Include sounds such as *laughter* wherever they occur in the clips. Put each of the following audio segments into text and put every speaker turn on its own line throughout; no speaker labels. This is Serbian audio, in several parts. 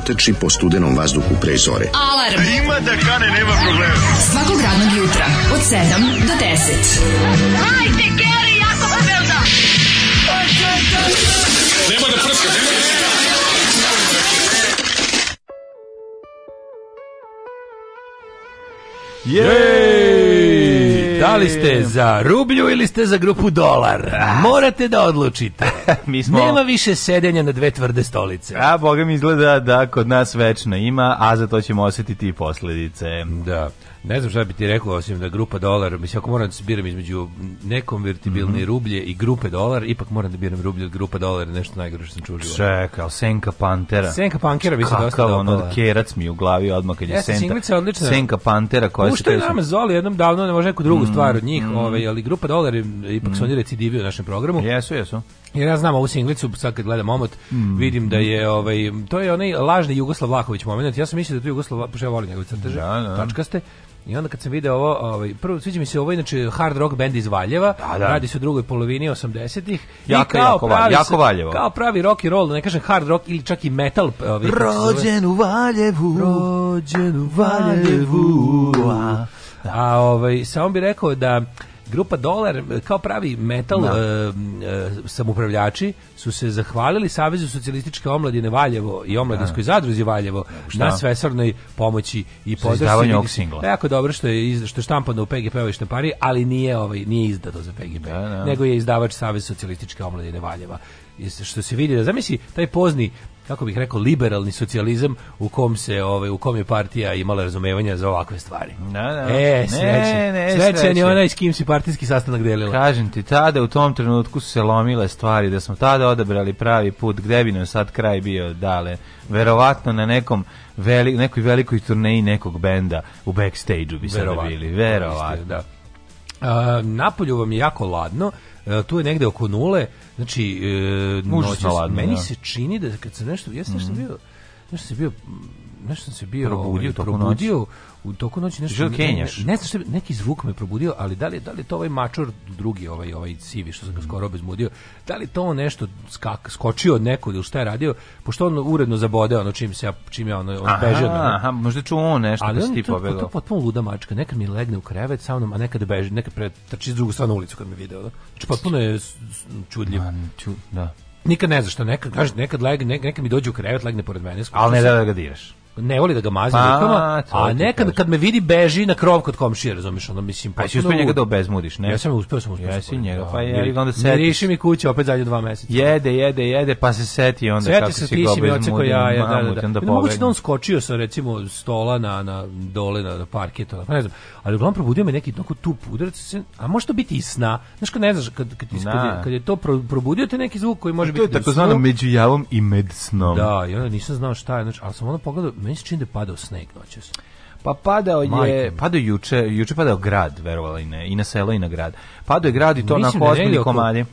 kuća trči po studenom vazduhu pre zore. Alarm! A ima da kane, nema problema. Svakog radnog jutra, od 7 do 10. Hajde,
Geri, jako se velda! Nema da prska, nema da prska! Jej! Da li ste za rublju ili ste za grupu dolar? Morate da odlučite. *laughs* mi smo... Nema više sedenja na dve tvrde stolice.
A, boga mi izgleda da kod nas večno ima, a za to ćemo osetiti i posljedice.
Da. Ne znam šta bi ti rekao, osim da grupa dolar, mislim, ako moram da se biram između nekonvertibilne mm -hmm. rublje i grupe dolar, ipak moram da biram rublje od grupa dolar, nešto najgore što sam čuo.
Čekaj, ali Senka Pantera.
Senka Pantera bi se dosta dopala.
ono, kerac mi u glavi odmah kad
je Jeste, Senka. Je
odlična. Senka Pantera koja Ušte se...
je nama Zoli jednom davno, ne može neku drugu mm stvar od njih, mm ovaj, ali grupa dolar ipak mm -hmm. su mhm. oni recidivi u našem programu.
Jesu, jesu.
Jer ja znam ovu singlicu, sad kad gledam omot, mm. vidim da je, ovaj, to je onaj lažni Jugoslav Laković moment. Ja sam mislio da je to Jugoslav, pošto ja volim njegove crteže, da, da. tačkaste, I onda kad sam video ovo, ovaj, prvo sviđa mi se ovo, inače hard rock bend iz Valjeva, da, da. radi se u drugoj polovini 80-ih. Jako,
jako,
pravi,
jako Valjevo.
Kao pravi rock and roll, da ne kažem hard rock ili čak i metal.
Ovaj, rođen u Valjevu,
rođen u Valjevu.
A ovaj, samo bih rekao da Grupa Dolar, kao pravi metal no. Da. e, eh, eh, samupravljači, su se zahvalili Savezu socijalističke omladine Valjevo i omladinskoj no. Da. zadruzi Valjevo da, Šta? na svesrnoj pomoći i podršci. ovog Jako dobro što je iz, što je štampano u PGP ovoj štampari, ali nije, ovaj, nije izdato za PGP, no, nego je izdavač Savez socijalističke omladine Valjeva. Što se vidi, da zamisli taj pozni kako bih rekao liberalni socijalizam u kom se ovaj u kom je partija imala razumevanja za ovakve stvari. Da, da. da. E, srećen. Ne, srećen je onaj s kim si partijski sastanak delila.
Kažem ti, tada u tom trenutku su se lomile stvari da smo tada odabrali pravi put gde bi nam sad kraj bio dale. Verovatno na nekom veli, nekoj velikoj turneji nekog benda u backstageu bi se bili. Verovatno.
Da. Uh, napolju vam je jako ladno, E, tu je negde oko nule,
znači, e, noć,
meni da. se čini da kad se nešto, ja sam mm. bio, nešto se bio nešto se
bio probudio, ovaj, toku probudio
noć. u toku noći nešto Ne,
ne,
ne znam što neki zvuk me probudio, ali da li da li to ovaj mačor drugi ovaj ovaj sivi što sam ga mm. skoro obezmudio, da li to nešto skak, skočio od nekog ili šta je radio, pošto on uredno zabode ono čim se ja čim ja ono on od mene.
Aha, možda čuo on nešto ali on, to, to, je
potpuno luda mačka, nekad mi legne u krevet sa mnom, a nekad beže, nekad pre trči iz drugu stranu ulicu kad me video. Da? Znači potpuno je čudljiv. Man, ču, da nikad ne znaš šta, nekad, kaže, nekad,
leg, nekad, nekad
mi dođe u krevet, legne pored mene. Al ne da, da ga diraš ne voli da ga mazi pa, rukama, a nekad kad me vidi beži na krov kod komšije, razumeš, onda mislim pa
si uspeo njega da obezmuriš, ne?
Ja sam uspeo sam uspeo.
Jesi njega, pa
da, je i onda setiš. riši mi kuće opet zadnje dva meseca.
Jede, jede, jede, pa se seti onda
seti kako se ti si mi očeko ja, ja, da, da. da. da moguće da on skočio sa recimo stola na na dole na, na parket, pa ne znam. Ali uglavnom probudio me neki tako tup udarac, a može to biti i sna. Znaš kad ne znaš kad kad, kad, je, kad je to pro, probudio te neki zvuk koji pa može biti. To je
da takozvano među javom i med snom.
Da, ja nisam znao šta je, znači, al sam onda pogledao meni se čini da je padao sneg noćas.
Pa padao je, Majko. padao juče, juče padao grad, verovala i ne, i na selo i na grad. Padao je grad i to na da onako ozbiljni komadi.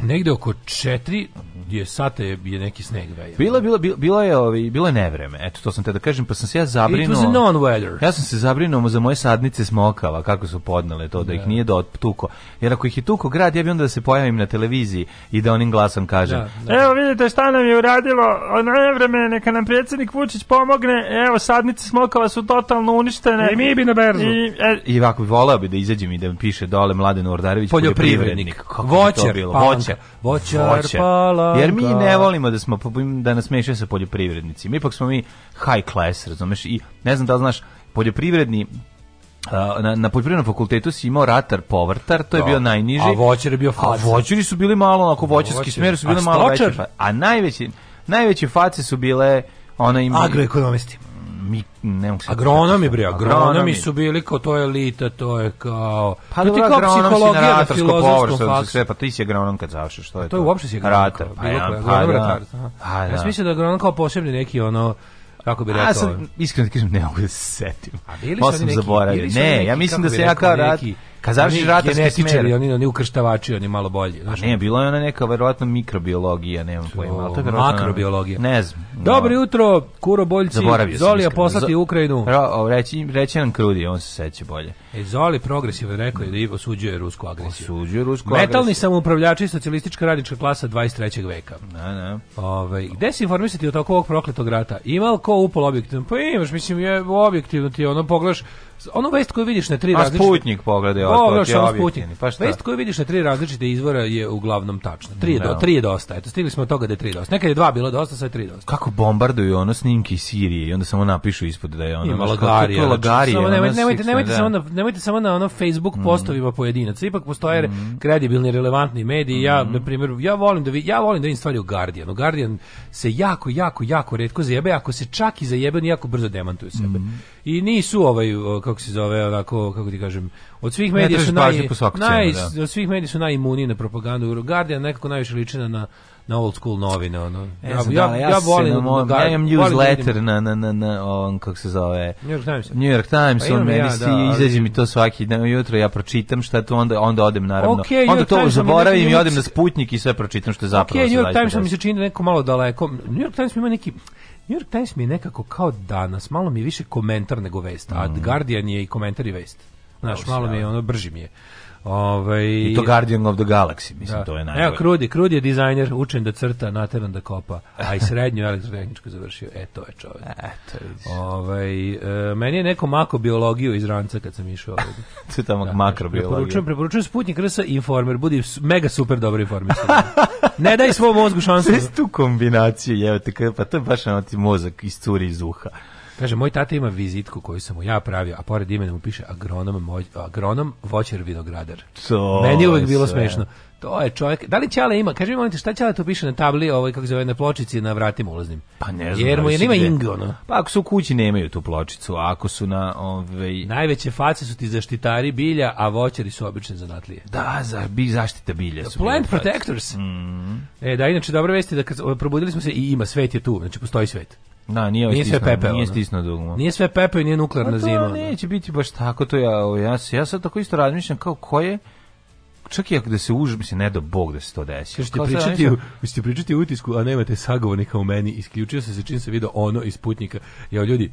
Negde oko 4 je sata je, je neki sneg veja. Da
bila bila bila je ovaj bilo je nevreme. Eto to sam te da kažem, pa sam se ja zabrinuo. It
was non weather.
Ja sam se zabrinuo za moje sadnice smokava, kako su podnele to da ih da. nije do tuko. Jer ako ih je tuko grad, ja bih onda da se pojavim na televiziji i da onim glasom kažem. Da, da. Evo vidite šta nam je uradilo od nevreme, neka nam predsednik Vučić pomogne. Evo sadnice smokava su totalno uništene.
I
mi
bi na berzu.
I, e, I ovako bi voleo bi da izađem i da mi piše dole Mladen
Ordarević poljoprivrednik. poljoprivrednik. Voćar, bi bilo?
voćar, voćar, voćar, pala, Jer mi ne volimo da smo da nas mešaju sa poljoprivrednicima. Ipak smo mi high class, razumeš? I ne znam da li znaš, poljoprivredni na, na poljoprivrednom fakultetu si imao ratar povrtar, to je da. bio najniži. A
voćer je
bio
faca. A voćeri
su bili malo, onako voćerski smjer su bili malo veći. A najveći, najveće face su bile
ona ima agroekonomisti mi, ne mogu je da bre, agronomi, su bili kao to je elita, to je kao
pa to je kao psihologija na filozofskom faksu. Sve, pa ti si agronom kad završiš,
što je to?
To je
uopšte si agronom.
pa, bilo ja, pa da. Da. pa,
da, pa, ja mislim da agronom kao posebni neki ono kako bi rekao? Ja sam
iskreno kažem ne mogu da se setim. A bili su neki, zaboravili. Ne, ja mislim da se ja kao neki, Kad završiš rat, genetičari,
oni oni ukrštavači, oni malo bolji,
znači. Ne, bilo je ona neka verovatno mikrobiologija, nema pojma, al to je
makrobiologija.
Ne znam.
Dobro jutro, Kuro Boljci. Zoli je poslati u Ukrajinu.
Reći reći nam krudi, on se seće bolje.
E Zoli progresivno rekao je da Ivo osuđuje rusku agresiju.
Osuđuje rusku agresiju.
Metalni samoupravljači socijalistička radnička klasa 23. veka. Ne, da, ne. Da. Ovaj, gde se informisati o tokovog prokletog rata? Imal ko upol objektivno? Pa imaš, mislim je objektivno ti ono pogledaš ono vest koju vidiš na tri A različite...
pogleda pogledaj, ovo je objektivni. Pa
šta? Vest koju vidiš na tri različite izvora je uglavnom tačna. Tri, do, da. tri je dosta. Eto, stigli smo od toga da je tri dosta. Nekad je dva bilo dosta, sad je tri dosta.
Kako bombarduju ono snimke iz Sirije i onda samo napišu ispod da je ono...
Ima lagarija. Znači, lagarija samo, nemojte, nemojte, nemojte, da. samo na, nemojte samo na ono Facebook mm. postovima mm. pojedinaca. Ipak postoje mm. kredibilni, relevantni mediji. Ja, mm. na primjer, ja volim da, vi, ja volim da vidim stvari u Guardianu. Guardian se jako, jako, jako redko zajebe. Ako se čak i zajebe, on jako brzo demantuje sebe. Mm. I nisu ovaj kako se zove, onako, kako ti kažem, od svih medija su naj, naj cenu, da. od svih medija su najimuniji na propagandu. Guardian nekako najviše liči na na old school novine ono.
E, ja, ja, da, ja, ja volim na ja imam newsletter na, na, na, na on, kako se zove
New York Times,
New York Times pa on meni ja, da, izađe mi to svaki dan ujutro ja pročitam šta to onda, onda odem naravno okay, onda to Times zaboravim i odem na Sputnik i sve pročitam što je zapravo okay,
New York Times mi se čini neko malo daleko New York Times ima neki New York Times mi je nekako kao danas, malo mi je više komentar nego vest, a mm. Guardian je i komentar i vest. Znaš, malo mi je ono, brži mi je.
Ovaj I to Guardian of the Galaxy, mislim da. to je najbolje.
Evo Krudi, Krudi je dizajner, učen da crta, nateran da kopa, a i srednju elektrotehničku završio. E to je čovjek. E, to je Ovaj e, meni je neko mako biologiju iz ranca kad sam išao ovdje.
*laughs* to je tamo da, makro biologija. Preporučujem,
preporučujem Sputnik RS Informer, budi mega super dobro informisan. ne daj svom mozgu šansu.
Sve tu kombinaciju, jevate, pa to je baš ono ti mozak iscuri iz uha. Kaže,
moj tata ima vizitku koju sam mu ja pravio, a pored imena mu piše agronom, moj, agronom voćer vinogradar. To Meni je uvek bilo smešno. To je čovjek. Da li Ćale ima? kaže mi, molim šta Čale to piše na tabli, ovaj, kako zove, na pločici na vratima ulaznim?
Pa ne znam.
Jer mu je nema da ingo,
ono. Pa ako su u kući, nemaju tu pločicu. A ako su na... Ovaj...
Najveće face su ti zaštitari bilja, a voćari su obične zanatlije.
Da, za, bi, zaštita bilja su.
Plant protectors. Mm -hmm. E, da, inače, dobro vesti da kad, probudili smo se i ima, svet je tu. Znači, postoji svet.
Na, da, nije, ovaj nije stisno, sve pepeo. Nije
stisno dugmo. Nije sve pepeo i nije nuklearna zima. Pa to
neće biti baš tako, to ja, ja, ja sad tako isto razmišljam kao koje čak i ako da se uži, mislim, ne do Bog da se to desi. Kažete
pričati, mislite pričati utisku, a nemate sagovornika u meni, isključio se se čim se video ono iz putnika. Ja, ljudi,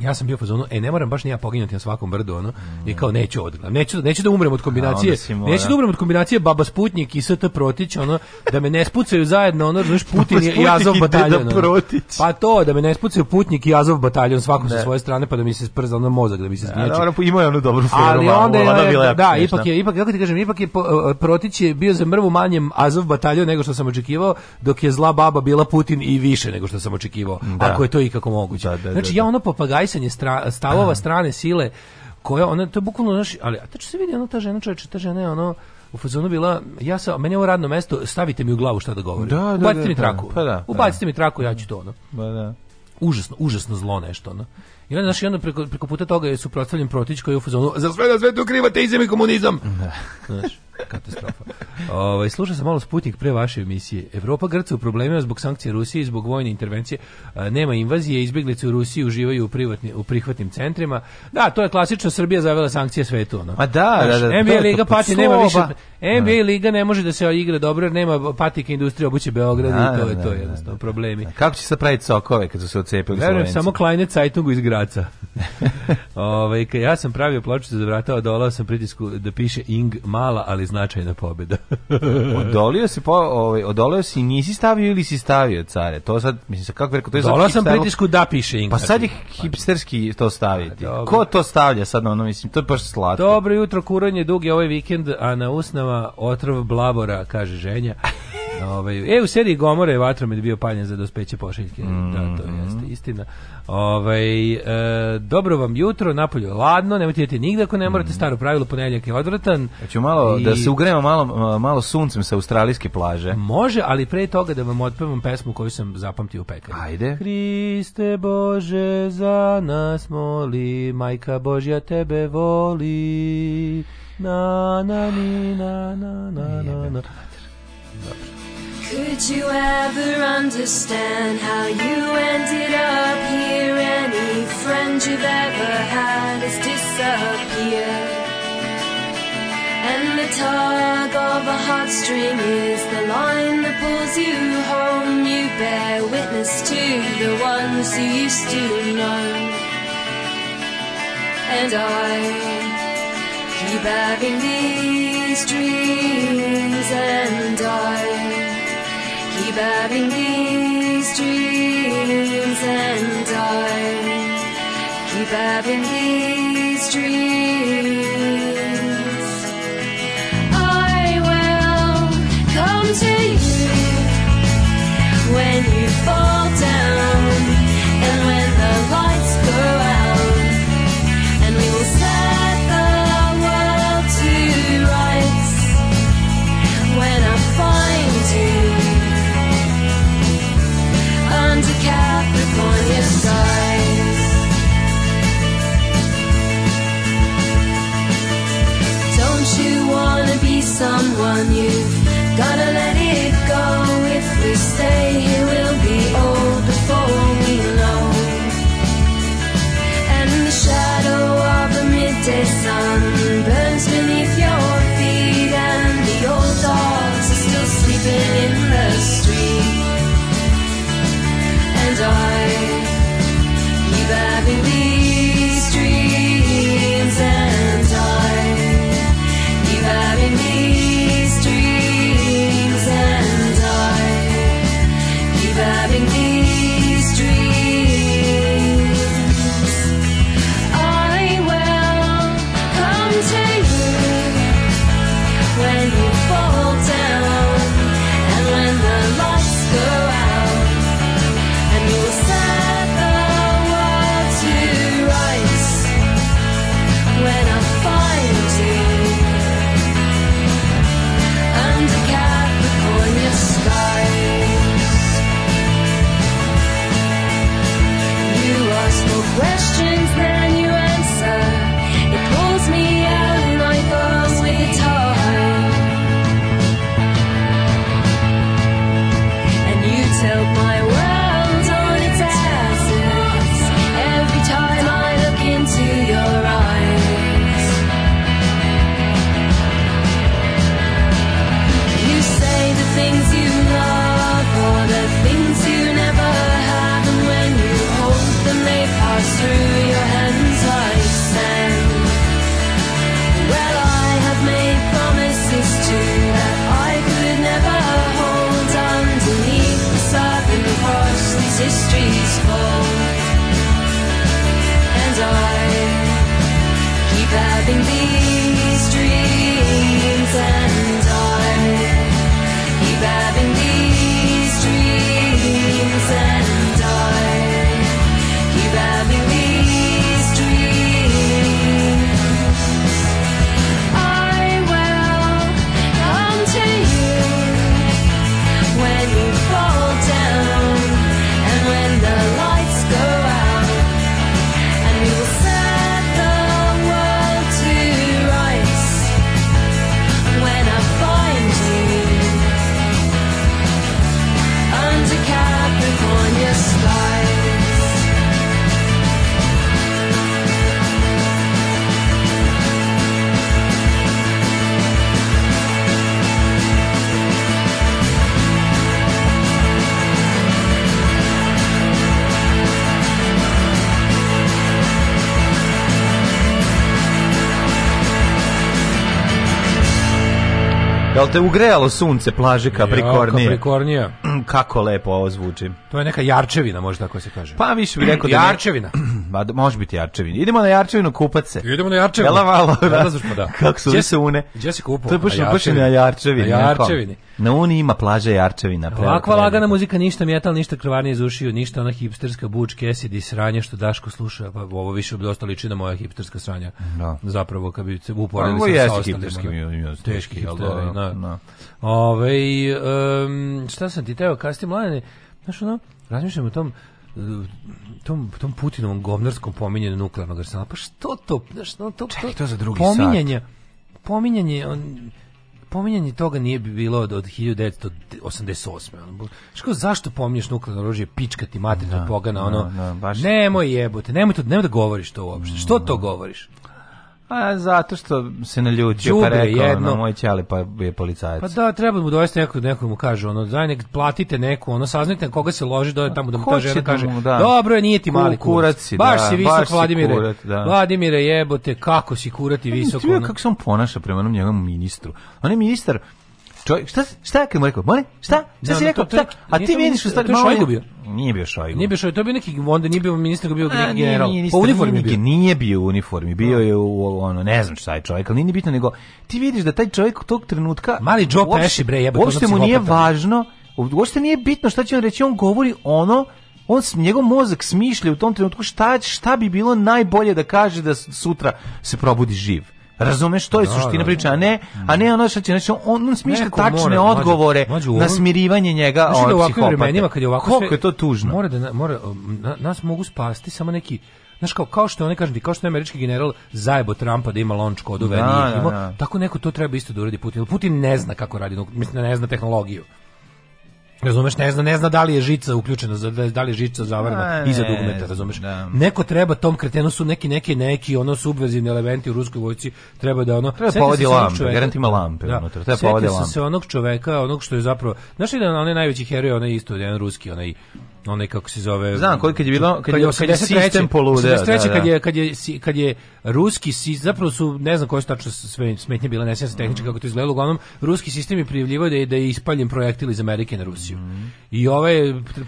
ja sam bio u fazonu, e ne moram baš ni ja poginuti na svakom brdu, ono. Mm. I kao mm. neću odgledam. Neću, neću da umrem od kombinacije. A, mora... Neću da umrem od kombinacije baba Sputnik i ST Protić, ono da me ne spucaju zajedno, ono, znaš, Putin i Azov bataljon. Ono. Pa to da me ne spucaju Putnik i Azov bataljon svakom sa svoje strane pa da mi se sprza na mozak, da mi se smije.
Ja, ima je ono dobro
foru. Ali malo, onda je, ona bila da, smiješna. ipak je ipak kako ti kažem, ipak je uh, Protić je bio za mrvu manjem Azov bataljon nego što sam očekivao, dok je zla baba bila Putin i više nego što sam očekivao. Da. Ako je to ikako moguće. Da, da, znači da, ja da. ono papagaj krajsanje stra, stavova strane sile koja ona to je bukvalno znači ali a tačno se vidi ona ta žena čoveče, ta žena je ono u fazonu bila ja sam meni ovo radno mesto stavite mi u glavu šta da govorim. Da, da, ubacite da, mi da. traku. Pa da, pa da, ubacite mi traku ja ću to ono. pa da. Užasno, užasno zlo nešto ono. I onda, znaš, i onda preko, preko puta toga je suprotstavljen protić koji je u fazonu, za sve da sve tu krivate izemi komunizam. Da. Znaš. Katastrofa. Ovaj slušao sam malo Sputnik pre vaše emisije. Evropa Grca u problemima zbog sankcija Rusije i zbog vojne intervencije. E, nema invazije, izbeglice u Rusiji uživaju u privatni u prihvatnim centrima. Da, to je klasično Srbija zavela sankcije svetu, ono. A
da, da,
da, Znaš,
da, da,
NBA liga pati nema više NBA da. liga ne može da se igra dobro jer nema patike industrije obuće Beograda i to je to jednostavno problemi.
Kako će se praviti sokove kad su se ocepili Slovenci?
samo Kleine Zeitungu iz Graca. *laughs* ovaj ja sam pravio pločicu za vrata, odolao sam pritisku da piše Ing mala, ali značajna pobeda.
*laughs* odolio si, po, ovaj, odolio si, nisi stavio ili si stavio care. To sad, mislim, se kako rekao, to je Dolao
sam pritisku da piše
Inga. Pa sad ih hipsterski to staviti. A, pa, Ko to stavlja sad ono, mislim, to je baš slatko.
Dobro jutro, kuranje duge ovaj vikend, a na usnama otrov blabora, kaže ženja. Ovaj e u seriji Gomora je vatromet bio paljen za dospeće pošiljke. Mm, da, to mhm. jeste istina. Ovaj e, dobro vam jutro, napolju je ladno, nemojte idete nigde ako ne morate, mhm. staro pravilo ponedjeljak je odvratan.
Hoću malo I, da se ugremo malo malo suncem sa australijske plaže.
Može, ali pre toga da vam otpevam pesmu koju sam zapamtio u pekari.
Ajde.
Hriste Bože za nas moli, majka Božja tebe voli. Na na ni na na na na. na. Dobro.
Could you ever understand how you ended up here? Any friend you've ever had has disappeared. And the tug of a heartstring is the line that pulls you home. You bear witness to the ones you used to know. And I keep having these dreams, and I. Having these dreams and I keep having these on you.
Jel te ugrejalo sunce plaže Kaprikornije? Jo, Kaprikornija. *clears throat* Kako lepo ovo zvuči. To je neka jarčevina, možda tako se kaže.
Pa više bih rekao
da... Jarčevina.
Ma, može biti Jarčevin. Idemo na Jarčevinu kupat se.
Idemo na Jarčevinu. Jela malo.
Da, da, da. Kako su se une. Gdje se kupao? To je
baš na,
baš na
Jarčevini. Na Jarčevini.
Uni ima plaža Jarčevina.
Ovakva lagana muzika, ništa metal, ništa krvarnije iz ušiju, ništa ona hipsterska buč, kesid i sranje što Daško sluša. Pa ovo više dosta liči na moja hipsterska sranja. Da. Zapravo, kad bi se uporedili
pa,
sa
ostalim. Ovo je hipsterski. Teški hipster. Da. da, da. da.
Ove, um, šta sam ti teo, kasnije mladene, znaš ono, razmišljam o tom, tom, tom Putinovom govnarskom pominjanju nuklearnog arsenala. Pa što to?
no to, Čekaj, to za drugi pominjanje, sat.
Pominjanje, on, pominjanje toga nije bi bilo od, od 1988. Ono, što zašto pominješ nuklearno oružje, pička ti materina da, pogana, ono, da, da, baš... nemoj jebote, nemoj, to, nemoj da govoriš to uopšte. Što to da. govoriš?
A zato što se ne ljudi pa rekao, jedno. moj ćale pa je policajac.
Pa da, treba mu dovesti neko, nekog mu kaže, ono, daj nek platite neku, ono, saznajte na koga se loži, dođe tamo da mu ta da žena da kaže, mu, da. dobro je, nije ti mali kurac. kurac si, baš da, si visok, baš Vladimire, kurat, da. Vladimire, jebote, kako si kurati visoko. Ti
kako se on ponaša prema onom njegovom ministru. On je ministar, čovjek, šta, šta je mu rekao? Molim, šta? Šta da, si da, rekao? Šta? A ti vidiš u stari malo bio.
Nije bio
Šojgu. Nije
bio Šojgu, to je bio neki, onda nije bio ministar, bio neki general. Po pa uniformi bio.
Nije bio u uniformi, bio da. je u ono, ne znam šta je čovjek, ali nije bitno, nego ti vidiš da taj čovjek tog trenutka...
Mali Joe Pesci, bre, jebe,
Uopšte mu nije važno, uopšte nije bitno šta će on reći, on govori ono on s njegov mozak smišlja u tom trenutku šta šta bi bilo najbolje da kaže da sutra se probudi živ. Razumeš to je da, suština da, priče, a da. ne, a ne ono što će znači on, on smišlja tačne mora, odgovore mađu, mađu, na smirivanje njega znači, ovaj psihopata. kad je ovako Koliko sve, je to tužno. Mora
da mora na, nas mogu spasti samo neki Znaš, kao, kao što oni kažem ti, kao što je američki general zajebo Trumpa da ima launch kodove, da, da, da, tako neko to treba isto da uradi Putin. Putin ne zna kako radi, mislim, ne zna tehnologiju. Razumeš, ne zna, ne zna da li je žica uključena, da, da li je žica zavarana iza dugmeta, razumeš. Da. Neko treba tom kretenu su neki neki neki ono subverzivni elementi u ruskoj vojsci, treba da ono
treba povodi lampe, garantima lampe,
da. unutra, treba povodi lampe. se onog čoveka, onog što je zapravo, znaš li da onaj najveći heroj, onaj isto, jedan ruski, onaj onaj kako se zove
Znam koliko je bilo kad je 83. sistem poludeo.
83. kad je kad je kad je ruski sistem zapravo su ne znam koje su tačno sve smetnje bile nesesna tehnička kako to izgledalo uglavnom ruski sistemi je da je da je ispaljen projektil iz Amerike na Rusiju. Mm. I ovaj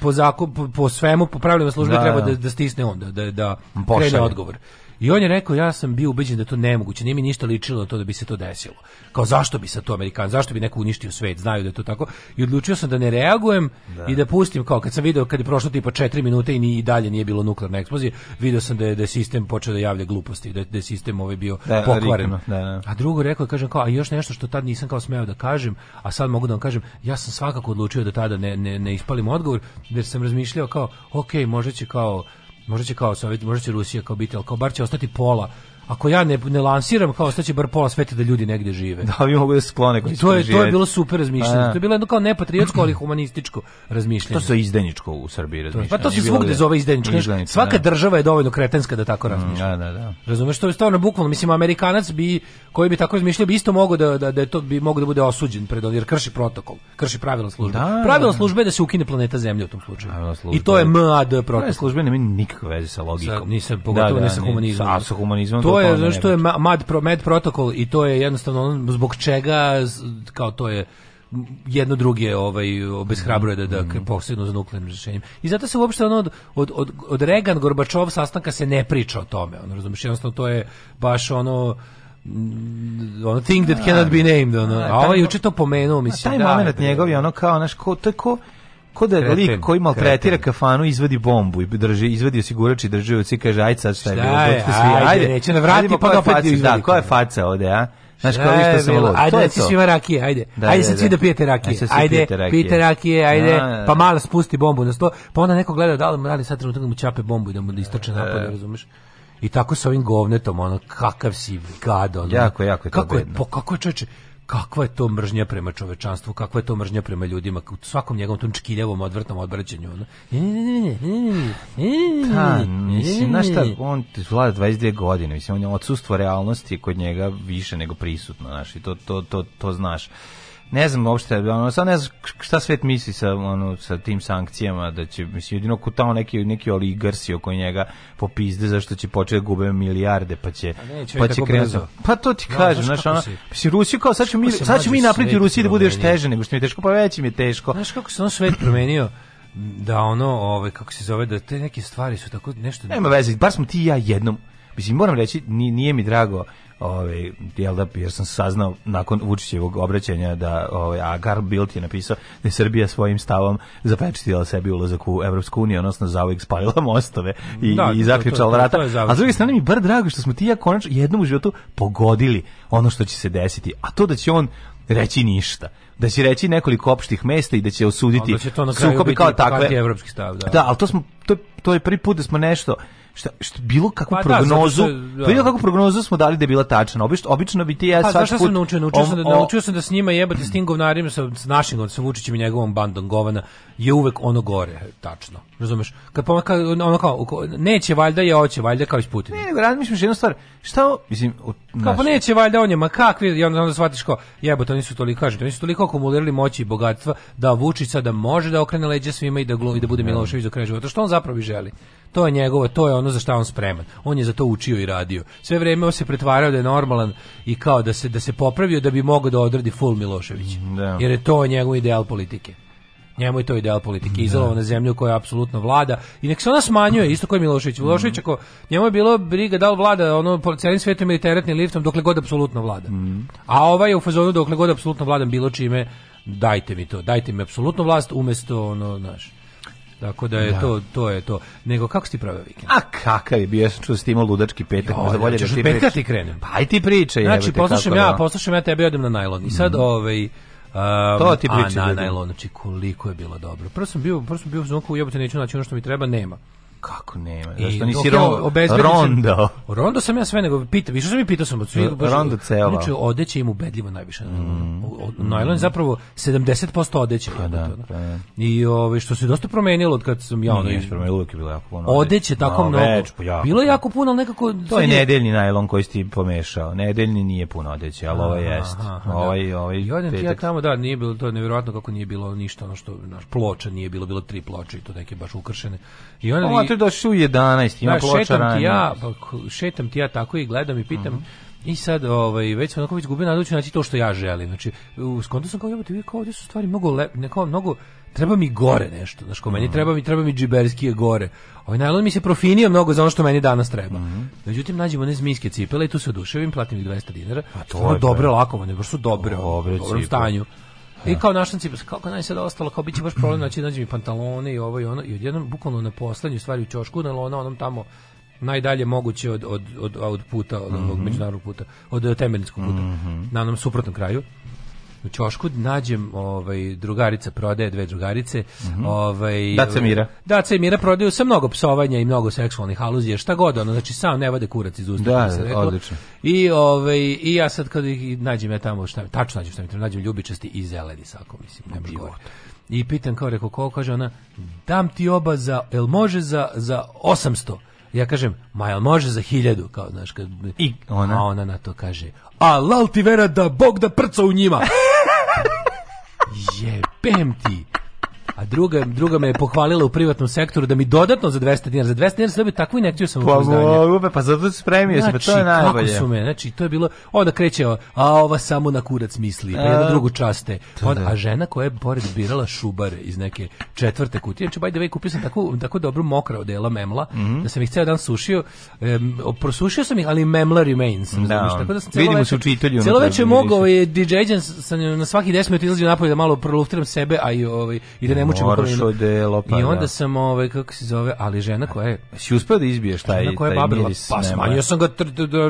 po zakon po, po svemu po pravilima službe da, treba da. da, da stisne onda da da krene odgovor. I on je rekao ja sam bio ubeđen da to nemoguće, nije mi ništa ličilo na to da bi se to desilo. Kao zašto bi se to Amerikan, zašto bi neko uništio svet, znaju da je to tako. I odlučio sam da ne reagujem da. i da pustim kao kad sam video kad je prošlo tipa 4 minuta i ni i dalje nije bilo nuklearne eksplozije, video sam da je, da je sistem počeo da javlja gluposti, da, je, da je sistem ovaj bio da, da pokvaren. Da, da, a drugo rekao kažem kao a još nešto što tad nisam kao smeo da kažem, a sad mogu da vam kažem, ja sam svakako odlučio da tada ne, ne, ne ispalim odgovor, jer sam razmišljao kao ok, možda će kao Možda će kao Sovjet, možda će Rusija kao biti, ali kao bar će ostati pola ako ja ne, ne lansiram, kao šta će bar pola sveta da ljudi negde žive.
Da, vi mogu da
sklone
koji
to je, to je bilo super razmišljanje. To je bilo jedno kao nepatriotsko, ali humanističko razmišljanje.
To se izdeničko u Srbiji
razmišlja. Pa to se svugde zove izdeničko. Svaka ne. Da. država je dovoljno kretenska da tako razmišlja. Mm, da, da, da. Razumeš, to je stvarno bukvalno. Mislim, Amerikanac bi, koji bi tako razmišljao, bi isto mogao da, da, da, to bi mogao da bude osuđen pred jer krši protokol, krši pravila službe. Da, da pravila da. službe da se ukine planeta Zemlja u tom slučaju. I to je MAD protokol. Pravila
službe nema nikakve veze sa logikom. Sa,
nisam, pogotovo da,
da, ne sa humanizmom. Sa, sa humanizmom to to
je zato što je mad pro med protokol i to je jednostavno zbog čega kao to je jedno druge ovaj obeshrabruje da da mm. posebno za nuklearnim rešenjem. I zato se uopšte ono od od od, od Reagan Gorbačov sastanka se ne priča o tome. Ono razumiješ, jednostavno to je baš ono mm, ono thing that cannot be named ono. A, ovaj juče to pomenuo, mislim. Taj
da, moment da, da. njegov je ono kao naš ko, to je ko ko da je lik koji maltretira kafanu izvadi bombu i drži izvadi osigurač i drži i kaže ajde sad šta je bilo je,
svi ajde, ajde neće na vrati pa opet faca, da, da
koja je faca ovde a Znaš kao vi što se volo.
Ajde, to je svima rakije, ajde. Da, ajde da, da. sad svi da pijete rakije. Ajde, ajde pijete rakije, ajde. Da, da. Pa malo spusti bombu na sto. Pa onda neko gleda da li, da li sad trenutak mu čape bombu i da mu da istrče napad, razumeš? I tako sa ovim govnetom, ono, kakav si gad, ono.
Jako, jako
je to kako bedno. Je, po,
kako je čoveče,
kakva je to mržnja prema čovečanstvu, kakva je to mržnja prema ljudima, u svakom njegovom tom čkiljevom odvrtnom odbraćanju.
Da, mislim, znaš šta, on vlada 22 godine, mislim, on je odsustvo realnosti kod njega više nego prisutno, znaš, i to, to, to, to znaš ne znam uopšte, ono, sad ne znam šta svet misli sa, ono, sa tim sankcijama, da će, mislim, jedino ko tamo neki, neki oligarsi oko njega popizde, zašto će početi da gube milijarde, pa će, ne, pa će
krenuti.
Pa to ti no, da, kažem, znaš, ono, mislim, Rusiju kao, sad ćemo mi, sad ćemo mi napriti Rusiji da bude još teže nego što mi je teško, pa već mi je teško.
Znaš kako se on svet promenio? da ono, ovaj, kako se zove, da te neke stvari su tako nešto...
Nema veze, bar smo ti i ja jednom Mislim, moram reći, nije mi drago ovaj jel da jer sam saznao nakon Vučićevog obraćanja da ovaj Agar Bilt je napisao da je Srbija svojim stavom zapečatila sebi ulazak u Evropsku uniju, odnosno zauvek spalila mostove i, da, i zaključala rata. To je, to a s druge strane mi bar drago što smo ti ja konačno jednom u životu pogodili ono što će se desiti, a to da će on reći ništa da će reći nekoliko opštih mesta i da će osuditi da sukobe kao takve
evropski stav
da. da ali to smo to, to je prvi put da smo nešto šta, šta bilo kakvu pa da, prognozu, da, što, bilo kakvu prognozu smo dali da je bila tačna. Obično, obično bi ti ja
pa, svaki put... sam naučio? Naučio, sam da, naučio sam da s njima jebati s tim govnarima, sa, s našim, sa Vučićem i njegovom bandom govana, je uvek ono gore, tačno. Razumeš? Kad pomaka, ono kao, neće valjda,
je
hoće valjda kao iz Putina.
Ne, nego razmišljaš jednu stvar, šta mislim, o,
kao, pa neće valjda on je, ma kakvi, i onda, onda shvatiš kao, jebote, oni su toliko, kažete, oni su toliko akumulirali moći i bogatstva da Vučić sada može da okrene leđa svima i da, glovi da bude Milošević do kraja života, što on zapravo želi. To je njegovo, to je ono za šta on spreman. On je za to učio i radio. Sve vrijeme on se pretvarao da je normalan i kao da se da se popravio da bi mogao da odradi full Milošević. Mm, da. Jer je to njegov ideal politike. Njemu je to ideal politike, izolovana da. zemlja koja apsolutno vlada i nek se ona smanjuje, isto kao Milošević. Milošević ako njemu je bilo briga da li vlada ono celim svetom ili teretnim liftom dokle god apsolutno vlada. Mm. A ovaj je u fazonu dokle god apsolutno vladam bilo čime, dajte mi to, dajte mi apsolutnu vlast umesto, ono, naš. Tako da je da. to to je to. Nego kako si ti
proveo
vikend?
A kakav je bio, ja sam čuo da si imao ludački petak, možda
bolje da ti petka ti krenem. Pa
aj ti priče,
Znači
poslušam
ja, da. poslušam ja tebe odem na najlon. I sad mm. ovaj Um,
to ti priče.
A
na
najlon, znači koliko je bilo dobro. Prvo sam bio, prvo sam bio u zonku, jebote neću naći ono što mi treba, nema.
Kako nema? Zašto nisi ro, Rondo?
Rondo sam ja sve nego pitam. Više sam mi pitao sam od svih.
Rondo cela.
Znači, odeće im ubedljivo najviše. Mm. Najlon je zapravo 70% odeće. Pa, da, pa, da. I ove, ovaj, što se dosta promenilo od kad sam ja... Ono,
Nije promenilo, uvijek je bilo
jako puno. Odeće tako mnogo. Već, pa jako, bilo
je
jako puno, al nekako...
To je nedeljni najlon koji si pomešao. Nedeljni nije puno odeće, al ovo jest. Da.
Ovaj, ovaj, I ja tamo, da, nije bilo, to je nevjerojatno kako nije bilo ništa, ono što, naš ploča nije bilo, bilo tri ploče i to neke baš ukršene. I
onda jutra došao u 11, ima da,
ploča šetam ranije. ja, pa šetam ti ja tako i gledam i pitam, mm -hmm. I sad, ovaj, već sam onako gubio nadu, znači to što ja želim. Znači, u skonto sam kao, jebote, vi kao, ovdje su stvari mnogo lep, neko, mnogo, treba mi gore nešto, znači kao meni mhm. treba mi, treba mi džiberskije gore. Ovaj najlon mi se profinio mnogo za ono što meni danas treba. Mm. Međutim, nađemo one zmijske cipele i tu se oduševim, platim ih 200 dinara. A pa to je dobro, lako, one baš su dobre, u dobrom stanju. I kao naštanci, kako naj sad ostalo, kao biće baš problem, znači nađem mi pantalone i ovo i ono, i odjednom, bukvalno na poslednju stvari u čošku, na lona onom tamo, najdalje moguće od, od, od, od puta, od mm -hmm. ovog mhm. međunarodnog puta, od eh, temeljinskog puta, mm -hmm. na onom suprotnom kraju u ćošku nađem ovaj drugarica prodaje dve drugarice, mm -hmm.
ovaj
Daca
Mira.
Daca Mira prodaju sa mnogo psovanja i mnogo seksualnih aluzija, šta god, ono znači sam ne vade kurac iz usta. Da, se odlično. I ovaj i ja sad kad ih nađem ja tamo šta, tačno nađem šta mi treba, nađem ljubičasti i zeleni sako, mislim, ne može I pitam kao reko koliko kaže ona, dam ti oba za, el može za za 800. Ja kažem, ma jel može za hiljadu, kao, znaš, kad... I ona? A ona na to kaže, a lal ti vera da Bog da prca u njima! *laughs* Jebem ti. A druga, druga me je pohvalila u privatnom sektoru da mi dodatno za 200 dinara, za 200 dinara sam dobio takvu inekciju sam pa,
ube, pa
zato
spremio
znači, sam, pa to
je znači, najbolje. Kako su me,
znači to je bilo, onda kreće, a ova samo na kurac misli, pa jedno drugu časte. Onda, da. a žena koja je pored birala šubare iz neke četvrte kutije, znači by the kupio sam tako, tako dobro mokra odela memla, mm -hmm. da sam ih ceo dan sušio, um, prosušio sam ih, ali memla remains,
da, znači, tako da
sam
celo Vidimo
se u
čitelju.
Celo večer mogao je DJ Agent na svaki 10 minuta izlazio napolje da malo proluftiram sebe, a i, ovaj, i da ne da
namučim okolinu.
E, pa I da. onda sam, ovaj, kako se zove, ali žena koja je...
Si uspio da izbiješ taj, žena koja je taj babrila, miris? Pa
smanjio sam ga,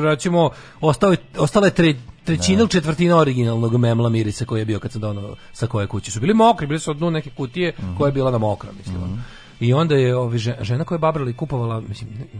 recimo, ostao ostala je tre, trećina ili četvrtina originalnog memla mirisa koji je bio kad sam donao sa koje kuće. Su bili mokri, bili su od neke kutije mm -hmm. koja je bila na mokra, mislim. Mm -hmm. I onda je ovi žena koja je babrala i kupovala, mislim, ne,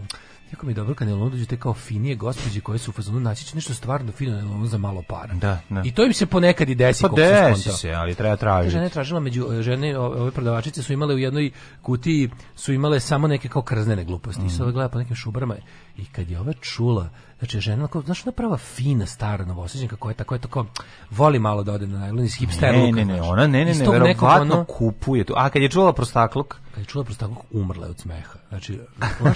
Jako mi je dobro kad ne dođu te kao finije gospođe koje su u fazonu naći će nešto stvarno fino ne za malo para. Da, da. I to im se ponekad i desi. Pa desi
se, ali treba tražiti. Žene
tražila među e, žene, ove prodavačice su imale u jednoj kutiji su imale samo neke kao krznene gluposti. Mm. I sad mm. gleda po nekim šubrama I kad je ova čula, znači žena, kao, znaš, ona prava fina, stara novosveđenka koja je tako, je tako, voli malo da ode na najlon iz hipster
Ne, ne,
ne,
ona, ne, ne, ne, verovatno ono, kupuje tu. A kad je čula prostakluk?
Kad je čula prostakluk, umrla je od smeha. Znači,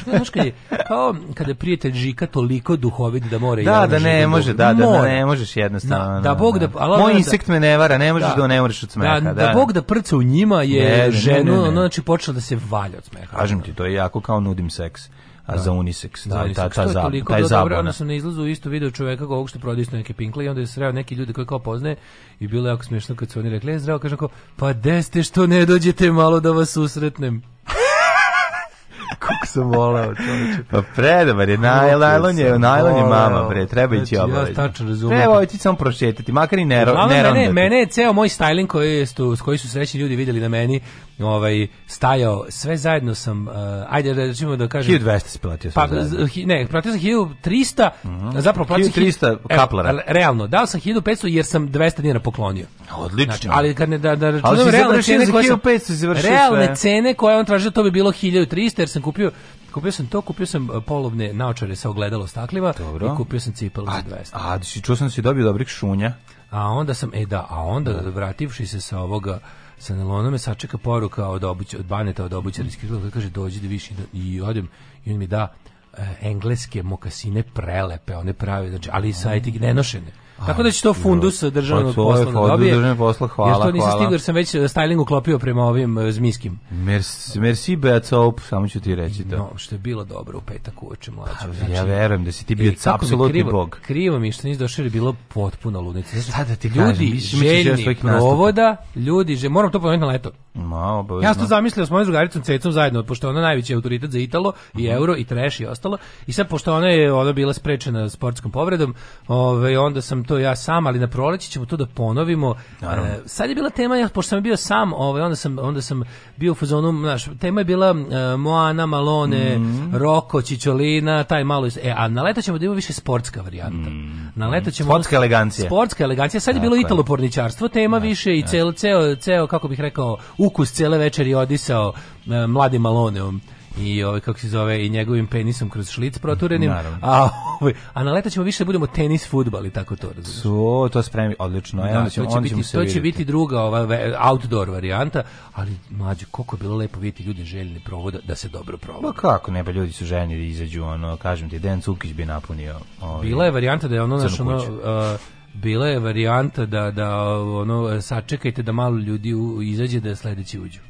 znaš, kad je, kao, kada je prijatelj Žika toliko duhovit
da
more
da, ja
da
ne može, da, da, da, ne možeš jednostavno.
Da, Bog da, da-, da.
ali, moj da-
insekt
me ne vara, ne možeš da, da ne umreš od smeha. Da,
da, Bog da prca u njima je ženu, ona znači počela da se valja od smeha.
Kažem ti, to je jako kao nudim seks a za unisex.
Da, ta,
ta, ta, je ta
je
zabona.
Dobro, sam na izlazu isto video čoveka ovog što prodaje neke pinkle i onda je sreo neki ljudi koje kao poznaje i bilo je jako smiješno kad su oni rekli, e, zdravo, kažem kao, pa deste što ne dođete malo da vas susretnem. *laughs*
Kako sam volao, čovječe. Pa predobar je, naj, najlon je, najlon je mama, bre, treba ići znači, obavezno. Ja tačno
razumijem. Treba
ići samo prošetati, makar i ne,
ne, ne, mene je ceo moj styling koji, je, s koji su srećni ljudi vidjeli na meni, ovaj stajao sve zajedno sam uh, ajde da recimo da kažem 1200
se platio pa
ne platio sam 1300 mm -hmm. zapravo platio 1300
kaplara
evo, realno dao sam 1500 jer sam 200 dinara poklonio
odlično znači,
ali kad ne da da računam realne cene koje sam, 500 realne cene koje on tražio to bi bilo 1300 jer sam kupio kupio sam to, kupio sam eh, polovne naočare sa ogledalo stakliva Dobro. i kupio sam cipele za
200. A, a čuo sam da si dobio dobrih šunja.
A onda sam, e da, a onda vrativši se sa ovoga sa Nelona me sačeka poruka od, obuć, od Baneta, od obućara iz Kirila, da kaže dođi da više da- i odem i on mi da e, engleske mokasine prelepe, one prave, znači, ali sa etik nenošene. Tako da će to fundus državnog pa posla da dobije. Državnog
posla, hvala, hvala.
jer
to nisam
hvala. stigao sam već eh, styling uklopio prema ovim eh, zmijskim.
Merci, merci Becop, samo ću ti reći to. No,
što je bilo dobro u petak uoče, mlađe. Pa, znači,
ja verujem da si ti bio apsolutni krivo, bog.
Krivo mi što nisi došao jer je bilo potpuno ludnice. Znači, Sada ti ljudi kažem, željni provoda, ljudi, že, moram to pomenuti na leto, Ma, obavezno. Ja sam to zamislio s mojom drugaricom Cecom zajedno, pošto ona najveći autoritet za Italo i mm -hmm. euro i treš i ostalo. I sad pošto ona je ona bila sprečena sportskom povredom, ovaj onda sam to ja sam, ali na proleće ćemo to da ponovimo. E, sad je bila tema ja pošto sam bio sam, ovaj onda sam onda sam bio u fazonu, znaš, tema je bila e, Moana Malone, mm -hmm. Roko Čičolina, taj malo e a na leto ćemo da imamo više sportska varijanta.
Mm -hmm.
Na
leto ćemo sportska elegancija.
Sportska elegancija. Sad je bilo Italo porničarstvo tema da, više i da. ceo ceo ceo kako bih rekao ukus cele večeri odisao e, mladim Maloneom i ovaj kako se zove i njegovim penisom kroz šlic proturenim. Naravno. A ovaj a na leto ćemo više da budemo tenis, fudbal i tako to, razumiješ.
So, to spremi odlično. E, da, onda ćemo, to će biti to
će biti druga ova outdoor varijanta, ali mlađe koliko je bilo lepo videti ljude željni provoda da se dobro provode. Pa
kako, ne, pa ljudi su željni da izađu, ono kažem ti Dejan Cukić bi napunio. Ovaj,
Bila je varijanta da je ono našo ono, uh, bila je varijanta da, da ono, sačekajte da malo ljudi u, izađe da sledeći uđu.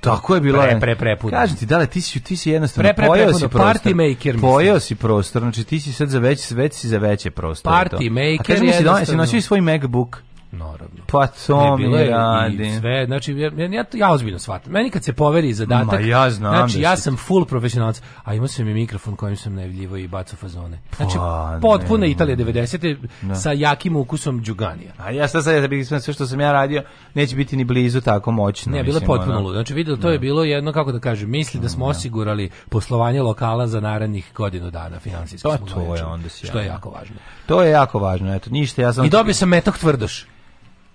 Tako je bilo. Pre,
pre, pre puno. Kažem ti,
dale, ti si, ti si jednostavno pre, pre, pojao pre, si prostor.
maker, Pojao
si prostor, znači ti si sad za veće, već si za veće prostor.
Party to. maker A kaži
mi si, donosi, nosio svoj MacBook Naravno. Pa to mi radi. Sve,
znači, ja, ja, ja ozbiljno shvatam. Meni kad se poveri zadatak,
Ma ja
znam znači, da ja sam full profesionalac, a imao sam i mikrofon kojim sam najavljivo i bacao fazone. Znači, pa, potpuna Italija 90. Ne. Da. sa jakim ukusom džuganija.
A ja sad sad, da sve što sam ja radio, neće biti ni blizu tako moćno. Ne,
bilo
je potpuno ludo.
Znači, vidio, to ne. je da. bilo jedno, kako da kažem, misli da smo osigurali poslovanje lokala za narednih godinu dana finansijski.
To, pa to je onda
Što
je
jako važno.
To je jako važno, eto, ništa, ja sam...
I dobio sam metak tvrdoš.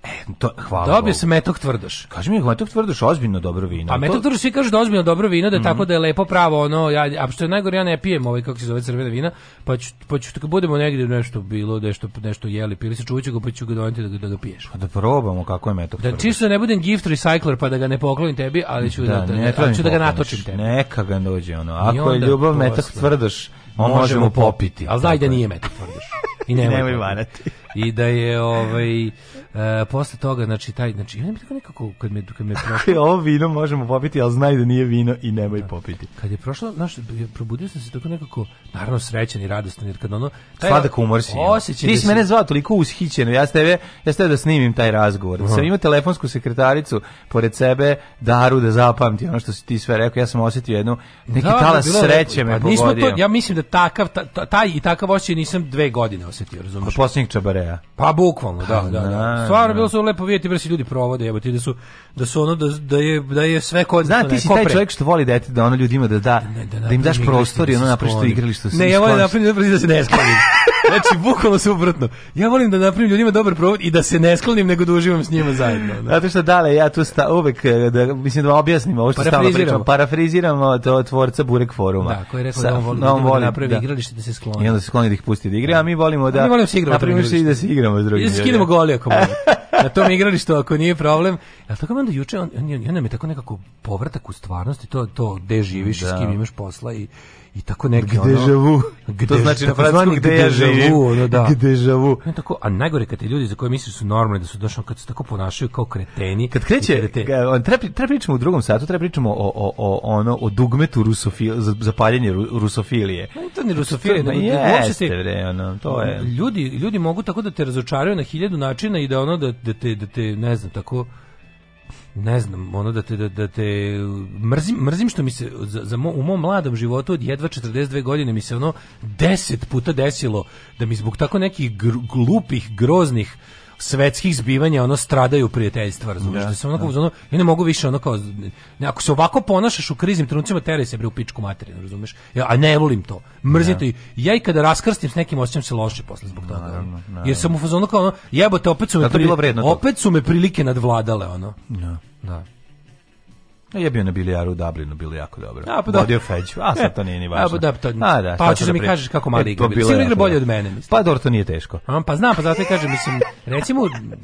E, to, hvala Dobio Bogu. sam metok tvrdoš. Kaži
mi, metok tvrdoš ozbiljno dobro vino.
A metok tvrdoš svi kažu da ozbiljno dobro vino, da je mm -hmm. tako da je lepo pravo, ono, ja, a što je najgore, ja ne pijem ovaj, kako se zove, crvena vina, pa ću, pa ću, tako budemo negde nešto bilo, nešto, nešto jeli, pili se čuću ga, pa ću ga doniti da, da ga piješ.
Pa da probamo kako je metok da
tvrdoš. Da čisto da ne budem gift recycler pa da ga ne poklonim tebi, ali ću da, da, da ne, da, ali ću da ga natočim znači,
tebi. Neka ga dođe, ono, ako je ljubav metak tvrdoš, on možemo popiti.
Ali znaj da nije metak tvrdoš. I nemoj, *laughs* nemoj
varati
i da je ovaj uh, posle toga znači taj znači ja tako nekako kad me kad me
*laughs* prošlo ovo vino možemo popiti al znaj da nije vino i nemoj da. popiti
kad je prošlo naš probudio sam se tako nekako naravno srećan i radostan jer kad ono taj sladak umor si
ti da si mene zvao toliko ushićeno ja ste ja ste da snimim taj razgovor uh -huh. sam imao telefonsku sekretaricu pored sebe Daru da zapamti ono što si ti sve rekao ja sam osetio jednu neki da, da talas da, sreće me pa, pogodio to,
ja mislim da takav taj i takav osećaj nisam dve godine osetio
razumiješ pa poslednjih čabare
kraja. Pa bukvalno, da, da, da. Pa, Stvarno bilo su lepo videti brsi da ljudi provode, jebote, da su da su ono da, da je da je sve kod
Zna da ti si taj čovjek što voli dete da ono ljudima da da
da, da,
im daš prostor i ono napraviš to igralište.
Ne, ja volim da napravim da se ne skloni. *laughs* Znači, bukvalno suprotno. Ja volim da napravim ljudima dobar provod i da se ne sklonim, nego da uživam s njima zajedno.
Zato što dale, ja tu sta, uvek, e, da, mislim da objasnim ovo što stalno pričam, Parafriziram to tvorca Burek foruma.
Da, koji je rekao
da on
voli,
da, da napravi igralište da se skloni. I onda se skloni da ih pusti da igre, a mi volimo da... Mi volimo se igrati da se igramo
s drugim. Da skinemo goli ako možemo. *laughs* Na tom igralištu ako nije problem. Ja tako mi onda juče on, on, on nam je tako nekako povratak u stvarnost i to to gde živiš, da. s kim imaš posla i i tako negdje ono... Gdežavu.
Gde, to znači na francusku gde ja živim. Ono,
da. Gdežavu. Ne, tako, a najgore kad te ljudi za koje misliš su normalni, da su došli, kad se tako ponašaju kao kreteni.
Kad kreće, krete... Da treba, treba pričamo u drugom satu, treba pričamo o, o, o, ono, o dugmetu rusofilije, za, za paljenje rusofilije. Ne,
to ne rusofilije,
nego jeste, bre, ono, to je. Ljudi,
ljudi mogu tako da te razočaraju na hiljadu načina i da ono, da, da, te, da te, ne znam, tako ne znam, ono da te, da, da te mrzim, mrzim što mi se za, za mo, u mom mladom životu od jedva 42 godine mi se ono 10 puta desilo da mi zbog tako nekih gr, glupih, groznih svetskih zbivanja ono stradaju prijateljstva, razumješ da, da, se onako da. Ono, ja ne mogu više ono kao, ako se ovako ponašaš u kriznim trenucima, teraj se bre u pičku materinu, razumješ ja, a ne volim to, mrzim da. to i ja i kada raskrstim s nekim osjećam se loše posle zbog toga, naravno, naravno. jer sam u fazonu kao ono, jebote, opet su me,
da,
opet su me prilike nadvladale, ono.
Da, da. Ja bio na bilijaru u Dublinu, bilo jako dobro. A pa da. Vodio a sad to nije ni e, važno. A
pa da, pa
to,
a, da, pa hoćeš da mi da kažeš kako e, mali igra. Sigurno igra bolje od mene, mislim.
Pa dobro, to nije teško.
A, pa znam, pa zato kažem, mislim, recimo,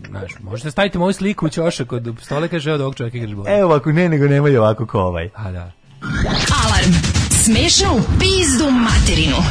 znaš, možete staviti moju sliku u ćošak kod stole, kaže, od ovog čovjeka igraš bolje.
Evo ovako, ne, nego nemoj ovako kao ovaj.
A da. Alarm! Smešnu pizdu materinu!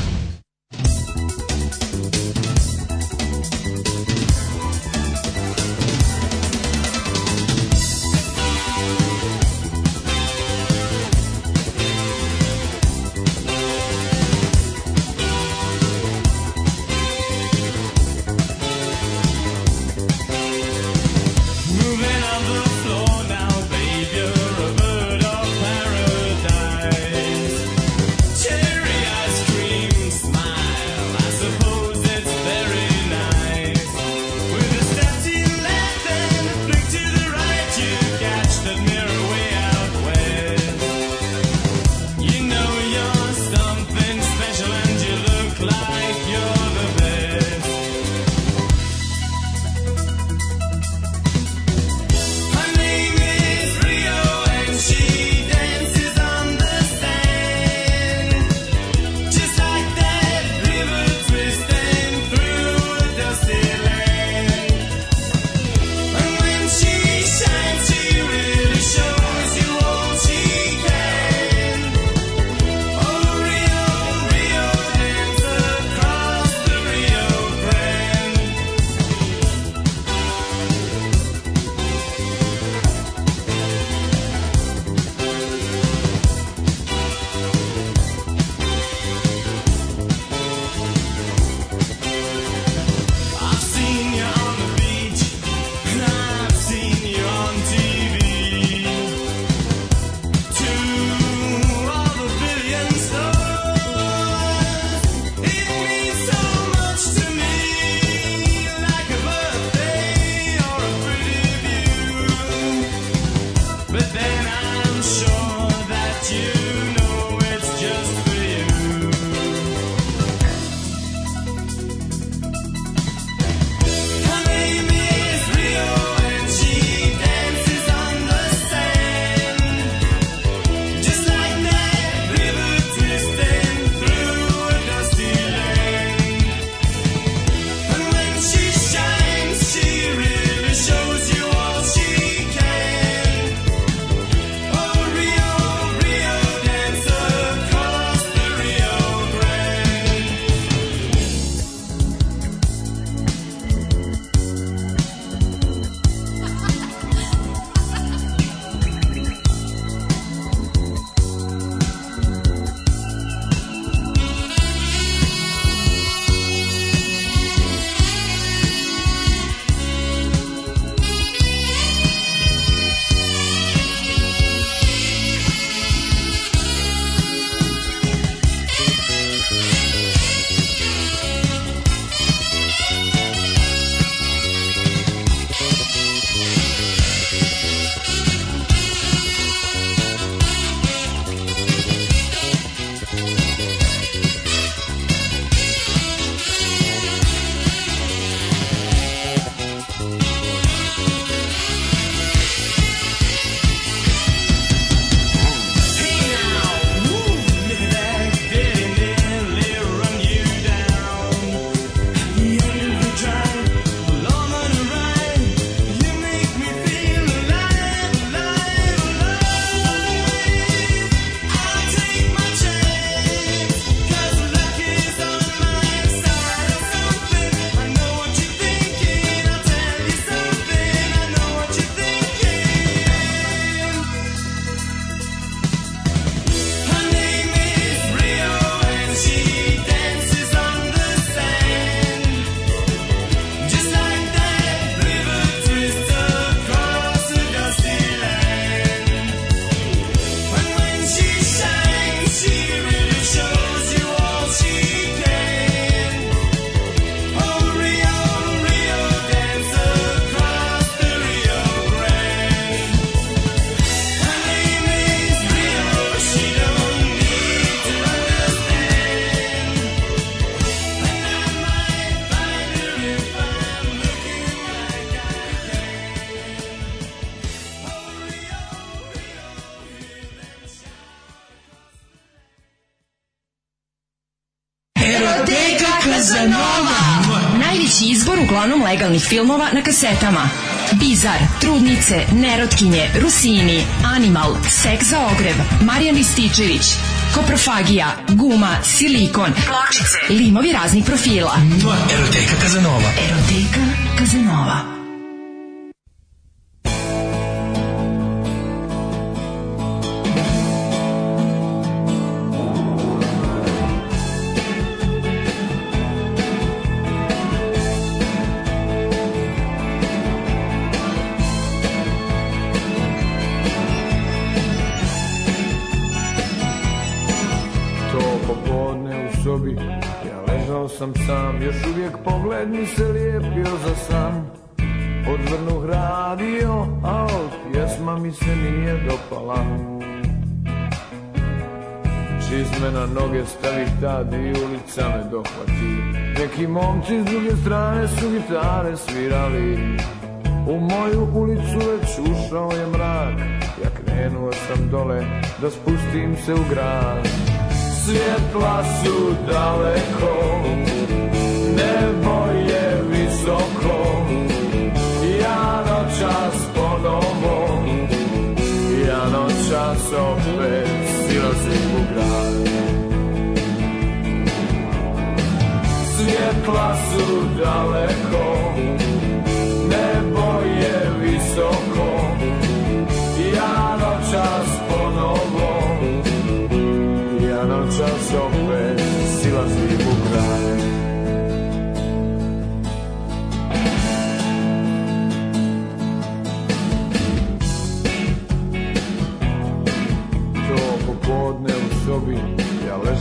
kanonom legalnih filmova na kasetama. Bizar, Trudnice, Nerotkinje, Rusini, Animal, Sek za ogreb, Marijan Rističević, koprofagija, guma, silikon, pločice, limovi raznih profila. Mua, eroteka Kazanova. Eroteka Kazanova. ostao sam sam Još uvijek pogled mi se lijepio za san Odvrnu radio, a od pjesma mi se nije dopala Čizme na noge stavi tad i ulica me dohvati Neki momci s druge strane su gitare svirali U moju ulicu već ušao je mrak Ja krenuo sam dole da spustim se u grad svjetla su daleko nebo je visoko ja noćas ponovo ja noćas opet silazim u grad svjetla su daleko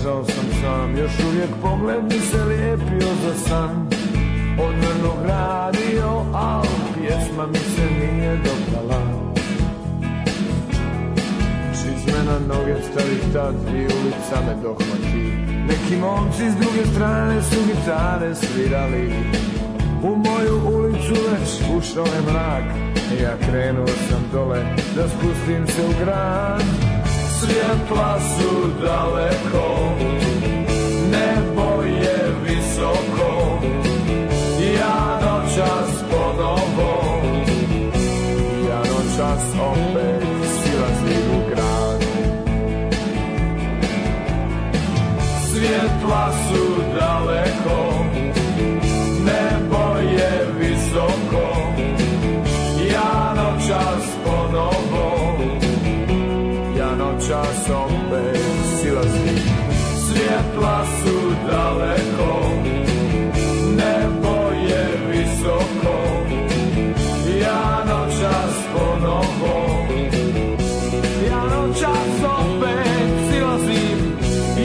ležao sam sam Još uvijek pogled mi se lijepio za san Odvrno gradio, al pjesma mi se nije dobrala Čizme na noge stavih tad i ulica me dohvati Neki momci s druge strane su gitare svirali U moju ulicu već ušao je mrak Ja krenuo sam dole da spustim se u grad svjetla su daleko Nebo je visoko Ja noćas ponovo Ja noćas opet
silazim u grad Svjetla su daleko Nebo je visoko Ja noćas nas opet silazi Svjetla su daleko Nebo je visoko Ja noćas ponovo Ja noćas opet silazim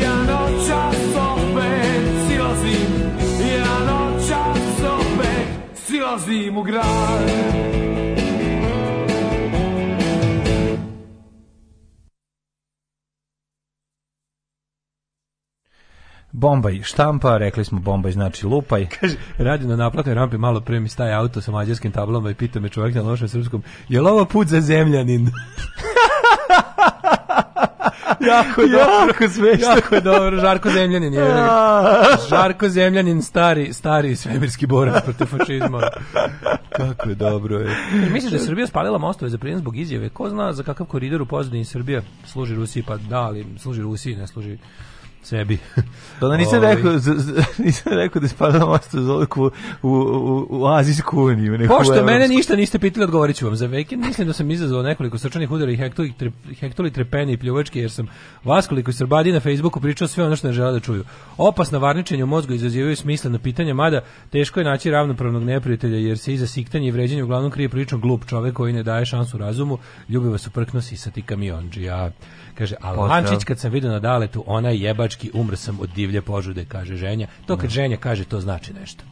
Ja noćas opet silazim Ja noćas opet silazim u grad Bombaj štampa, rekli smo Bombaj znači lupaj. *laughs* Kaže, radi na naplatnoj rampi, malo pre mi staje auto sa mađarskim tablom i pita me čovjek na lošem srpskom, je li ovo put za zemljanin? *laughs* jako dobro. Jako smešno.
Jako dobro. Žarko Zemljanin je. *laughs* Žarko Zemljanin, stari, stari svemirski borac protiv fašizma.
Kako je dobro. Je.
E, misliš da je Srbija spalila mostove za prijem zbog izjave? Ko zna za kakav koridor u pozadini Srbija služi Rusiji? Pa da, ali služi Rusiji, ne služi Sebi.
Pa da nisam ovaj. rekao, z, z, *laughs* nisam rekao da spadam osto zolku u, u, u Azijsku uniju. Neku
Pošto mene ništa niste pitali, odgovoriću vam. Za vikend mislim da sam izazvao nekoliko srčanih udara i hektoli, tre, hektoli trepeni i pljuvačke, jer sam vas koliko srbadi na Facebooku pričao sve ono što ne žele da čuju. Opasna varničenja u mozgu izazivaju smislena pitanja, mada teško je naći ravnopravnog neprijatelja, jer se iza siktanja i vređanja uglavnom krije prilično glup čovek koji ne daje šansu razumu, ljubi vas uprkno sisati kamionđija. Kaže, a Lančić kad sam vidio na daletu, ona jebački umr sam od divlje požude, kaže ženja. To kad mm. ženja kaže, to znači nešto.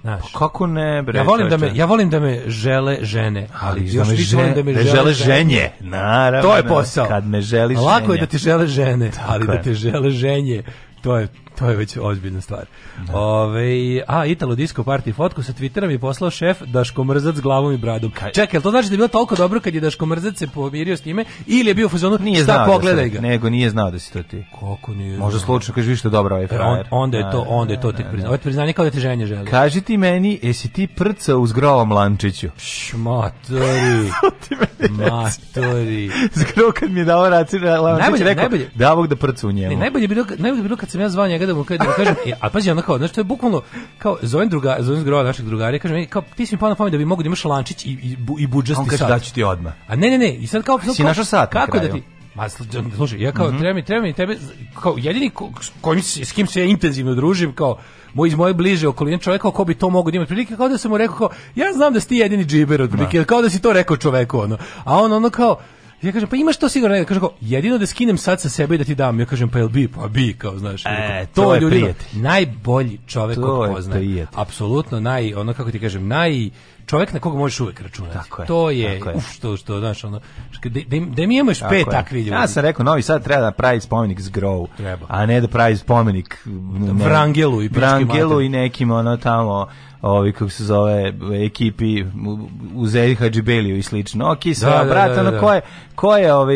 Znaš. Pa kako ne, bre?
Ja volim da me ja volim da me žele žene,
ali, ali
da
još više volim da me da žele, žele ženje. Naravno. To je posao. Kad me želiš.
Lako ženja. je da ti žele žene, ali da te žele ženje. To je To je već ozbiljna stvar. Da. Ove, a, Italo Disco Party fotku sa Twittera mi poslao šef Daško Mrzac s glavom i bradom. Kaj? Čekaj, to znači da je bilo toliko dobro kad je Daško Mrzac se pomirio s time ili je bio u fazonu, nije šta znao da pogledaj da ga.
Nego nije znao da si to ti.
Kako nije
Možda slučajno kažeš više dobro ovaj e, frajer. On,
onda je da, to, onda
je
to tek priznanje. Ovo priznanje kao da ti ženje želi.
Kaži ti meni, jesi ti prca uz grovom lančiću?
Šmatori.
*laughs* Matori. Zgro kad mi je dao raci, lančić, najbolje, rekao,
najbolje. da ovog da prca u njemu. Ne, najbolje, bilo, najbolje bilo kad sam ja zvao njega njega da mu da
mu
kažem, e, a pazi ona kao, znači to je bukvalno kao zovem druga, zovem grova našeg drugara, kaže meni kao ti si mi pao na pamet da bi mogu da imaš lančić i i, i budžet budžasti
On kaže da ću ti odma.
A ne ne ne, i sad kao, si kao, sat kako da ti Ma
slušaj,
ja kao mm -hmm. treba mi, treba mi tebe kao jedini ko, s, kojim, s kim se ja intenzivno družim kao moj iz moje bliže okoline čovjek kao ko bi to mogao da ima prilike kao da sam mu rekao kao ja znam da si ti jedini džiber da. od prilike, kao da si to rekao čoveku ono. A on ono kao Ja kažem, pa imaš to sigurno. Ja kažem, jedino da skinem sad sa sebe i da ti dam. Ja kažem, pa jel bi? Pa bi, kao, znaš.
E, rekao, to, to, je ljudi,
najbolji čovjek kog poznaje. Apsolutno naj, ono kako ti kažem, naj čovjek na koga možeš uvek računati. Tako je, to je, tako uf, što, što, znaš, ono, da, da, da, mi imaš pet takvih
ljudi. Ja sam rekao, Novi Sad treba da pravi spomenik zgrov, treba. a ne da pravi spomenik...
Ne, Vrangelu i
Vrangelu i nekim, ono, tamo, ovi kako se zove ekipi u Zeli Hadžibeliju i slično. Oki se da, da brat, da, da, ono ko je ko je ovaj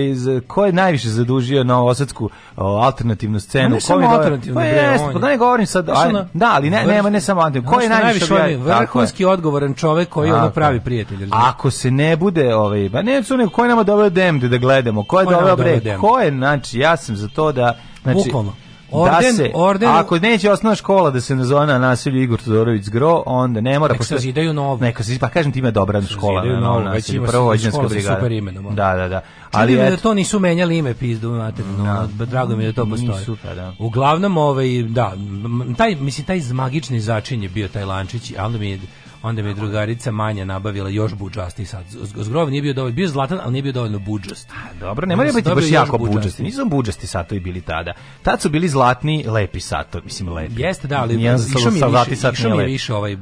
ko je najviše zadužio na Osadsku alternativnu scenu, ne ko pa pa je
alternativno bre,
pa da ne govorim sad, aj, da, ali ne nema ne samo alternativno. Ko je najviše ovaj
vrhunski odgovoran čovjek koji je ono pravi prijatelj.
Ako se ne bude ove, pa ne su nego ko je nama doveo Demde da gledamo, ko je doveo bre, ko je znači ja sam za to da znači Bukvalno. Da orden, da se, orden, ako neće osnovna škola da se nazove na nasilju Igor Todorović Gro, onda
ne
mora...
Neka
se zidaju novo. Neka se, pa kažem ti ima dobra škola na novo nasilju, prvovođanska brigada. Super imenom. Da, da, da.
Ali da to nisu menjali ime, pizdu, materinu, da. no, drago mi je da to postoji. Nisu, pa, da. Uglavnom, ovaj, da, taj, mislim, taj magični začin je bio taj lančić, ali mi je onda mi je drugarica manja nabavila još budžasti sad. Zgrov nije bio dovoljno, bio zlatan, ali nije bio dovoljno budžast. A,
dobro, ne mora biti baš jako budžasti. Nisam budžasti satovi bili tada. Tad su bili zlatni, lepi satovi, mislim lepi.
Jeste, da, ali
išao mi je više, sat išao
mi je više ovaj,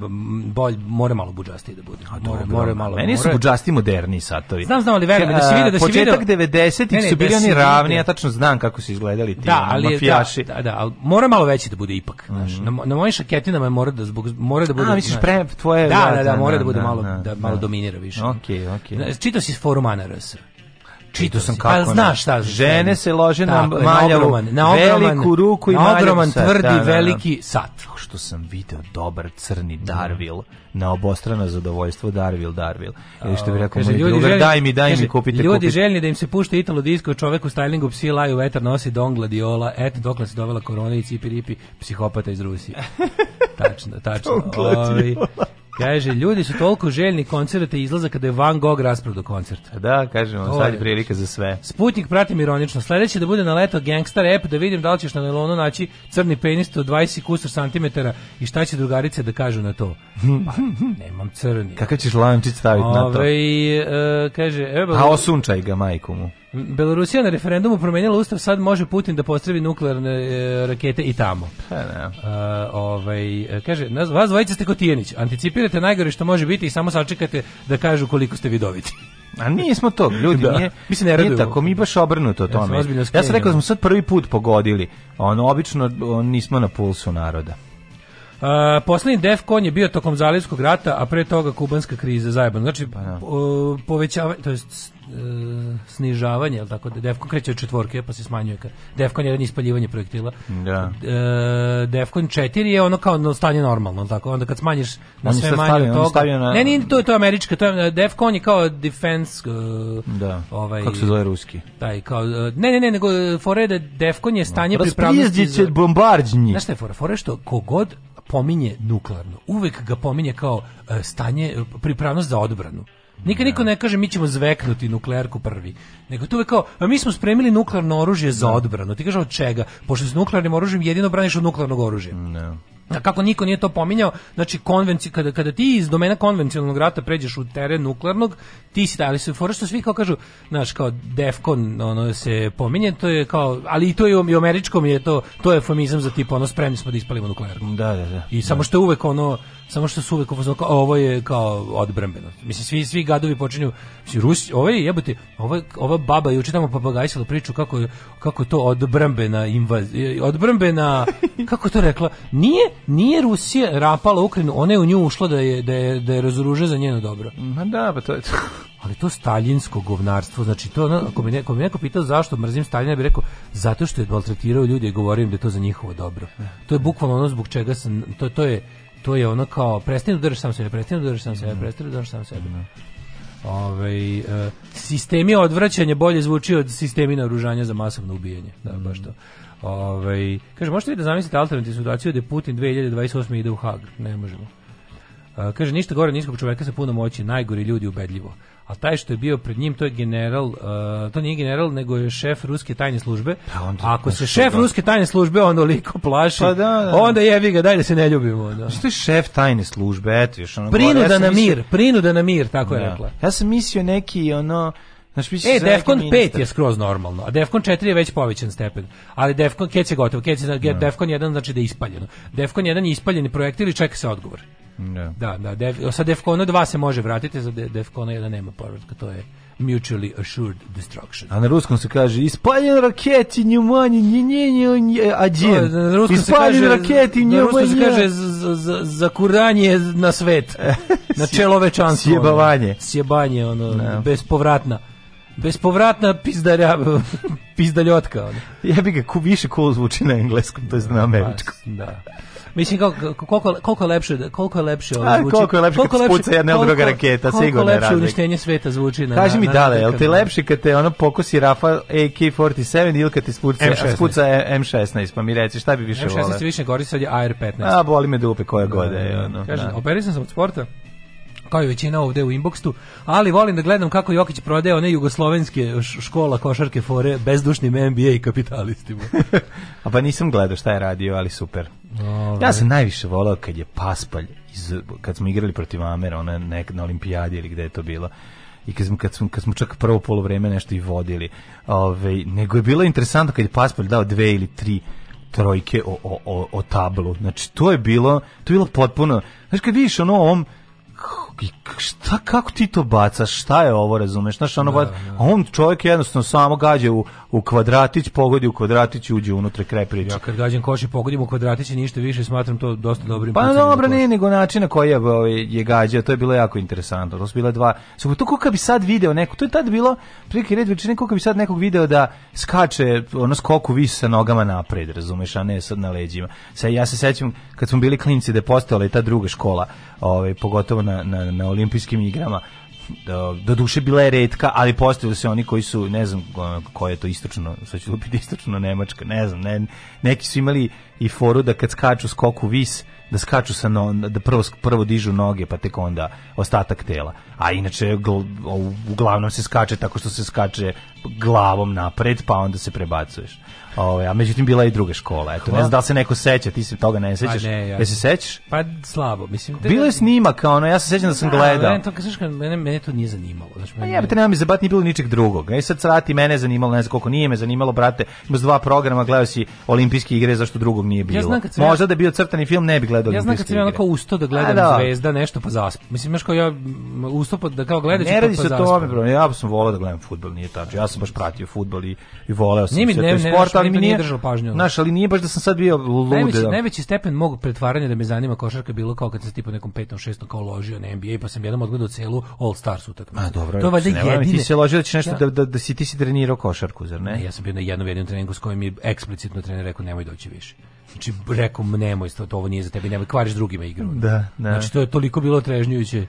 bolj, mora malo budžasti da bude.
A, dobro, more, malo, Meni su budžasti moderni satovi.
Znam, znam, ali verujem, da si vidio, da si e,
vidio. Početak 90-ih su bili oni ravni, ja tačno znam kako su izgledali ti da, ali, mafijaši.
Da, da, da, ali mora malo veći da bude ipak. Znaš, mhm. na, na mojim šaketinama mora da, zbog, mora da bude... A, misliš, pre, tvoje
da,
da,
da,
da, mora da bude malo, da, malo dominira više.
Okej, okej. Čitao
si forumana RS. Čitao
sam kako. A
znaš šta?
Žene se lože na maljavu, na ogroman, veliku ruku i na ogroman
tvrdi da, da, da. veliki sat.
Što sam video dobar crni Darvil na obostrano zadovoljstvo Darvil Darvil. Ili što bi rekao moj drugar, daj mi, daj kaže, mi, kupite,
Ljudi kupite. željni da im se pušta Italo disco, čovek u stylingu psi laju, vetar nosi don gladiola, eto dokle se dovela korona i cipiripi, psihopata iz Rusije. tačno, tačno. Ovi, Kaže, ljudi su toliko željni koncerta i izlaza kada je Van Gogh rasprodao koncert.
Da, kažem vam, sad je prilika za sve.
Sputnik pratim ironično. Sledeće da bude na leto Gangster app da vidim da li ćeš na nelonu naći crni penis od 20 kusur santimetara i šta će drugarice da kažu na to. Pa, nemam crni.
Kakav ćeš lančić staviti na to? Ove,
ovaj, e, kaže, evo...
A pa osunčaj ga majku mu.
Belorusija na referendumu promenila ustav, sad može Putin da postrebi nuklearne e, rakete i tamo.
Pa ne. Da. E,
ovaj, e, kaže, vas dvojica ste Kotijenić, anticipirate najgore što može biti i samo sačekate da kažu koliko ste vidoviti.
A nismo to, ljudi, *laughs* da. nije, mi se ne radujemo. tako, mi baš obrnuto tome. Ja sam, ja sam rekao da smo sad prvi put pogodili, ono, obično on, nismo na pulsu naroda.
Uh, poslednji Defcon je bio tokom Zalivskog rata, a pre toga kubanska kriza zajebano. Znači, pa, da. po, povećavanje, to je e, snižavanje, jel tako, da Defcon kreće od četvorke pa se smanjuje. Kad. Defcon je ispaljivanje projektila.
Da. E,
Defcon 4 je ono kao no, stanje normalno, tako, onda kad smanjiš na on sve manje stavio, od toga. Na... Ne, nije, to, to je američka, to je, e, Defcon je kao defense, uh, da. ovaj,
kako se zove ruski.
Taj, kao, ne, ne, ne, nego fore da Defcon je stanje no. pripravnosti.
Rasprijezdiće za... bombarđnji.
Znaš
šta
je fore? Fore što kogod pominje nuklearno. Uvek ga pominje kao e, stanje, e, pripravnost za odbranu. Nikad niko ne kaže mi ćemo zveknuti nuklearku prvi. Nego to je kao, a mi smo spremili nuklearno oružje za da. odbranu. Ti kaže od čega? Pošto s nuklearnim oružjem jedino braniš od nuklearnog oružja.
Ne. Da.
Da kako niko nije to pominjao, znači konvenci, kada, kada ti iz domena konvencionalnog rata pređeš u teren nuklearnog, ti si ali se fora što svi kao kažu, znaš, kao Defcon ono se pominje, to je kao, ali i to je i američkom je to, to je eufemizam za tipa ono spremni smo da ispalimo nuklearno.
Da, da, da.
I da. samo što je uvek ono, samo što su uvek ovo, ovo je kao odbrambeno. Mislim svi svi gadovi počinju, mislim Rusi, ovaj jebote, ova ova baba juče tamo papagajsila priču kako kako to odbrambena invazija, odbrambena *laughs* kako to rekla, nije nije Rusija rapala Ukrajinu, ona je u nju ušla da je, da je, da je razoruže za njeno dobro.
Ma da, pa to je to. *laughs*
Ali to staljinsko govnarstvo, znači to, ako, me neko, mi neko pitao zašto mrzim Staljina, ja bih rekao, zato što je maltretirao ljudi i govorio im da je to za njihovo dobro. To je bukvalno ono zbog čega sam, to, to je, to je ono kao, prestani da sam sebe, prestani da sam sebe, prestani da sam sebe. Mm. Da. Ove, ovaj, uh, sistemi odvraćanja bolje zvuči od sistemi naoružanja za masovno ubijanje. Da, baš to. Ovaj kaže možete vi da zamislite alternativnu situaciju da Putin 2028 ide u Hag? Ne možemo. Uh, kaže ništa gore niskog čoveka sa puno moći, najgori ljudi ubedljivo. A taj što je bio pred njim, to je general, uh, to nije general, nego je šef ruske tajne službe. Pa ako se šef da. ruske tajne službe ono liko plaši, pa da, da, da. onda jevi ga, daj da se ne ljubimo. Da.
Što je šef tajne službe, eto još
ono... Prinuda ja na mislio, mir, prinuda na mir, tako je da. rekla.
Ja sam mislio neki ono
Znaš, e, Defcon 5 je skroz normalno, a Defcon 4 je već povećan stepen. Ali Defcon, kec je gotovo, kec je, no. Da. Defcon 1 znači da je ispaljeno. Defcon 1 je ispaljeni projektil i čeka se odgovor. No.
Da.
da, da, def, sa Defcon 2 se može vratiti, za Defcon 1 nema povratka, to je mutually assured destruction.
A na ruskom se kaže ispaljen raketi не manje не не не один.
Na ruskom ispaljen se kaže raketi не manje. se kaže za kuranje na svet. *laughs* na čelo večanstvo.
Sjebavanje. Ono,
sjebanje da. ono no. bespovratna. Bespovratna pizdarja, *laughs* pizdaljotka. ona.
Jebi ga, ku, više cool zvuči na engleskom, to je na američkom.
Pa, da. Mislim koliko koliko koliko lepše koliko je lepše ovo zvuči.
Koliko je lepše koliko kad spuca jedna od druga raketa, sigurno je Koliko lepše razlik.
uništenje sveta zvuči na.
Kaži mi na, na, dale, jel ti lepše kad te ono pokosi Rafa AK47 ili kad ti spuca M16. spuca e- M16, pa mi reci šta bi više
voleo? M16 više gori sad je AR15.
A boli me dupe koja da, gode, je da, da. ono.
Kaže, operisan sam od sporta kao i većina ovde u inboxu, ali volim da gledam kako Jokić prodaje one jugoslovenske škola košarke fore bezdušnim NBA i kapitalistima.
*laughs* A pa nisam gledao šta je radio, ali super. Ove. Ja sam najviše volao kad je Paspalj iz, kad smo igrali protiv Amera, ona nek na olimpijadi ili gde je to bilo i kad smo, kad smo, kad smo čak prvo polovreme nešto i vodili. Ove, nego je bilo interesantno kad je Paspalj dao dve ili tri trojke o, o, o, o tablu. Znači, to je bilo, to je bilo potpuno... Znači, kad vidiš ono ovom šta, kako ti to bacaš, šta je ovo, razumeš, znaš, ono, da, da. on čovjek jednostavno samo gađa u, u kvadratić, pogodi u kvadratić, uđe unutra kraj priče.
Ja kad gađam koši, pogodim u kvadratić ništa više, smatram to dosta dobrim.
Pa dobro, nije nego način na koji je, ovaj, je gađao, to je bilo jako interesantno, to su bila dva, sve, to kako bi sad video neko, to je tad bilo, prilike red večine, kako bi sad nekog video da skače, ono, skoku visi sa nogama napred, razumeš, a ne sad na leđima. Sa, ja se sećam, kad smo bili klinci da je postala i ta druga škola, ovaj, pogotovo na, na na, olimpijskim igrama do, da, do duše bila je redka, ali postavili se oni koji su, ne znam koje je to istočno, sad ću lupiti istočno Nemačka, ne znam, ne, neki su imali i foru da kad skaču skoku vis, da skaču sa no, da prvo, prvo dižu noge pa tek onda ostatak tela. A inače uglavnom se skače tako što se skače glavom napred pa onda se prebacuješ. Ove, ovaj, a međutim bila je i druga škola. Eto, Hvala. ne znam da li se neko seća, ti se toga ne sećaš. Pa ne, ja. se sećaš? Pa slabo, mislim. Da... Bilo je kao ono, ja se sećam da sam da, gledao. Ne, to, kažeš, mene, mene to nije zanimalo. Znači, mene... Pa jebate, nema mi zabat, nije bilo ničeg drugog. E sad crati mene je zanimalo, ne znam koliko nije me zanimalo, brate, imaš dva programa, gledao si olimpijske igre, zašto drugog nije bilo. Ja znam kad Možda da je bio crtani film, ne bih gledao ja znam kad sam ja onako usto da gledam da. zvezda, nešto pa zasp. Mislim, imaš kao ja ustao pa, da kao gledaš Ne pa radi pa se o tome, bro. Ja sam voleo da gledam fudbal, nije tačno. Ja sam baš pratio fudbal i, i voleo sam sve sport, ali mi nije, držao pažnju. Naš, ali nije baš da sam sad bio lud. Najveći, da. najveći stepen mog pretvaranja da me zanima košarka bilo kao kad se tipa nekom petom, šestom kao ložio na NBA pa sam jednom odgledao celu All Stars utakmicu. A dobro. To valjda znači, jedine. Ti se ložio da će nešto da, da, da si ti si trenirao košarku, zar ne? ne ja sam bio na jednom jedinom treningu s kojim mi eksplicitno trener rekao nemoj doći više. Znači, rekao, nemoj, to, to ovo nije za tebe, nemoj, kvariš drugima igru. Da, da. Znači, to je toliko bilo trežnjujuće.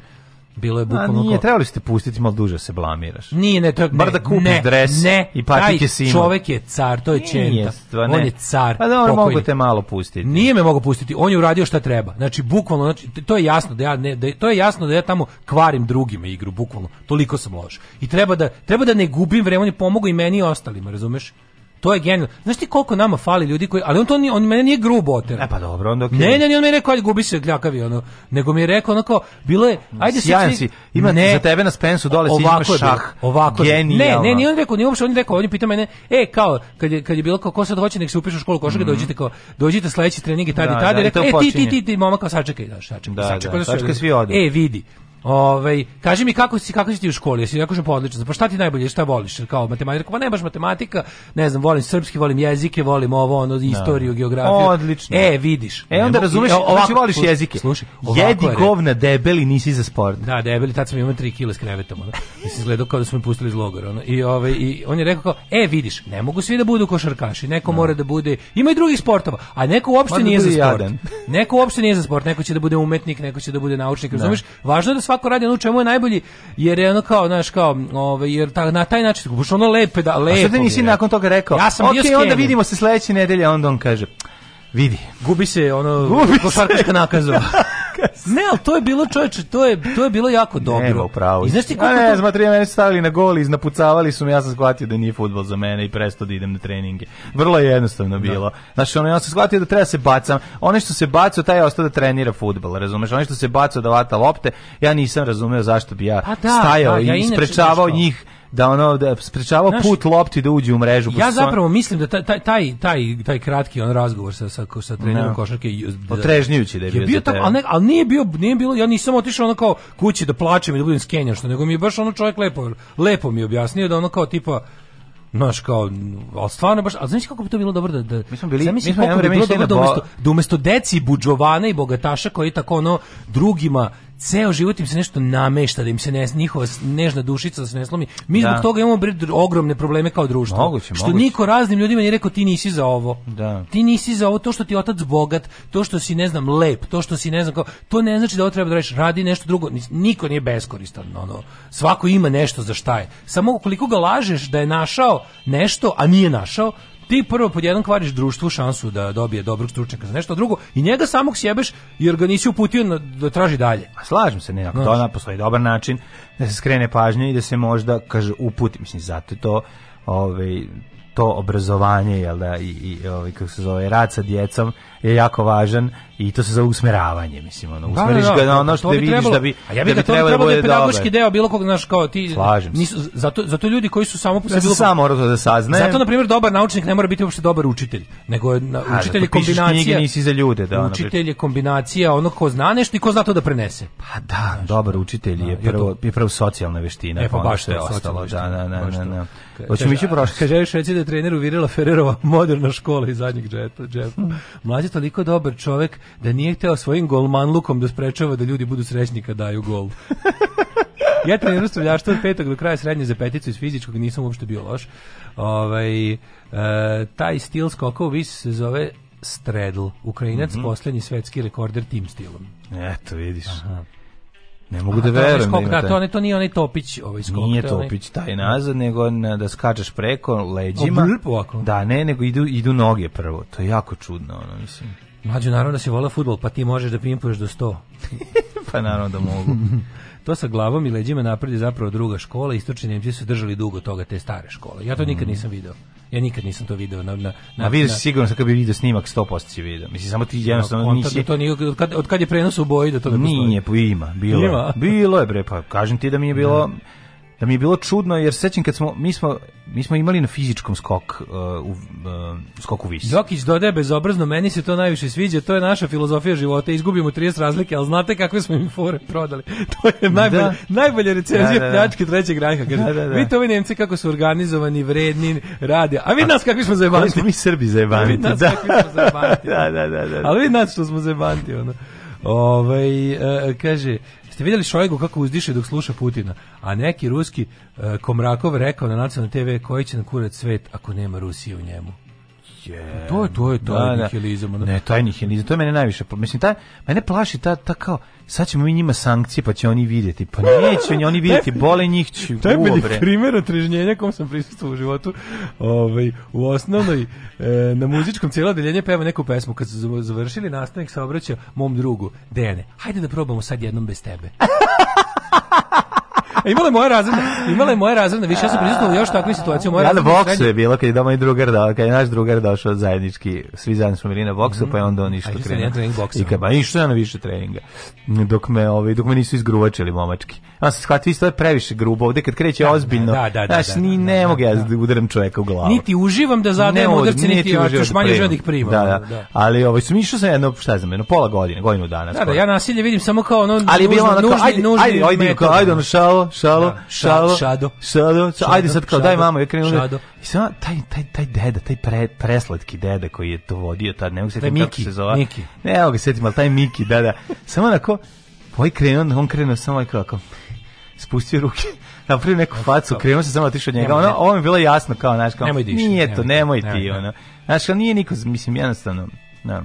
Bilo je bukvalno. Nije, ko... trebali ste pustiti malo duže se blamiraš. Nije, ne, to je, bar da kupiš ne, dres ne, i patike sinu. Čovek je car, to je čenta. On je car. Pa da, on mogu te malo pustiti. Nije me mogu pustiti. On je uradio šta treba. Znači bukvalno, znači to je jasno da ja ne, da, to je jasno da ja tamo kvarim drugima igru bukvalno. Toliko sam loš. I treba da treba da ne gubim vreme, on je pomogao i meni i ostalima, razumeš? To je genijalno. Znaš ti koliko nama fali ljudi koji, ali on to ni, on mene nije grubo otera. E pa dobro, onda okay. Ne, ne, ne, on mi je rekao ajde gubi se kljakavi ono, nego mi je rekao onako bilo je ajde Sjajan si, ima ne, za tebe na Spensu dole si imaš šah. Ovako. Genijalno. Ne, ne, nije on rekao, nije uopšte on je rekao, on je pitao mene, e kao kad je kad je bilo kao ko sad hoće nek se upiše u školu košarke, mm dođite kao dođite sledeći trening i tad i da, tad, da, rekao, e ti ti ti ti momak sačekaj, da, sačekaj, da, sačekaj, da, sačekaj, svi odu. E vidi. Ovaj kaži mi kako si kako si ti u školi? Jesi jako pa odlično. Pa šta ti najbolje, šta voliš? Kao matematika, pa ne baš matematika, ne znam, volim srpski, volim jezike, volim ovo, ono da. istoriju, no. geografiju. Odlično. E, vidiš. E onda razumeš, ovako, znači voliš sluši, jezike. Slušaj, jedi je govna debeli, nisi za sport. Da, debeli, tad sam imao 3 kg s krevetom, ono. Mislim izgledao kao da smo me pustili iz logora, ono. I ovaj i on je rekao kao, "E, vidiš, ne mogu svi da budu košarkaši, neko no. Da. mora da bude, ima i drugih sportova, a neko uopšte Mada nije za sport. Jadan. Neko uopšte nije za sport, neko će da bude umetnik, neko će da bude naučnik, da. razumeš? Važno je da svako radi ono čemu je najbolji, jer je ono kao, znaš, kao, ovaj, jer ta, na taj način, baš ono lepe, da, lepo. A što ti nisi nakon toga rekao? Ja sam okay, bio onda vidimo se sledeće nedelje, onda on kaže, Vidi. Gubi se ono Gubi košarkaška nakazova. *laughs* ne, ali to je bilo čoveče, to je to je bilo jako dobro. Nema pravo. I znaš ti kako? Ne, to... smatri, meni su stavili na gol i napucavali su me, ja sam shvatio da nije fudbal za mene i prestao da idem na treninge. Vrlo je jednostavno da. bilo. Znači, ono ja sam shvatio da treba se bacam. Oni što se bacao, taj je ostao da trenira fudbal, razumeš? Oni što se bacao da vata lopte, ja nisam razumeo zašto bi ja pa da, stajao da, ja i sprečavao njih da ono da sprečavao put lopti da uđe u mrežu. Ja zapravo mislim da taj taj taj taj kratki on razgovor sa sa sa trenerom da. košarke da- potrežnjujući da je bio. Je bio tako, al ne, al nije bio nije bilo ja nisam otišao onako kao kući da plačem i da budem skenjan što nego mi je baš ono čovjek lepo lepo mi objasnio da ono kao tipa Znaš, kao, ali stvarno baš, a znaš kako bi to bilo dobro da... da mi smo bili, mi smo kako bi bilo da umesto, da umesto deci, buđovana i bogataša koji tako ono drugima ceo život im se nešto namešta da im se ne njihova nežna dušica da se ne slomi. Mi da. zbog toga imamo ogromne probleme kao društvo. Moguće, što moguće. niko raznim ljudima nije rekao ti nisi za ovo. Da. Ti nisi za ovo to što ti otac bogat, to što si ne znam lep, to što si ne znam kao to ne znači da ovo treba da radiš, radi nešto drugo. Niko nije beskoristan, ono. Svako ima nešto za šta je. Samo koliko ga lažeš da je našao nešto, a nije našao, ti prvo pod jedan kvariš društvu šansu da dobije dobrog stručnjaka za nešto drugo i njega samog sjebeš jer ga nisi uputio na, da traži dalje. A slažem se nekako, to no. postoji dobar način da se skrene pažnja i da se možda, kaže, uputi, mislim, zato to ovaj, to obrazovanje jel da i, i ovaj kako se zove rad sa djecom je jako važan i to se za usmeravanje, mislim, ono, da, usmeriš da, da, ga na da, ono što te vidiš trebalo, da bi, a ja da bi da bi trebalo, da je pedagoški deo bilo kog, znaš, kao ti, Slažem nisu, zato, zato ljudi koji su samo po sebi... Ja sam bilo, da saznajem. Zato, na primjer, dobar naučnik ne mora biti uopšte dobar učitelj, nego je na, a, učitelj je kombinacija... Knjige, nisi za ljude, da. Učitelj je kombinacija ono ko zna nešto i ko zna to da prenese. Pa da, znaš, dobar učitelj da, je, prvo, je prvo socijalna veština, e, pa, pa baš što je ostalo, da, da, da, da, da. Hoćemo ići prošlo. Kaže, reći da je trener uvirila Ferrerova *laughs* moderna škola iz zadnjeg džepa. *laughs* Mlađe Lazi toliko dobar čovek da nije hteo svojim golman lukom da sprečava da ljudi budu srećni kad daju gol. ja treniru streljaštvo od petog do kraja srednje za peticu iz fizičkog, nisam uopšte bio loš. Ovaj, e, taj stil skoka u vis se zove Stredl, Ukrajinac, mm -hmm. posljednji svetski rekorder tim stilom. Eto,
vidiš. Aha. Ne mogu da verujem. Da, da, to, ne, to nije onaj topić, ovaj skok. Nije topić taj nazad, nego na, da skačeš preko leđima. Ovako. Da, ne, nego idu, idu noge prvo. To je jako čudno, ono, mislim. Mlađo, naravno da si vola futbol, pa ti možeš da pimpuješ do 100. *laughs* pa naravno da mogu. *laughs* to sa glavom i leđima napred je zapravo druga škola. Istočni Nemci su držali dugo toga te stare škole. Ja to nikad mm. nisam video. Ja nikad nisam to video na na na. A vidiš sigurno da kad bi video snimak 100% si video. Mislim samo ti jednostavno no, nisi. To nije od kad od kad je prenos u boji da to ne postoji. Nije, pa ima, bilo. Ima. Bilo je bre, pa kažem ti da mi je bilo ne. Da da mi je bilo čudno jer sećam kad smo mi smo mi smo imali na fizičkom skok uh, u uh, skoku vis. Jokić dodaje bezobrazno, meni se to najviše sviđa, to je naša filozofija života, izgubimo 30 razlike, al znate kakve smo im fore prodali. *laughs* to je najbolje da. najbolje recenzije da, da, da, pljačke trećeg rajha, kaže. Da, da, da, Vidite ovi Nemci kako su organizovani, vredni, rade. A vi nas kakvi smo zajebanti. Smo mi Srbi zajebanti. Da. kakvi smo zajebanti. *laughs* da, da, da, da. Ali vi nas što smo zajebanti ono. Ovaj e, e, kaže Jeste videli Šojgu kako uzdiše dok sluša Putina? A neki ruski uh, Komrakov rekao na nacionalnoj TV koji će na kurac svet ako nema Rusije u njemu je. To je to je to da, da, nihilizam. Da. Ne, taj nihilizam, to je mene najviše, mislim taj mene plaši ta ta kao sad ćemo mi njima sankcije pa će oni videti. Pa neće oni oni *laughs* vidjeti, bole njih će. *laughs* To je meni primjer otrežnjenja kom sam prisustvovao u životu. Ovaj u osnovnoj e, na muzičkom cijelo odeljenje peva neku pesmu kad su završili nastavnik se obraća mom drugu Dene. Hajde da probamo sad jednom bez tebe. *laughs* *laughs* imale moje je imale moje imala više ja sam prisustvovao još takvu situaciju, moje. ja na boksu je bilo, kad je doma i drugar, da, kad je naš drugar došao zajednički, svi zajedno smo bili na boksu, mhm. pa je onda on išao krenuo. I kad baš išao na više treninga, dok me, ovaj, dok me nisu izgruvačili momački. Ja se shvatio isto je previše grubo, ovde kad kreće da, ozbiljno, da, da, da znaš, ni ne mogu ja da udaram čoveka u glavu. Niti uživam da zadajem udarce, niti još manje uživam da ih primam. Da, da. Ali ovaj, sam išao sam jedno, šta znam, jedno pola godine, godinu dana. Da, da, ja nasilje vidim samo kao ono, ali je bilo ono, ajde, ajde, ajde, ajde, ono šao, šalo, da, šalo, šalo, šado, šado, ajde sad kao, daj mamo, ja krenu. Da- I sam, taj, taj, taj deda, taj pre, preslatki deda koji je to vodio tad, ne mogu se sjetiti kako se zove. Miki. Ne evo se sjetiti, ali taj Miki, da, da. Samo onako, ovaj krenuo, on krenuo samo ovaj kako, spustio ruke *laughs* napravio neku facu, krenuo se samo otišao od njega. Ono, ovo mi je bilo jasno kao, znaš, kao, nemoj diši, nije to, nemoj, nemoj ti, nemoj. ono. Znaš, kao nije niko, mislim, jednostavno, da.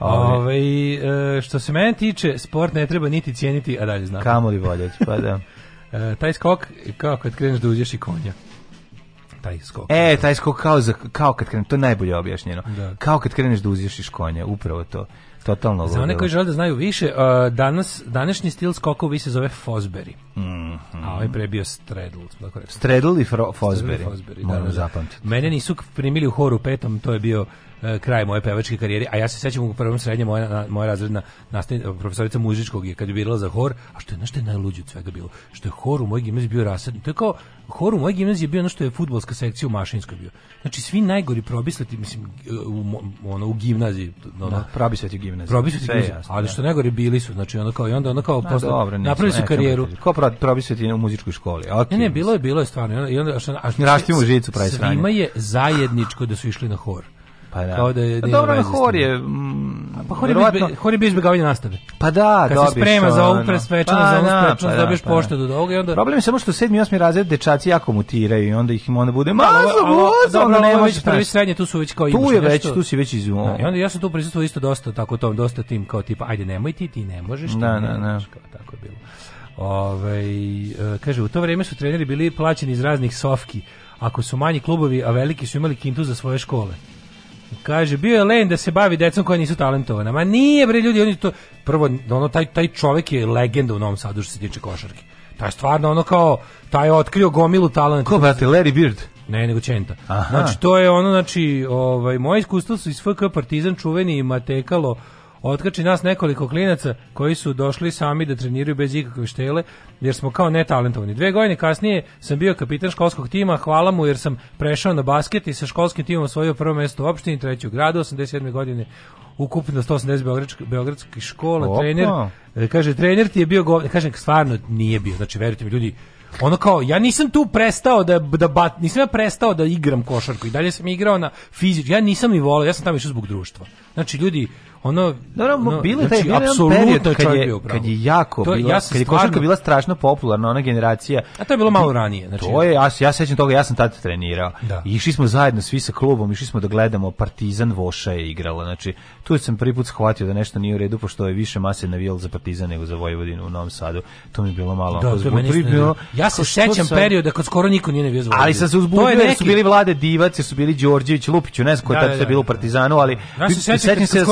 Ove, ovaj. ovaj, što se mene tiče, sport ne treba niti cijeniti, a dalje znam. Kamoli voljeć, pa da. *laughs* E, taj skok kao kad kreneš da uđeš i konja. Taj skok. E, taj skok kao, za, kao kad kreneš, to je najbolje objašnjeno. Da. Kao kad kreneš da uđeš i konja, upravo to. Totalno Za one koji žele da znaju više, uh, danas, današnji stil skokovi se zove Fosberi. Mm -hmm. A ovaj pre bio Stredl. Tako Stredl i Fro Fosberi. Fosberi da, da, da. Mene nisu primili u horu petom, to je bio E, kraj moje pevačke karijere, a ja se sećam u prvom srednjem moja, moja razredna nastavnica, e, profesorica muzičkog je kad je birala za hor, a što je nešto najluđe od svega bilo, što je hor u mojoj gimnaziji bio rasadni. To je kao, hor u mojoj gimnaziji je bio ono što je futbolska sekcija u Mašinskoj bio. Znači, svi najgori probisleti, mislim, e, u, ono, u gimnaziji. Da, ono, da, probisveti u gimnaziji. Probisveti u gimnaziji, ali što najgori bili su, znači, ono kao, i onda ono kao, da, posle, dobro, napravili su karijeru. Kao probisveti u muzičkoj školi? Okay. Ne, ne, bilo je, bilo je stvarno. I onda, a što, a što, Rastimo žicu, pravi Svima je zajedničko da su išli na hor. Pa da. Kao da je pa dobro, Hor je... Mm, pa Hor je, verovatno... Hor je bio nastave. Pa da, Kad dobiš. Kad se sprema za ovu presvečanu, pa, za ovu da, sprečanu, pa, da, da, dobiješ pa, da. poštedu od ovoga i onda... Problem je samo što 7. i 8. razred dečaci jako mutiraju i onda ih im onda bude malo, voza, onda ne možeš... Prvi srednje, tu su već kao imaš Tu je već, tu si već izvon. I onda ja sam tu prisutuo isto dosta, tako tom, dosta tim, kao tipa, ajde nemoj ti, ti ne možeš, ti tako je bilo. Ove, ovaj, kaže, u to vreme su treneri bili plaćeni iz raznih sofki. Ako su manji klubovi, a veliki su imali kintu za svoje škole. Kaže, bio je len da se bavi decom koja nisu talentovana. Ma nije, bre, ljudi, oni to... Prvo, ono, taj, taj čovek je legenda u Novom Sadu što se tiče košarke. Taj je stvarno ono kao, taj je otkrio gomilu talenta. Ko, brate, Larry Bird? Ne, nego Čenta. Aha. Znači, to je ono, znači, ovaj, moje iskustvo su iz FK Partizan čuveni i Matekalo, otkači nas nekoliko klinaca koji su došli sami da treniraju bez ikakve štele, jer smo kao netalentovani. Dve godine kasnije sam bio kapitan školskog tima, hvala mu jer sam prešao na basket i sa školskim timom osvojio prvo mesto u opštini, treću gradu, 87. godine ukupno 180 beogradskih beogradski škola, Opa. trener e, kaže trener ti je bio govna, kažem stvarno nije bio. Znači verujte mi ljudi, ono kao ja nisam tu prestao da da bat, nisam ja prestao da igram košarku i dalje sam igrao na fizič, Ja nisam ni voleo, ja sam tamo išao zbog društva. Znači ljudi, ono Dobro, no, bilo je taj znači, bio period kad je, bio kad je jako to, bila, ja kad je košarka bila strašno popularna ona generacija. A to je bilo malo ranije, znači. To je ja ja sećam toga, ja sam tad trenirao. Da. I išli smo zajedno svi sa klubom, išli smo da gledamo Partizan Voša je igrala. Znači, tu sam prvi put shvatio da nešto nije u redu pošto je više mase navijal za Partizan nego za Vojvodinu u Novom Sadu. To mi je bilo malo.
Da, to meni bilo, ja se sećam sam... perioda kad skoro niko nije
navijao. Ali sam se uzbudio, neki... su bili Vlade Divac, su bili Đorđević, Lupić, ne znam ko je da, tad da, da, bilo u Partizanu, ali se sećam se da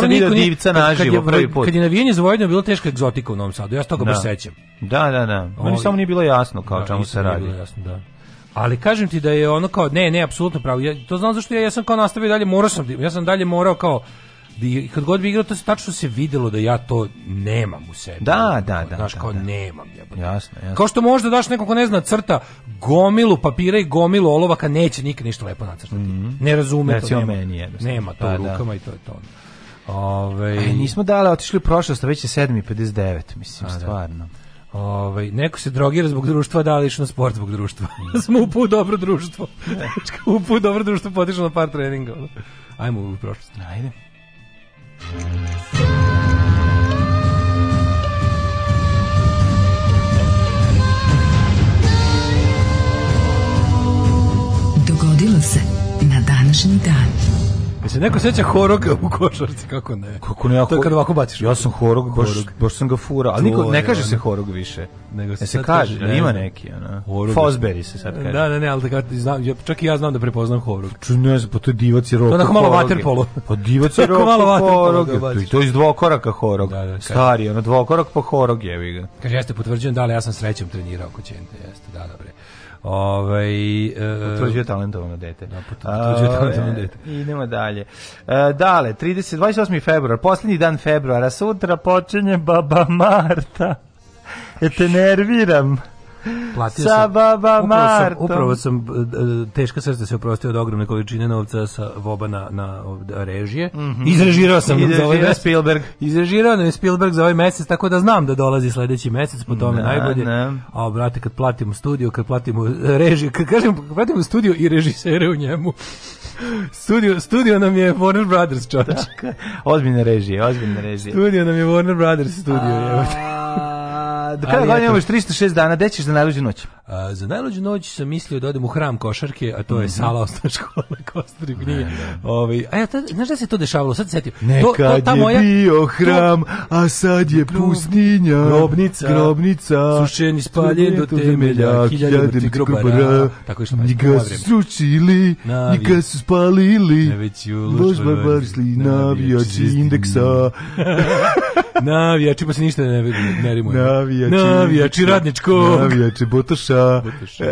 divca
naživo prvi put. Kad je navijanje za Vojvodinu bilo teško egzotika u Novom Sadu, ja se toga da. baš sećam.
Da, da, da. Meni samo nije bilo jasno kao da, čemu se radi. jasno,
da. Ali kažem ti da je ono kao ne, ne, apsolutno pravo. Ja to znam zašto ja, ja sam kao nastavio dalje, morao sam, da ja sam dalje morao kao bi da kad god bi igrao to se tačno se videlo da ja to nemam u sebi.
Da, da, da. Znaš,
kao
da.
nemam, jebote. Jasno, jasno. Kao što možda daš nekom ko ne zna crta gomilu papira i gomilu olovaka neće nikad ništa lepo nacrtati. Mm -hmm. Ne razume Reci to. Nema, meni, nema to pa da, u rukama da. i to je to.
Ove... Ovaj- e, nismo dale, otišli u prošlost, a već je 7.59, mislim, a, da. stvarno.
Da. Ove, ovaj, neko se drogira zbog društva, da li na sport zbog društva. Mm. *laughs* Smo u put dobro društvo. Da. upu *laughs* u dobro društvo potišlo na par treninga. Ajmo u prošlost.
Ajde.
Dogodilo se na današnji dan. Jesi neko seća horoga *laughs* u košarci kako ne? Kako ne? To je kad ovako baciš.
Ja sam horog, baš, baš sam ga fura, ali niko ne kaže se horog više. Nego se, e, se kaže, ne. ima neki, ona. Fosberi se sad kaže.
Da, da ne, ne,
al da
znam, čak i ja znam da prepoznam horog.
Ču
ne znam,
pa to je divac i roko. To je malo
waterpolo.
Pa divac *laughs* i roko. malo horog. To da i to iz dva koraka horog. Da, da, Stari, ono dvokorak po pa horog je, vidi.
Kaže jeste potvrđujem da, ali ja sam srećom trenirao kod Čente, jeste, da, dobre. Da,
Ovaj
uh, potvrđuje talentovano dete.
Da, potvrđuje
talentovano
dete. I idemo
dalje. E, dale, 30 28. februar, poslednji dan februara, sutra počinje baba Marta. E te nerviram. Platio sa sam, baba
Martom. Upravo sam, e, teška srca se oprostio od ogromne količine novca sa Voba na, na režije. Mm -hmm. Izrežirao sam
za ovaj mesec. Spielberg.
Izrežirao nam je Spielberg za ovaj mesec, tako da znam da dolazi sledeći mesec, po tome na, najbolje. Na. A, brate, kad platimo studio, kad platimo e, režiju, kad kažem, kad platimo studio i režisere u njemu. studio, studio nam je Warner Brothers, čoveč.
Ozbiljne režije, ozbiljne režije.
Studio nam je Warner Brothers studio, A...
A, da do godine imaš 306 dana, gde ćeš za najluđu noć?
A, za najluđu noć sam mislio da odem u hram košarke, a to je mm -hmm. sala osnovne škola na Kostri knjige. Ovaj, a ja, ta, znaš da se to dešavalo, sad se setio. Nekad to, to, ta je bio hram, to, a sad je pustinja, grobnica, grobnica
sušeni spaljen do temelja, hiljadu ti grobara, tako je što Njega su sručili, njega su spalili, bož barbar slinavijači indeksa. *laughs*
Navijači, pa se ništa ne, merimo.
Navijači. Navijači radničko.
Navijači Botoša. Botoša.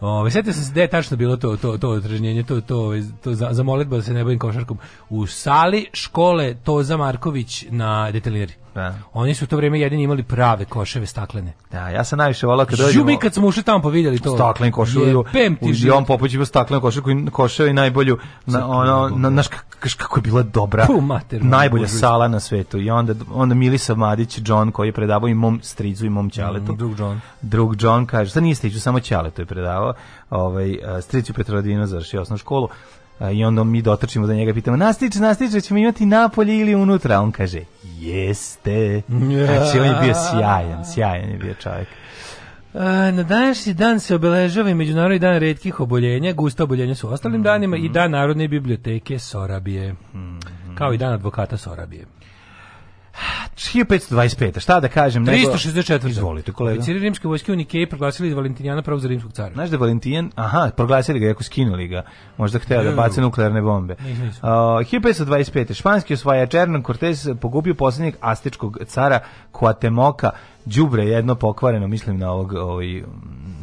Ove, sjetio sam se gde je tačno bilo to, to, to odražnjenje, to, to, to za, za molitba da se ne bojim košarkom. U sali škole Toza Marković na Detelinari. Da. Oni su u to vrijeme jedini imali prave koševe staklene.
Da, ja sam najviše volao kad dođemo.
mi kad smo ušli tamo pa vidjeli to.
Staklen košulju. I on Popović ima staklenu košulju košaju i najbolju na ono na naš kako je bila dobra. Puh, mater, najbolja Bogu. sala na svetu. I onda onda Milisa Madić John koji je predavao i mom stricu i mom mhm, ćaletu. Mm,
drug John.
Drug John kaže, sad nije stricu, samo ćaletu je predavao. Ovaj stricu Petrodino završio osnovnu školu i onda mi dotrčimo do njega pitamo nastiče, nastiče, ćemo imati napolje ili unutra, on kaže jeste znači on je bio sjajan sjajan je bio čovjek
na današnji dan se obeležava i Međunarodni dan redkih oboljenja, gusta oboljenja su ostalim mm -hmm. danima i mhm. dan Narodne biblioteke Sorabije, mm -hmm. kao i dan advokata Sorabije.
1525. Šta da kažem?
364.
Izvolite, kolega.
Oficiri rimske vojske u Nikeji proglasili Valentijana pravo za rimskog cara.
Znaš da Valentijan, aha, proglasili ga, jako skinuli ga. Možda hteo da bace nuklearne bombe. Uh, 1525. Španski osvajač Hernan Cortez pogubio poslednjeg astičkog cara Kuatemoka đubre jedno pokvareno, mislim na ovog ovaj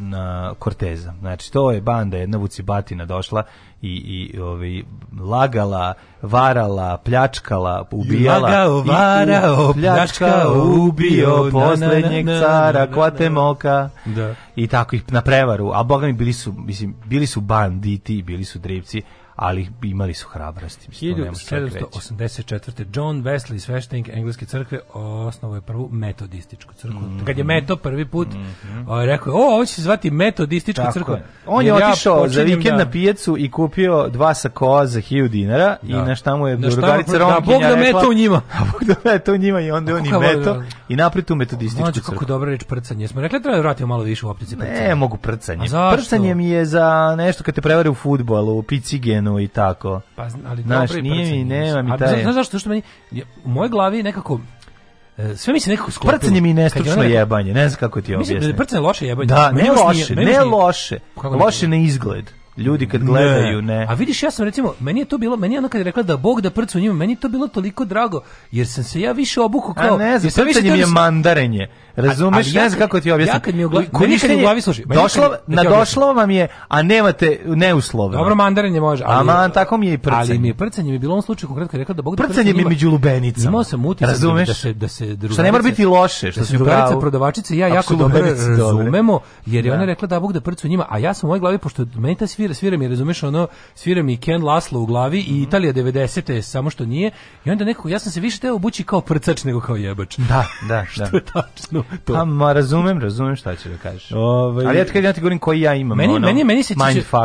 na Corteza. Znači to je banda jedna vucibatina došla i i ovaj lagala, varala, pljačkala, ubijala.
Lagao, varao, pljačkao, ubio poslednjeg cara Kvatemoka. Da.
I tako ih na prevaru, a bogami bili su mislim bili su banditi, bili su drivci ali imali su hrabrost.
1784. John Wesley, sveštenik engleske crkve, osnovo je prvu metodističku crkvu. Mm -hmm. Kad je Meto prvi put mm -hmm. rekao, o, ovo će se zvati metodistička crkva.
On je otišao ja za vikend da... na pijecu i kupio dva sakoa za 1000 dinara
da.
i na šta mu je da drugarica Romkinja rekla.
Da, Bog da
Meto u njima. *laughs* A Bog da Meto u
njima
i onda on i Meto da. i napritu metodističku Mađu, crkvu.
kako dobra reč prcanje. Smo rekli da treba da vratiti malo više
u
optici
prcanje. Ne, mogu prcanje. Prcanje mi je za nešto kad te prevari u futbolu, u picigen, Dunavu i tako. Pa, ali Znaš, nije mi, nema mi taj... Znaš
zašto? Što meni, u mojoj glavi nekako e, sve mi se nekako sklopilo. Prcanje
mi nestručno je jebanje, ne znam kako ti objasnim. Mislim da je prcanje
loše jebanje.
Da, ne,
ne
loše, ne loše. Loše na izgled ljudi kad gledaju, ne. ne.
A vidiš, ja sam recimo, meni je to bilo, meni je ona kad je rekla da Bog da prcu njima, meni je to bilo toliko drago, jer sam se ja više obuko kao... Da a ne, za
prcanjem je mandarenje, razumeš, ja,
ne
znam kako ti objasnim. Ja kad mi u glavi,
meni kad mi u glavi služi.
Došlo, da nadošlo vam je, a nemate neuslove.
Dobro, mandarenje može.
Ali, a man, tako
mi je i
prcanje.
Ali mi je prcanje mi je bilo u ovom slučaju konkretno kad je rekla da Bog da prcanje
mi je među lubenicama. Imao sam utisak da, da se, da se drugarice... Što ne mora biti loše, što se drugarice,
prodavačice ja jako dobro razumemo, jer je ona rekla da Bog da prcu njima, a ja sam u mojoj glavi, pošto meni ta svira, svira mi, razumeš, ono, svira mi Ken Laslo u glavi i mhm. Italija 90. je samo što nije. I onda nekako, ja sam se više teo obući kao prcač nego kao jebač.
Da, da, *laughs*
što da. je tačno
to. A, pa, ma, razumem, razumem šta ću da kažeš. Ove, ovaj- Ali ja ti kažem, ja ti govorim koji ja imam. Meni, ono, meni, meni
se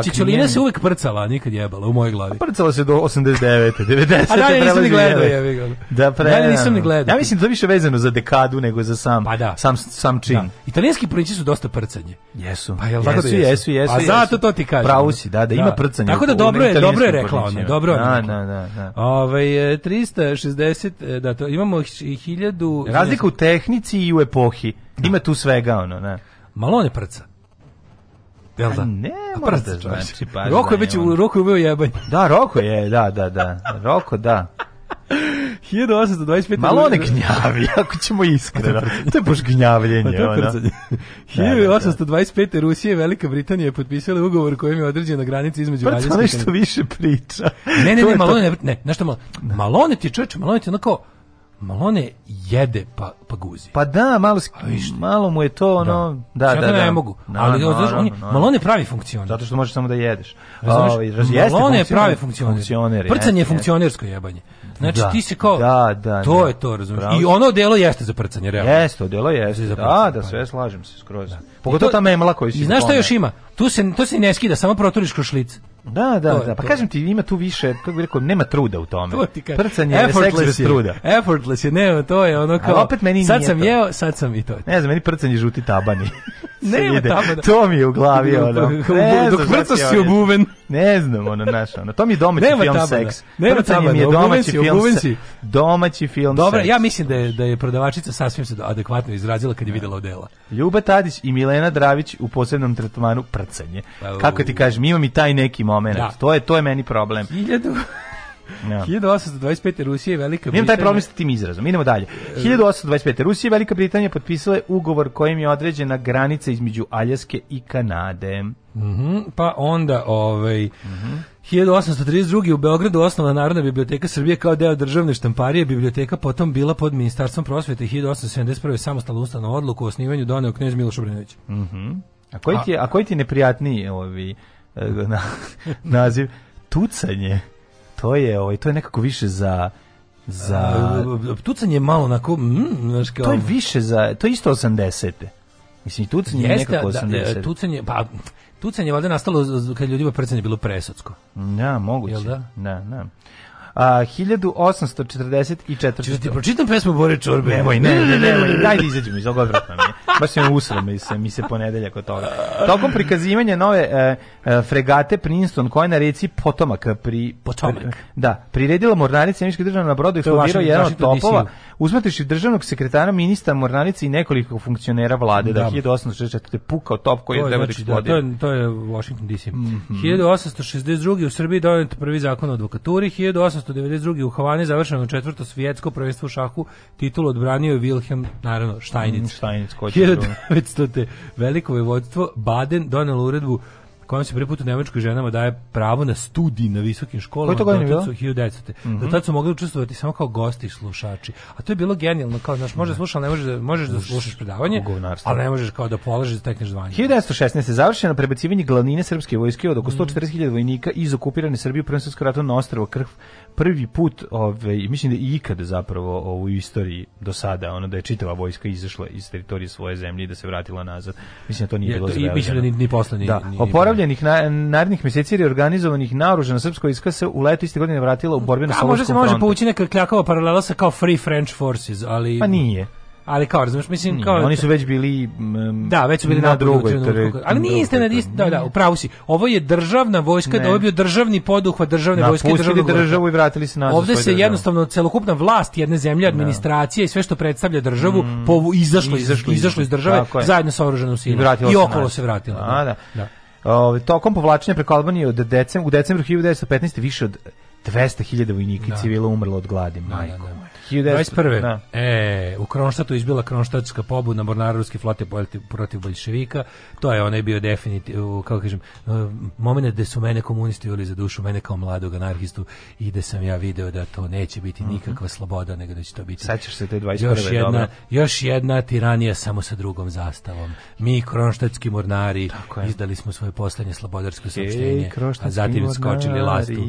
Čičolina
se uvek prcala, nikad jebala u mojoj glavi. A
prcala se do 89.
90. *laughs* A dalje nisam ni gledao,
jebi Da, pre, dalje
nisam ni gledao.
Ja mislim
da
više vezano za dekadu nego za sam, pa da. sam, sam čin. Da.
Italijanski provinci su dosta prcanje.
Jesu.
Pa jel tako da jesu?
Jesu, jesu, pa jesu. A
zato to
ti kažem. Pravo si, da, da, ima da. prcanje.
Tako da dobro je, dobro je rekla ona, dobro je. Da,
da, da, da.
Ovaj 360, e, e, da, to imamo i 1000
Razlika u tehnici i u epohi. Da. Ima tu svega ono, ne.
Malo on je prca.
Jel da? Ne, prca,
da znači. Roko je već, Roko je umeo jebanje.
Da, Roko je, da, da, da. Roko, da.
1825.
Malo one gnjavi, *laughs* ako ćemo iskreno. Pa to je baš gnjavljenje. Pa to je
1825. Da, da, da. Rusija i Velika Britanija je potpisala ugovor kojim je određena granica između pa
Mađarske. Pa nešto više priča. Ne, ne,
ne, Malone, ne, ne, znaš malo, Malone ti čoveče, Malone ti onako, Malone jede pa, pa guzi.
Pa da, malo, malo mu je to ono... Da, da, da. da, da. ne
mogu. No, ali, no, znaš, no, on je, Malone pravi funkcioner.
Zato što možeš samo da jedeš.
Razumeš? Ovaj, Malone je pravi funkcioner. funkcioner Prcanje je funkcionersko jebanje. Znači da, ti se kao da, da, to da. je to, razumiješ. I ono delo jeste za prcanje, realno.
Jeste, delo jeste. Za da, prcanje, da, pa da, sve slažem se skroz. Da. Pogotovo ta
memla
koju
si. I znaš šta još ima? Tu se to se ne skida, samo proturiš kroz šlic.
Da, da, to da. Pa to. kažem ti, ima tu više, kako bih rekao, nema truda u tome. To ti kažem. Prcanje je seks truda.
Effortless je, ne, to je ono kao... A opet
meni
sad sam to. jeo, sad sam i to.
Ne znam, meni prcanje žuti tabani. *laughs* ne, tabana. To mi je u glavi, ono. Ne Dok vrco si obuven. Ne znam, ono, naš, ono. To mi je domaći nema film tabana. seks. Nema prcanje tabana. mi je domaći si, film seks. Domaći film
Dobre, seks. ja mislim da je, da je prodavačica sasvim se adekvatno izrazila kad je da. videla odela.
Ljuba Tadić i Milena Dravić u posebnom tretmanu prcanje. Kako ti kažem, imam i taj neki moment. Da. To je to je meni problem.
1000 Ja. 1825. Rusija i Velika Britanija...
Imam taj problem sa tim izrazom. Idemo dalje. 1825. Rusija i Velika Britanija potpisale ugovor kojim je određena granica između Aljaske i Kanade. Mm
-hmm, pa onda, ovaj... Mm -hmm. 1832. u Beogradu osnovna Narodna biblioteka Srbije kao deo državne štamparije. Biblioteka potom bila pod ministarstvom prosvete. 1871. samostalna ustavno odluku o osnivanju doneo knjez Miloš Obrenović.
Mhm.
Mm
a koji ti je, a koji ti neprijatniji ovi E, na, naziv tucanje. To je, ovaj, to je nekako više za za
e, tucanje je malo ko mm, znaš
kao to je više za to je isto 80 mislim tucanje je nekako 80 da, e,
tucanje pa tucanje valjda nastalo kad ljudima prcanje bilo presocko
ja da, moguće Jel da da da
A, 1844. Ču ti pročitam
pesmu
Bore
Čorbe? Nemoj, ne, ne, ne, daj da izađemo iz ovoga odvratna mi Baš se usram mi se, mi se ponedelja kod toga. Tokom prikazivanja nove e, e, fregate Princeton, koja je na reci Potomak, pri,
Potomak.
da, priredila mornarice američke države na brodu i eksplodirao jedan od topova uzmatiš i državnog sekretara, ministra Mornarice i nekoliko funkcionera vlade, da, da 1864. pukao top koji to je treba znači, da,
to, je, to je Washington DC. Mm -hmm. 1862. u Srbiji donet prvi zakon o advokaturi, 1892. u Havani završeno četvrto svjetsko prvenstvo u šahu, titul odbranio je Wilhelm, naravno, Štajnic. Mm, Štajnic, ko će 1900. Da- veliko vojvodstvo Baden donelo uredbu kojom se prvi Nemačkoj ženama daje pravo na studij na visokim školama. Koje to godine je bilo? Do mhm. tad su mogli učestvovati samo kao gosti i slušači. A to je bilo genijalno, kao, znaš, možda da. slušaš, ne možeš da, možeš da slušaš predavanje, ali ne možeš kao da polažeš da tekneš zvanje.
1916. je završeno prebacivanje glavnine srpske vojske od oko 140.000 vojnika iz okupirane Srbije u Prvom ratu na ostrvo Krf prvi put, ovaj, mislim da i ikada zapravo u istoriji do sada, ono da je čitava vojska izašla iz teritorije svoje zemlje i da se vratila nazad. Mislim da to nije je, bilo to, I mislim
da ni, ni posle ni, da.
Ni, Oporavljenih
na,
narednih meseci reorganizovanih naoružana srpska vojska se u leto iste godine vratila u borbenu sa
Možda
se
može povući neka kljakava paralela sa kao Free French Forces, ali...
Pa nije.
Ali kao, razumiješ, mislim nije, Oni
su već bili... Um,
da, već su bili na,
na
drugoj. Tre, ali niste
na
isti, da, da, upravo si. Ovo je državna vojska, ne. da državni poduhvat državne vojske
i državu i vratili se nazad. Ovde se
državu. jednostavno celokupna vlast jedne zemlje, da. administracija i sve što predstavlja državu, mm, povu, izašlo, izašlo, izašlo iz države zajedno sa oružanom silom. I, I okolo se
vratilo. A, da. da. da. Ove, tokom povlačenja preko Albanije od decembra u decembru 1915. više od 200.000 vojnika i da. civila umrlo od gladi, majko.
21. Da. E, u Kronštatu izbila kronštatska pobuna mornarovske flote protiv bolševika. To je onaj bio definitivno, kako kažem, moment gde su mene komunisti uveli za dušu, mene kao mladog anarhistu i da sam ja video da to neće biti mhm. nikakva sloboda, nego da će to biti.
Sećaš se te 21.
Još jedna, dobra. još jedna tiranija samo sa drugom zastavom. Mi kronštatski mornari izdali smo svoje poslednje slobodarsko saopštenje, a zatim mornari. skočili lastu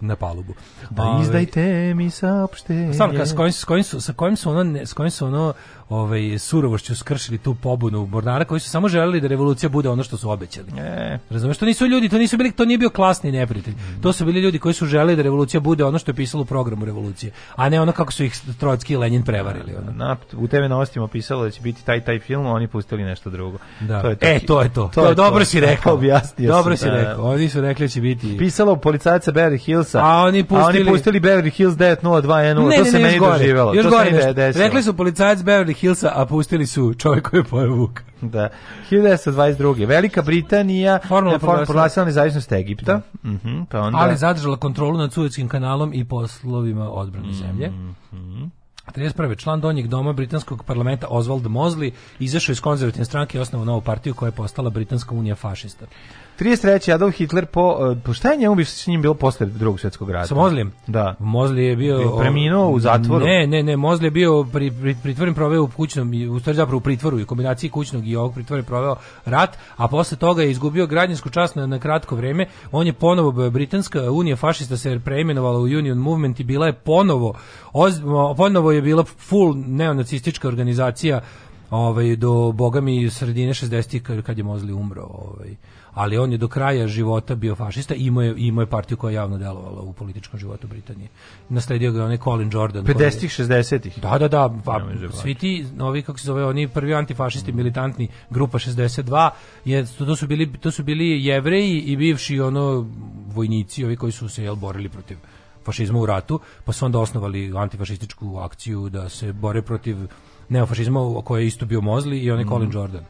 na palubu.
Da izdajte ovaj- mi saopštenje. Samo
kojim, s kojim su, sa kojim su ono, s kojim su ono ovaj, surovošću skršili tu pobunu mornara koji su samo želeli da revolucija bude ono što su obećali. E. Razumeš, to nisu ljudi, to nisu bili, to nije bio klasni neprijatelj. Mm. To su bili ljudi koji su želeli da revolucija bude ono što je pisalo u programu revolucije, a ne ono kako su ih Trotski i Lenin prevarili.
Ono.
Na,
u TV novostima pisalo da će biti taj taj film, a oni pustili nešto drugo. Da.
To je to. E, to je to. to, to je dobro to. si rekao. *laughs* Objasnio dobro si da. rekao. Oni su rekli da će biti...
Pisalo policajca Beverly Hillsa, a oni pustili, a oni pustili Beverly Hills 90210. Ne, to ne, se ne, još meni gore, doživalo. Još gore
Rekli su policajac Beverly Hillsa, a pustili su čovjek koji je pojeo Vuka.
Da. 1922. Velika Britanija formalno proglasila nezavisnost Egipta. Mm -hmm, pa onda...
Ali zadržala kontrolu nad Suetskim kanalom i poslovima odbrane mm -hmm. 31. član donjeg doma britanskog parlamenta Oswald Mosley izašao iz konzervativne stranke i osnovao novu partiju koja je postala Britanska unija fašista.
33. Adolf Hitler po, e, po šta je njemu bi se s njim bilo posle drugog svjetskog rata? Sa
Mozlijem?
Da.
Mozli je bio... bio
preminuo u zatvoru?
Ne, ne, ne, Mozli je bio pri, pri, pritvoren proveo u kućnom, i u stvari zapravo u pritvoru i kombinaciji kućnog i ovog pritvora proveo rat, a posle toga je izgubio građansku čast na, na kratko vreme. On je ponovo, Britanska unija fašista se preimenovala u Union Movement i bila je ponovo, oz, ponovo je bila full neonacistička organizacija ovaj, do, bogami sredine 60-ih kad je Mozli umro. Ovaj ali on je do kraja života bio fašista i imao je, imao je partiju koja je javno delovala u političkom životu Britanije. Nasledio ga je onaj Colin Jordan.
50-ih, 60-ih.
Da, da, da. Pa, svi ti, ovi, kako se zove, oni prvi antifašisti, militantni, grupa 62, je, to, su bili, to su bili jevreji i bivši ono vojnici, ovi koji su se jel, borili protiv fašizma u ratu, pa su onda osnovali antifašističku akciju da se bore protiv neofašizma, koja je isto bio Mozli i on je mm. Colin Jordan.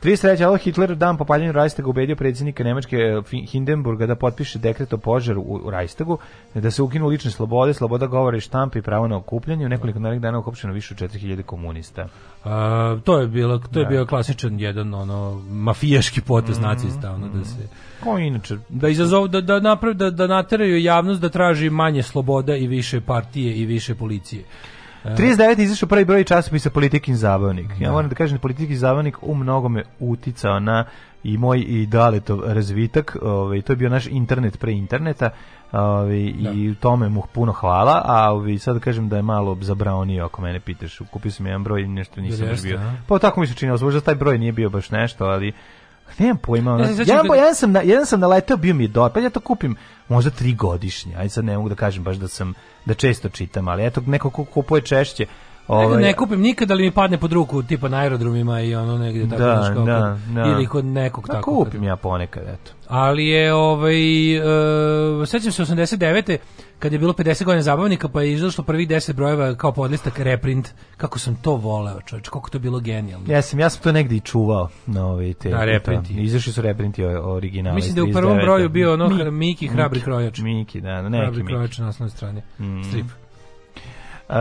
33. Adolf Hitler dan po paljenju Reichstaga ubedio predsjednika Nemačke eh, Hindenburga da potpiše dekret o požaru u Reichstagu, da se ukinu lične slobode, sloboda govora i štampe i pravo na okupljanje. U nekoliko narednih dana okupšeno više od 4000 komunista.
A, to je bilo to je da. bio klasičan jedan ono mafijaški potez mm nacista ono da se mhm. Ko inače da izazov da da napravi da da nateraju javnost da traži manje sloboda i više partije i više policije.
39. izašao prvi broj časopisa Politikin zabavnik. Ja moram da kažem da Politikin zabavnik u mnogome uticao na i moj i Daletov razvitak, ovaj to je bio naš internet pre interneta, ovaj da. i tome mu puno hvala, a ovaj sad da kažem da je malo zabraonio ako mene pitaš, kupio sam jedan broj i nešto nisam baš bio. Pa tako mi se činilo, možda taj broj nije bio baš nešto, ali Nemam pojma. Ono. Ja sam jedan, kad... Da- jedan, sam na, jedan sam naletao, bio mi je dobar, pa ja to kupim možda tri godišnje. Ajde sad ne mogu da kažem baš da sam da često čitam, ali eto neko ko kupuje češće
Ovaj, ne kupim nikad, ali mi padne pod ruku, tipa na aerodromima i ono negde tako da, školu, da, da. ili kod nekog da, tako.
kupim kad. ja ponekad, eto.
Ali je, ovaj, uh, sećam se 89. kad je bilo 50 godina zabavnika, pa je izašlo prvi 10 brojeva kao podlistak reprint. Kako sam to voleo, čovječ, koliko to bilo genijalno.
Ja sam, ja sam to negdje i čuvao na ove ovaj te. Da, reprinti. Izašli su reprinti originali.
Mislim da u prvom broju bio ono Mi, Miki, Hrabri Krojač.
Miki, da,
da neki Hrabri Miki. Hrabri Krojač na osnovnoj strani, mm. strip.
Uh,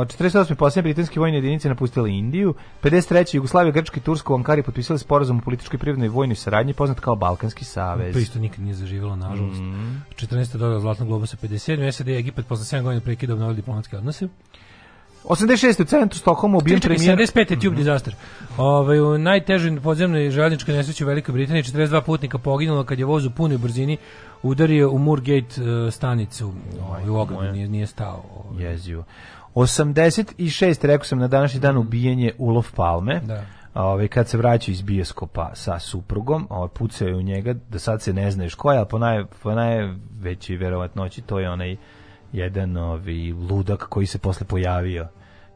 od 48. posljednje britanske vojne jedinice napustile Indiju, 53. Jugoslavija, Grčka i Turska u Ankari potpisali sporazum o političkoj, privrednoj i vojnoj saradnji, poznat kao Balkanski savez. Pa
isto nikad nije zaživjelo, nažalost. Mm. 14. dobila Zlatnog globusa 57. SAD i Egipat posle 7 godina prekida obnovili diplomatske odnose.
86. u centru Stokholma
ubijen premijera... 75. je tube mm -hmm. disaster. Ove, ovaj, u najtežoj podzemnoj željezničkoj nesreći u Velikoj Britaniji 42 putnika poginulo kad je voz u punoj brzini udario u Murgate uh, e, stanicu ovaj, u ogradu, nije, nije stao.
Ovaj. Jezivo. 86, rekao sam, na današnji dan ubijenje Ulof Palme. Da. Ove, ovaj, kad se vraća iz bioskopa sa suprugom, ovaj pucaju u njega, da sad se ne zna ko je, ali po, naj, po najvećoj verovatnoći to je onaj jedan ovi ovaj, ludak koji se posle pojavio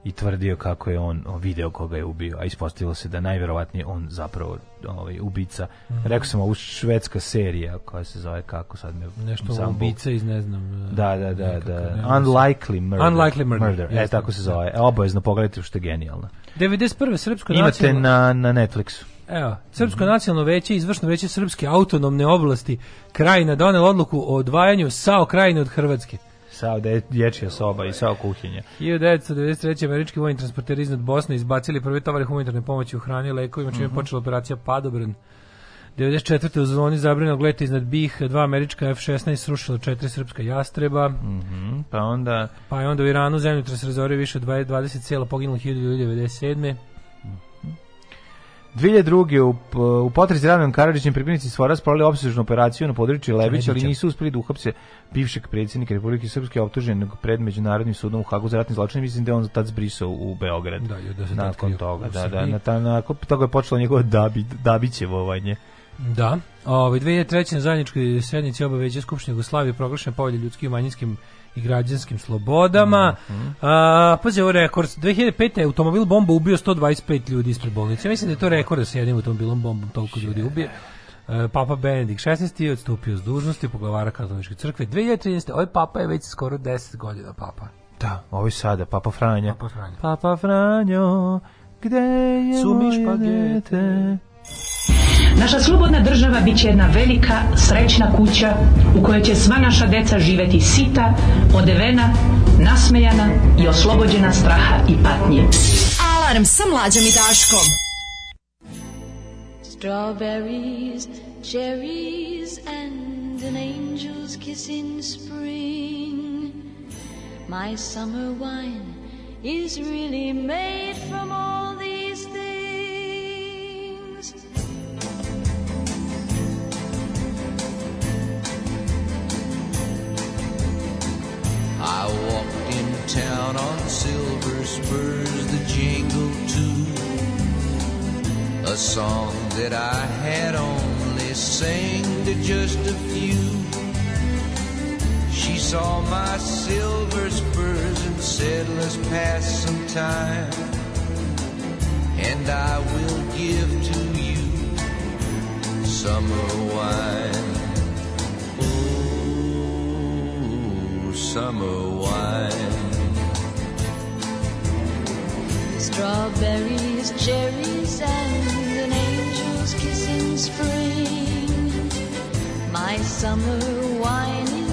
i tvrdio kako je on video koga je ubio, a ispostavilo se da najverovatnije on zapravo ovaj ubica. Mm -hmm. Rekao sam ovu švedska serija koja se zove kako sad me
nešto sam ubica iz ne znam.
E, da, da, da, nekako, da. Unlikely Murder. Unlikely Murder. murder. Jasno, e tako se zove. Da. E, obavezno pogledajte što je genijalno.
91. srpsko
Imate na na Netflixu.
Evo, mhm. Srpsko nacionalno veće izvršno veće srpske autonomne oblasti Krajina donelo odluku o odvajanju Sao Krajine od Hrvatske.
Sao de, dječja soba i sao kuhinja.
1993. američki vojni transporter iznad Bosne izbacili prve tovare humanitarne pomoći u hrani lekovima, čime je mhm. počela operacija Padobran. 94. u zoni zabranjenog leta iznad Bih, dva američka F-16 srušila četiri srpska jastreba. Mm
-hmm, pa onda...
Pa je onda u Iranu zemljotres razorio više od 20 cela, poginulo 1997.
2002. u, u potrezi Radom Karadžićem pripravnici Svora spravili opsežnu operaciju na području Lebića, ali nisu uspeli da uhapse bivšeg predsjednika Republike Srpske optuženog pred Međunarodnim sudom u Hagu za ratne zločine. Mislim da je on tad zbrisao u Beograd. Da, da se nakon toga. Da, da, na, ta, nakon toga je počelo njegovo dabi, dabićevovanje.
Da. Ove, ovaj, 2003. na zajedničkoj sednici obaveđe Skupštine Jugoslavije proglašena povelja ljudskim i manjinskim i građanskim slobodama. Mm -hmm. A, pazi, ovo rekord. 2005. je automobil bomba ubio 125 ljudi ispred bolnice. Ja mislim da je to rekord da se jednim automobilom bombom toliko ljudi ubije. E, papa Benedikt 16. je odstupio s dužnosti poglavara katoličke crkve 2013. Ovaj papa je već skoro 10 godina papa.
Da, ovo ovaj sada, Papa Franjo.
Papa
Franjo, papa Franjo gde je Sumiš moje dete? Naša slobodna država bit će jedna velika, srećna kuća u kojoj će sva naša deca živeti sita, odevena, nasmejana i oslobođena straha i patnje. Alarm sa mlađom i daškom. Strawberries, cherries and an angel's kiss in spring. My summer wine is really made from all the on silver spurs that jingle too. A song that I had only sang to just a few. She saw my silver spurs and said, Let's pass some time. And I will give to you summer wine. Oh, summer wine. strawberries, cherries, and an angel's kiss in spring. My summer wine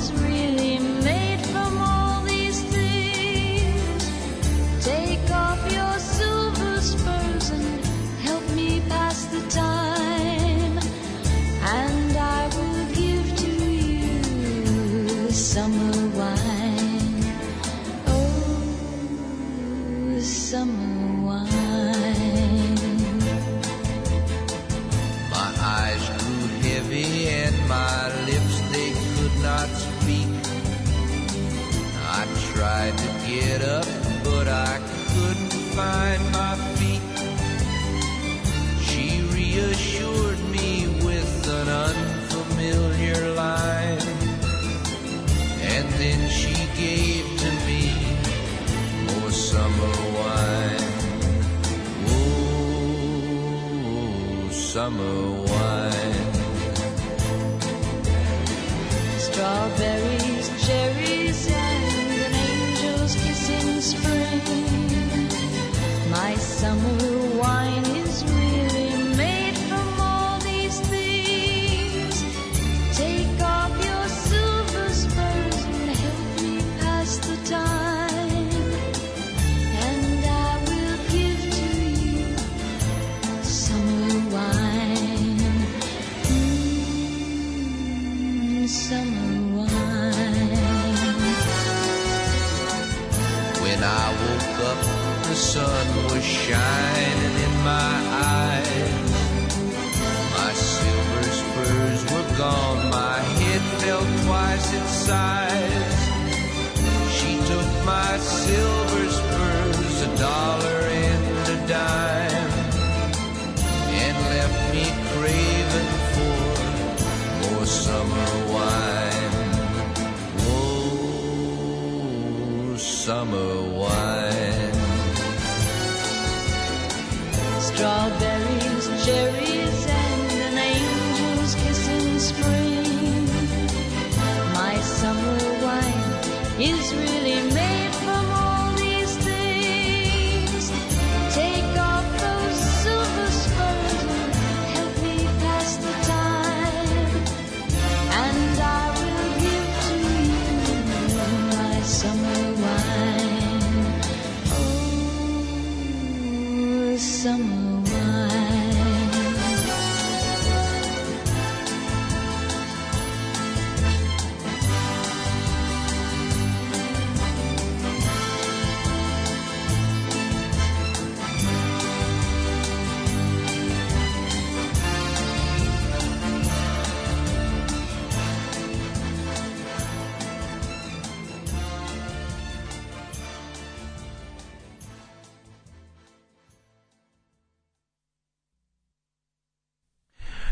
I couldn't find my feet. She reassured me with an unfamiliar line, and then she gave to me more summer wine. Oh, summer
wine. Strawberry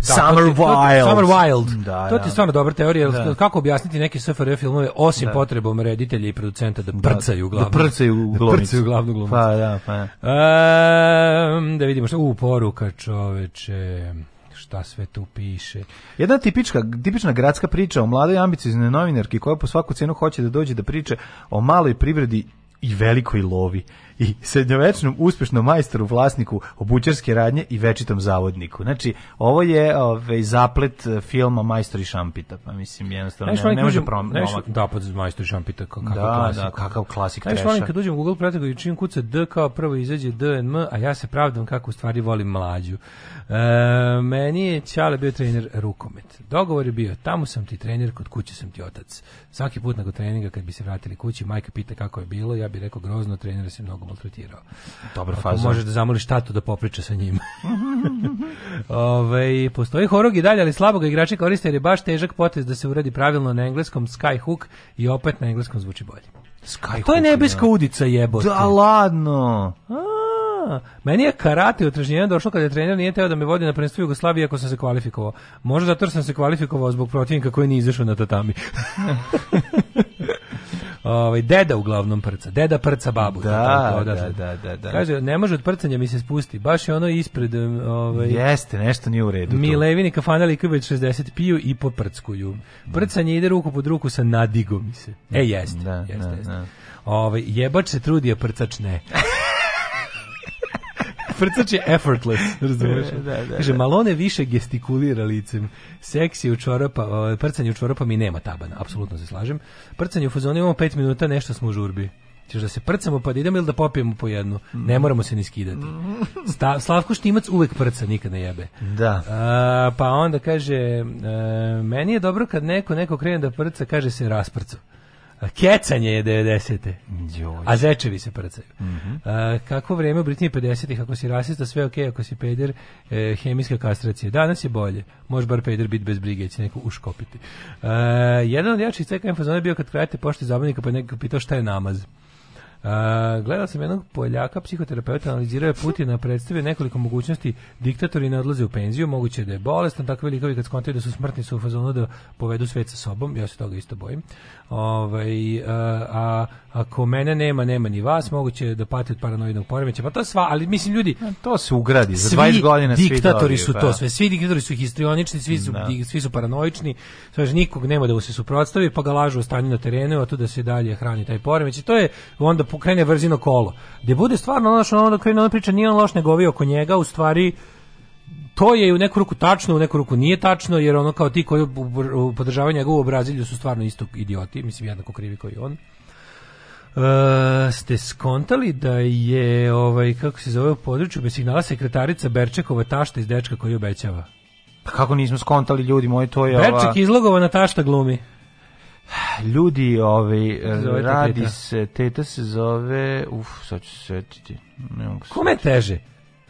Da, Summer to ti, Wild. To, Summer Wild. Da, to ti da. je stvarno dobra teorija. Da. Kako objasniti neke SFRJ filmove osim
da.
potrebom reditelja i producenta da prcaju glavnu
Da prcaju
Da, *laughs* da
prcaju glavnu glumicu.
Pa, da, pa. Um, da vidimo što... U, poruka čoveče šta sve tu piše.
Jedna tipička, tipična gradska priča o mladoj ambicioznoj novinarki koja po svaku cenu hoće da dođe da priče o maloj privredi i velikoj lovi i srednjovečnom uspešnom majstoru, vlasniku obućarske radnje i večitom zavodniku. Znači, ovo je ovaj zaplet eh, filma Majstori Šampita, pa mislim, jednostavno ne, ne, može
promaknuti. Da, pod pa Majstori Šampita, kakav da, da klasik. Da,
kakav klasik treša.
Znaš,
volim
kad uđem u Google pretragu i čim kuca D kao prvo izađe DNM, a ja se pravdam kako u stvari volim mlađu. E, meni je Ćale bio trener rukomet. Dogovor je bio, tamo sam ti trener, kod kuće sam ti otac. Svaki put nakon treninga kad bi se vratili kući, majka pita kako je bilo, ja bih rekao grozno, trener se mnogo maltretirao.
Dobar faza. Ako možeš
da zamoliš tatu da popriča sa njim. *laughs* Ove, postoji horog i dalje, ali slabog ga igrači koriste jer je baš težak potez da se uradi pravilno na engleskom skyhook i opet na engleskom zvuči bolje.
Skyhook.
To je nebeska ja. Da. udica jebote. Da,
ladno.
A, meni je karate utražnjenje došlo kada je trener nije teo da me vodi na prvenstvu Jugoslavije ako sam se kvalifikovao. Možda zato što sam se kvalifikovao zbog protivnika koji nije izašao na tatami. *laughs* ovaj deda uglavnom prca, deda prca babu.
Da, da, da, da, da. Kaže
ne može od prcanja mi se spusti, baš je ono ispred um, ovaj
Jeste, nešto nije u redu.
Mi levini kafana likovi 60 piju i po poprckuju. Prcanje ide ruku pod ruku sa nadigom mi se. E da, jeste, da, jeste, da, jeste. Ovaj jebač se trudi, a prcač ne. *laughs*
Frcač je effortless, razumiješ?
Da, da, da, da. Malone više gestikulira licem. Seksi u čorapa, ovaj, prcanje u čorapa mi nema tabana, apsolutno se slažem. Prcanje u fazonu imamo 5 minuta, nešto smo u žurbi. Češ da se prcamo pa da idemo ili da popijemo po jednu. Mhm. Ne moramo se ni skidati. Mhm. Sta, Slavko Štimac uvek prca, nikad ne jebe.
Da.
A, pa onda kaže, a, e, meni je dobro kad neko, neko krene da prca, kaže se rasprcu. Kecanje je 90. Joj. A zečevi se prcaju. Mm -hmm. uh, kako vreme u Britaniji 50-ih, ako si rasista, sve ok, ako si peder, eh, hemijska kastracija. Danas je bolje. Može bar peder biti bez brige, će neko uškopiti. Uh, jedan od jačih CKM fazona je bio kad krajate pošte zabavnika, pa neko pitao šta je namaz. Uh, gledao sam jednog Poljaka, psihoterapeuta, analizirao je Putina, predstavio nekoliko mogućnosti, diktatori ne odlaze u penziju, moguće da je bolestan, takvi likovi kad skontaju da su smrtni su u fazonu da povedu svet sa sobom, ja se toga isto bojim. Ovaj, a, ako mene nema, nema ni vas, moguće da pati od paranoidnog poremeća. Pa to sva, ali mislim ljudi,
to se ugradi za 20 godina svi diktatori
su pa. to, sve svi diktatori su histrionični, svi su no. Da. svi su paranoični. Sve nikog nema da mu se suprotstavi, pa ga lažu o stanju na terenu, a tu da se dalje hrani taj poremeć. I to je onda pokrene vrzino kolo. Gde da bude stvarno ono što ono da krene ona priča, nije on loš nego ovi oko njega, u stvari to je u neku ruku tačno, u neku ruku nije tačno, jer ono kao ti koji podržavaju u Brazilju su stvarno isto idioti, mislim jednako krivi i on. E, ste skontali da je ovaj kako se zove u području bez signala sekretarica Berčekova tašta iz dečka koji obećava.
Pa kako nismo skontali ljudi moji, to je
Berček ova... na tašta glumi.
Ljudi, ovaj radi teta. se, teta se zove, uf, sad ću se setiti.
Ne mogu Kome teže?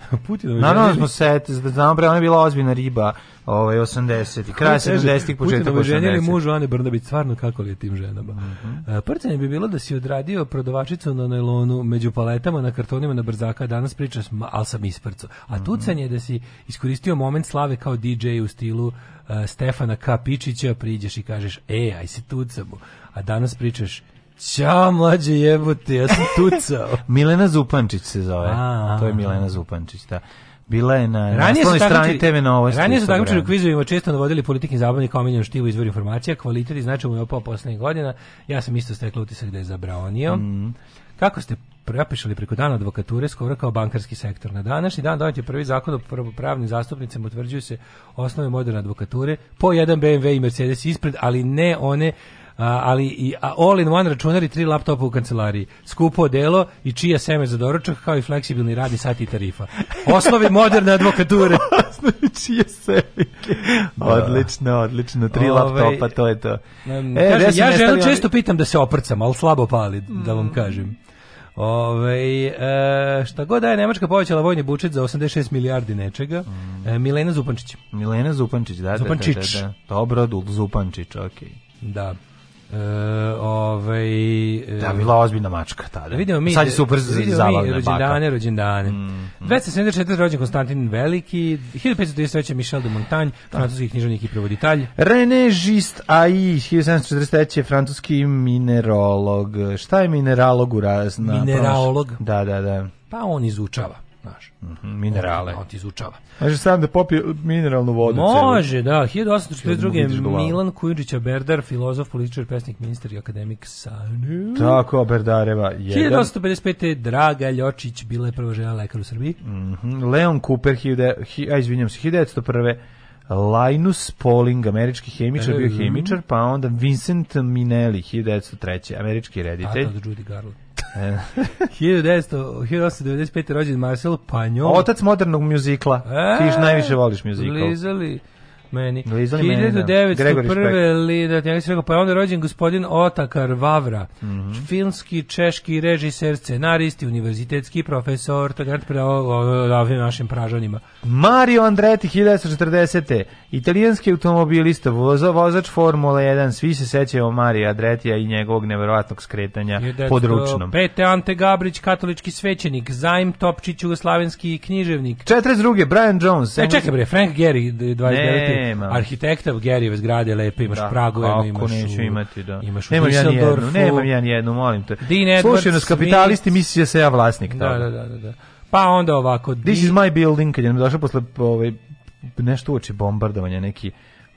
*laughs* Putinovi želje. Naravno da smo set, da znamo bre, ona je bila ozbiljna riba, ovaj 80 i kraj 70-ih početak 80-ih. Ženili
mužu Ane Brnabić stvarno kako li je tim ženama. Mm -hmm. bi bilo da si odradio prodavačicu na najlonu među paletama na kartonima na brzaka, danas pričaš, al sam isprco. A mhm. tucanje je da si iskoristio moment slave kao DJ u stilu e, Stefana K. Pičića, priđeš i kažeš, e, aj se tucamo. A danas pričaš, Ćao, mlađe jebote, ja sam tucao. *laughs*
Milena Zupančić se zove. A, to je Milena Zupančić, da. Bila je na naslovnoj strani TV Novosti.
Ranije su da. takmičari u kvizovima često navodili politike zabavni kao omiljen štivu izvor informacija, kvalitet i značaj mu je opao poslednjih godina. Ja sam isto stekla utisak da je zabraonio. Mm. Kako ste prepišali preko dana advokature skoro kao bankarski sektor. Na današnji dan donet je prvi zakon o pravnim zastupnicima, utvrđuju se osnove moderne advokature, po jedan BMW i Mercedes ispred, ali ne one ali i all in one računari, i tri laptopa u kancelariji. Skupo delo i čija seme za doručak kao i fleksibilni radni sati i tarifa. Osnovi moderne advokature.
*laughs* Osnovi čije seme. Da. Odlično, odlično. Tri Ove, laptopa, to je to.
e, kažem, ja ženu ali... često pitam da se oprcam, ali slabo pali, da vam mm. kažem. Ove, e, šta god da je Nemačka povećala vojni bučet za 86 milijardi nečega. Mm. E, Milena Zupančić.
Milena Zupančić, da, Zupančić. da, da, da, da. Dobro, Zupančić, okej.
Okay. Da. E, ovaj, e,
da, bila ozbiljna mačka tada. Da vidimo mi, Sad je super da vidimo
mi rođendane, rođendane. Mm, mm. 274. rođen Konstantin Veliki, 1533. Michel de Montaigne, da. francuski književnik i prevoditelj.
René Gist AI, 1743. francuski minerolog. Šta je mineralog u razna?
Mineralog?
Da, da, da.
Pa on izučava
znaš. Mhm, minerale. On, on ti izučava. Može sam da popije mineralnu vodu.
Može, da. 1842. Milan Kujundžića Berdar, filozof, političar, pesnik, ministar i akademik
Sanu. Tako, Berdareva.
1855. Draga Ljočić bila je prva žena lekar u Srbiji. Mm
-hmm. Leon Cooper, hilde, hi, a izvinjam se, 1901. Linus Pauling, američki hemičar, da, da, bio da. hemičar, pa onda Vincent Minelli, 1903. američki reditelj. A, da, Judy Garland. 1895. rođen Marcel Panjo. Otac modernog muzikla. E, Ti još najviše voliš muzikal. Lizali
meni.
Lizali da.
1901. Lidat, ja pa je onda rođen gospodin Otakar Vavra, mm -hmm. filmski češki režiser, scenaristi, univerzitetski profesor, to je da, pravo ovim našim pražanima.
Mario Andretti, 1940. Italijanski automobilista, voza, vozač Formula 1, svi se sećaju Marija Andretija i njegovog neverovatnog skretanja pod ručnom.
Pete Ante Gabrić, katolički svećenik, Zajm Topčić, jugoslavenski književnik.
42. Brian Jones. E,
čekaj bre, Frank Gehry, 29 nema. arhitekta Gerijeve zgrade lepe, imaš da, Pragove,
imaš neću u, imati, da. Imaš nemam ja jednu, nemam ja jednu, molim te. Dean Slušaj nas kapitalisti, misli da se ja vlasnik.
Da, da, da, da, da. Pa onda ovako.
This di... is my building, kad je nam došao posle ove, ovaj, nešto uoči bombardovanja, neki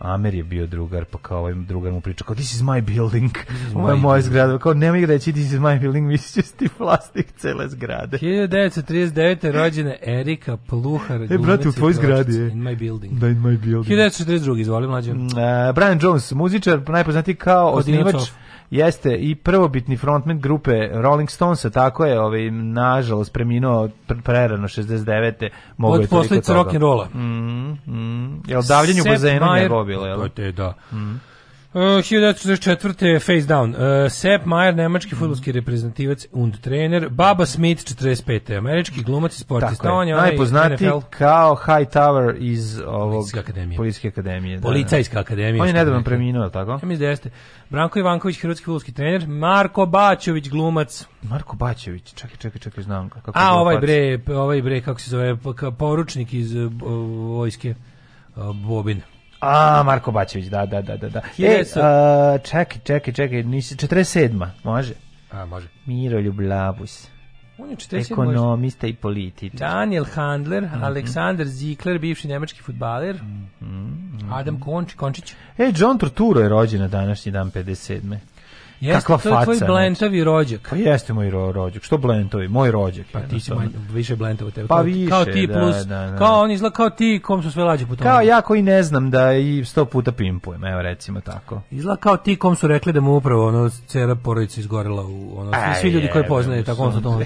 Amer je bio drugar, pa kao ovaj drugar mu priča kao this is my building, ovo je moja zgrada, kao nema ga da reći this is my building, *laughs* misliš da ti vlasnik cele zgrade.
1939. rođene Erika Pluhar. E,
brate, u tvoj zgradi je.
In my building.
Da, in my building.
1942. izvoli mlađe. Uh,
Brian Jones, muzičar, najpoznati kao Od osnivač jeste i prvobitni frontman grupe Rolling Stonesa, tako je, ovaj, nažalost, preminuo prerano 69.
Mogu Od posljedica rock'n'rolla. Mm,
mm. Jel davljenju bazenu
njegovo bilo, jel? Pa to je, da. Mm. Uh, 1944. Face Down. Uh, Sepp Mayer, nemački futbolski mhm. reprezentativac und trener. Baba Smith, 45. Američki glumac i sportista. Tako
je. Najpoznati NFL. kao Hightower iz ovog... Policijske akademije. Policijske akademije. Da,
da. Policajska akademija. On je
nedavno preminuo, tako? Ja
mislim da jeste. Branko Ivanković, hrvatski futbolski trener. Marko Bačević, glumac.
Marko Bačević, čekaj, čekaj, čekaj, znam
ga. Kako A, ovaj bre, ovaj bre, kako se zove, pa, poručnik iz o, uh, vojske uh, Bobin.
A, Marko Bačević, da, da, da, da. da. E, a, čekaj, čekaj, čekaj, nisi, 47. može?
A, može.
Miro Labus. On je 47. Ekonomista i političar.
Daniel Handler, mm -hmm. Aleksandar Zikler, bivši nemački futbaler, mm -hmm. Adam Konč, Končić.
E, John Torturo je rođen na današnji dan 57.
Jeste, kakva to faca. To je tvoj znači. blentavi rođak. Pa
jeste moj ro rođak. Što blentovi? Moj rođak.
Pa
ti si
manj, više blentovo tebe.
Pa više, Kao ti da, plus, da, da, da.
kao on izgleda kao ti kom su sve lađe putovali. Kao
ja koji ne znam da i sto puta pimpujem, evo recimo tako.
Izgleda kao ti kom su rekli da mu upravo ono cela porodica izgorela u ono, svi, svi ljudi koje poznaju, tako on su to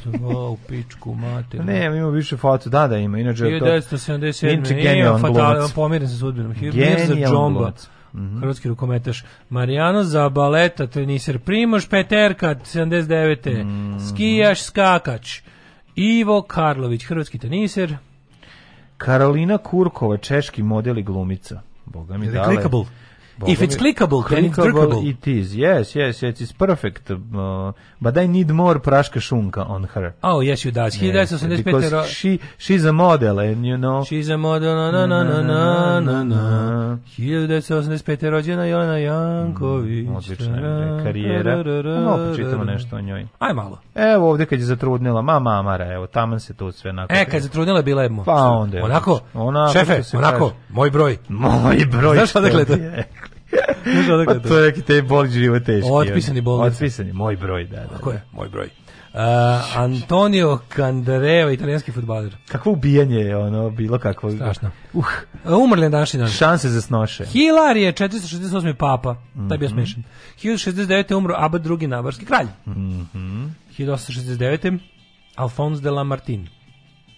u pičku, mater.
Ne, ima više foto, da, da ima. Inače, to...
1977. Inače, genijalan glumac. Pomiren sa sudbinom. Genijalan glumac. -hmm. hrvatski rukometaš. Mariano Zabaleta, teniser Primož Peterka, 79. Mm -hmm. Skijaš Skakač. Ivo Karlović, hrvatski teniser.
Karolina Kurkova, češki model i glumica. Boga mi
dale. Boga If it's clickable, clickable, then it's clickable. It
is, yes, yes, yes, it's perfect. Uh, but I need more praška šunka on her.
Oh,
yes,
you
does. He yes,
does. Because
she, she's a model, and you know...
She's a model,
na, na, na, na,
na, na. 1985. rođena Jona Janković. Mm,
odlična je karijera. Malo počitamo nešto o njoj.
Aj malo.
Evo ovde kad je zatrudnila, mama Amara, evo, tamo se to sve nakon.
E, kad je zatrudnila, bila je mu.
Pa onda.
Onako, onako šefe, onako, moj broj.
Moj broj.
Znaš šta da
je? Može Znaš Pa da- to je neki taj boli živo teški. Otpisani
bolnici. Otpisani,
moj broj, da, da. da. Ko je?
Moj broj. Uh, Antonio Candareva, italijanski futbaler.
Kakvo ubijanje je ono, bilo kakvo.
Strašno. Uh. Umrli je današnji dan.
Šanse za snoše.
Hilar je 468. papa, mm -hmm. taj bio mhm. smešan. 1069. umro Abad II. Navarski kralj. Mm -hmm. 1869. Alphonse de la Lamartine.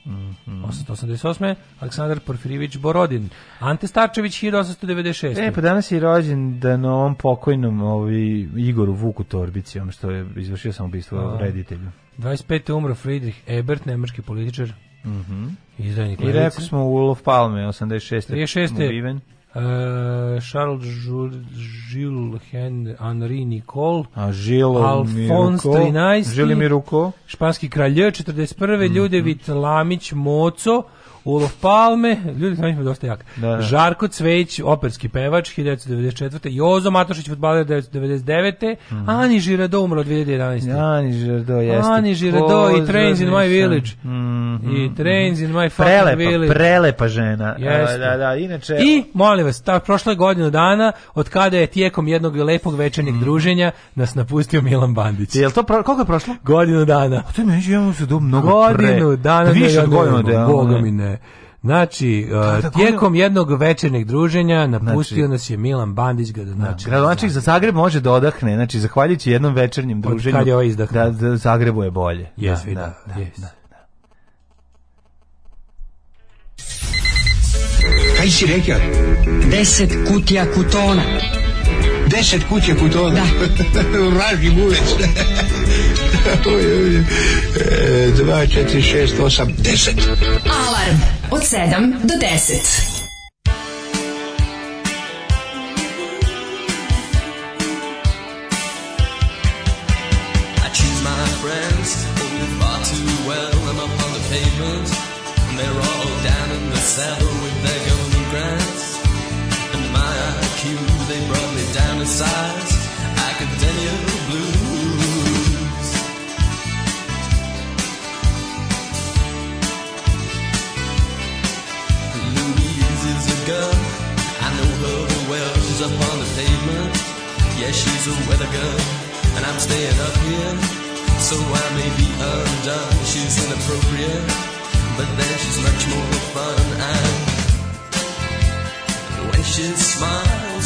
Mm -hmm. 888. Aleksandar Porfirivić Borodin. Ante Starčević 1896. E,
pa danas je rođen da na ovom pokojnom ovi, ovaj, Igoru Vuku Torbici, on što je izvršio samoubistvo da. reditelju.
25. umro Friedrich Ebert, nemački političar. Mm
-hmm. I rekli smo Ulof Palme, 86.
36. E, Charles Jules Henri Nicole,
A, Gilles
Alfons
XIII,
Španski kralje 41. Mm -hmm. Ljudevit mm. Lamić Moco, Ulof Palme, ljudi tamo ima dosta jak. Da, da. Žarko Cvejić, operski pevač 1994. Jozo Matošić fudbaler 1999.
Mm -hmm. Ani Žirado
umro 2011.
Ani
Žirado
jeste. Ani
Žirado i Trains in my village. Mm -hmm. I Trains in my
fucking prelepa,
village.
Prelepa žena.
Jeste.
Da, da, inače.
I molim vas, ta prošle godinu dana od kada je tijekom jednog lepog večernjeg mm. druženja nas napustio Milan Bandić.
Jel to pro, koliko je prošlo?
Godinu dana.
A to ne, imamo se do mnogo godinu
pre. dana. Više od godinu dana. Boga mi ne. Znači, da, tijekom jednog večernjeg druženja napustio znači, nas je Milan Bandić
ga znači. Da, gradonačelnik za Zagreb može da odahne, znači zahvaljujući jednom večernjem druženju. Od kad je ovo
ovaj izdahne. Da, da
Zagrebu je bolje.
Yes, da, da,
da, yes. da, Kaj si rekao?
Deset kutija kutona
deset kuće kod ona. Vraži bulec. Dva, četiri, šest, osam, deset. Alarm od sedam do deset. criticized academia blues. Louise is a girl, I know her well. She's up on the pavement, yeah, she's a weather girl. And I'm staying up here, so I may be undone. She's inappropriate, but then she's much more fun. And when she smiles,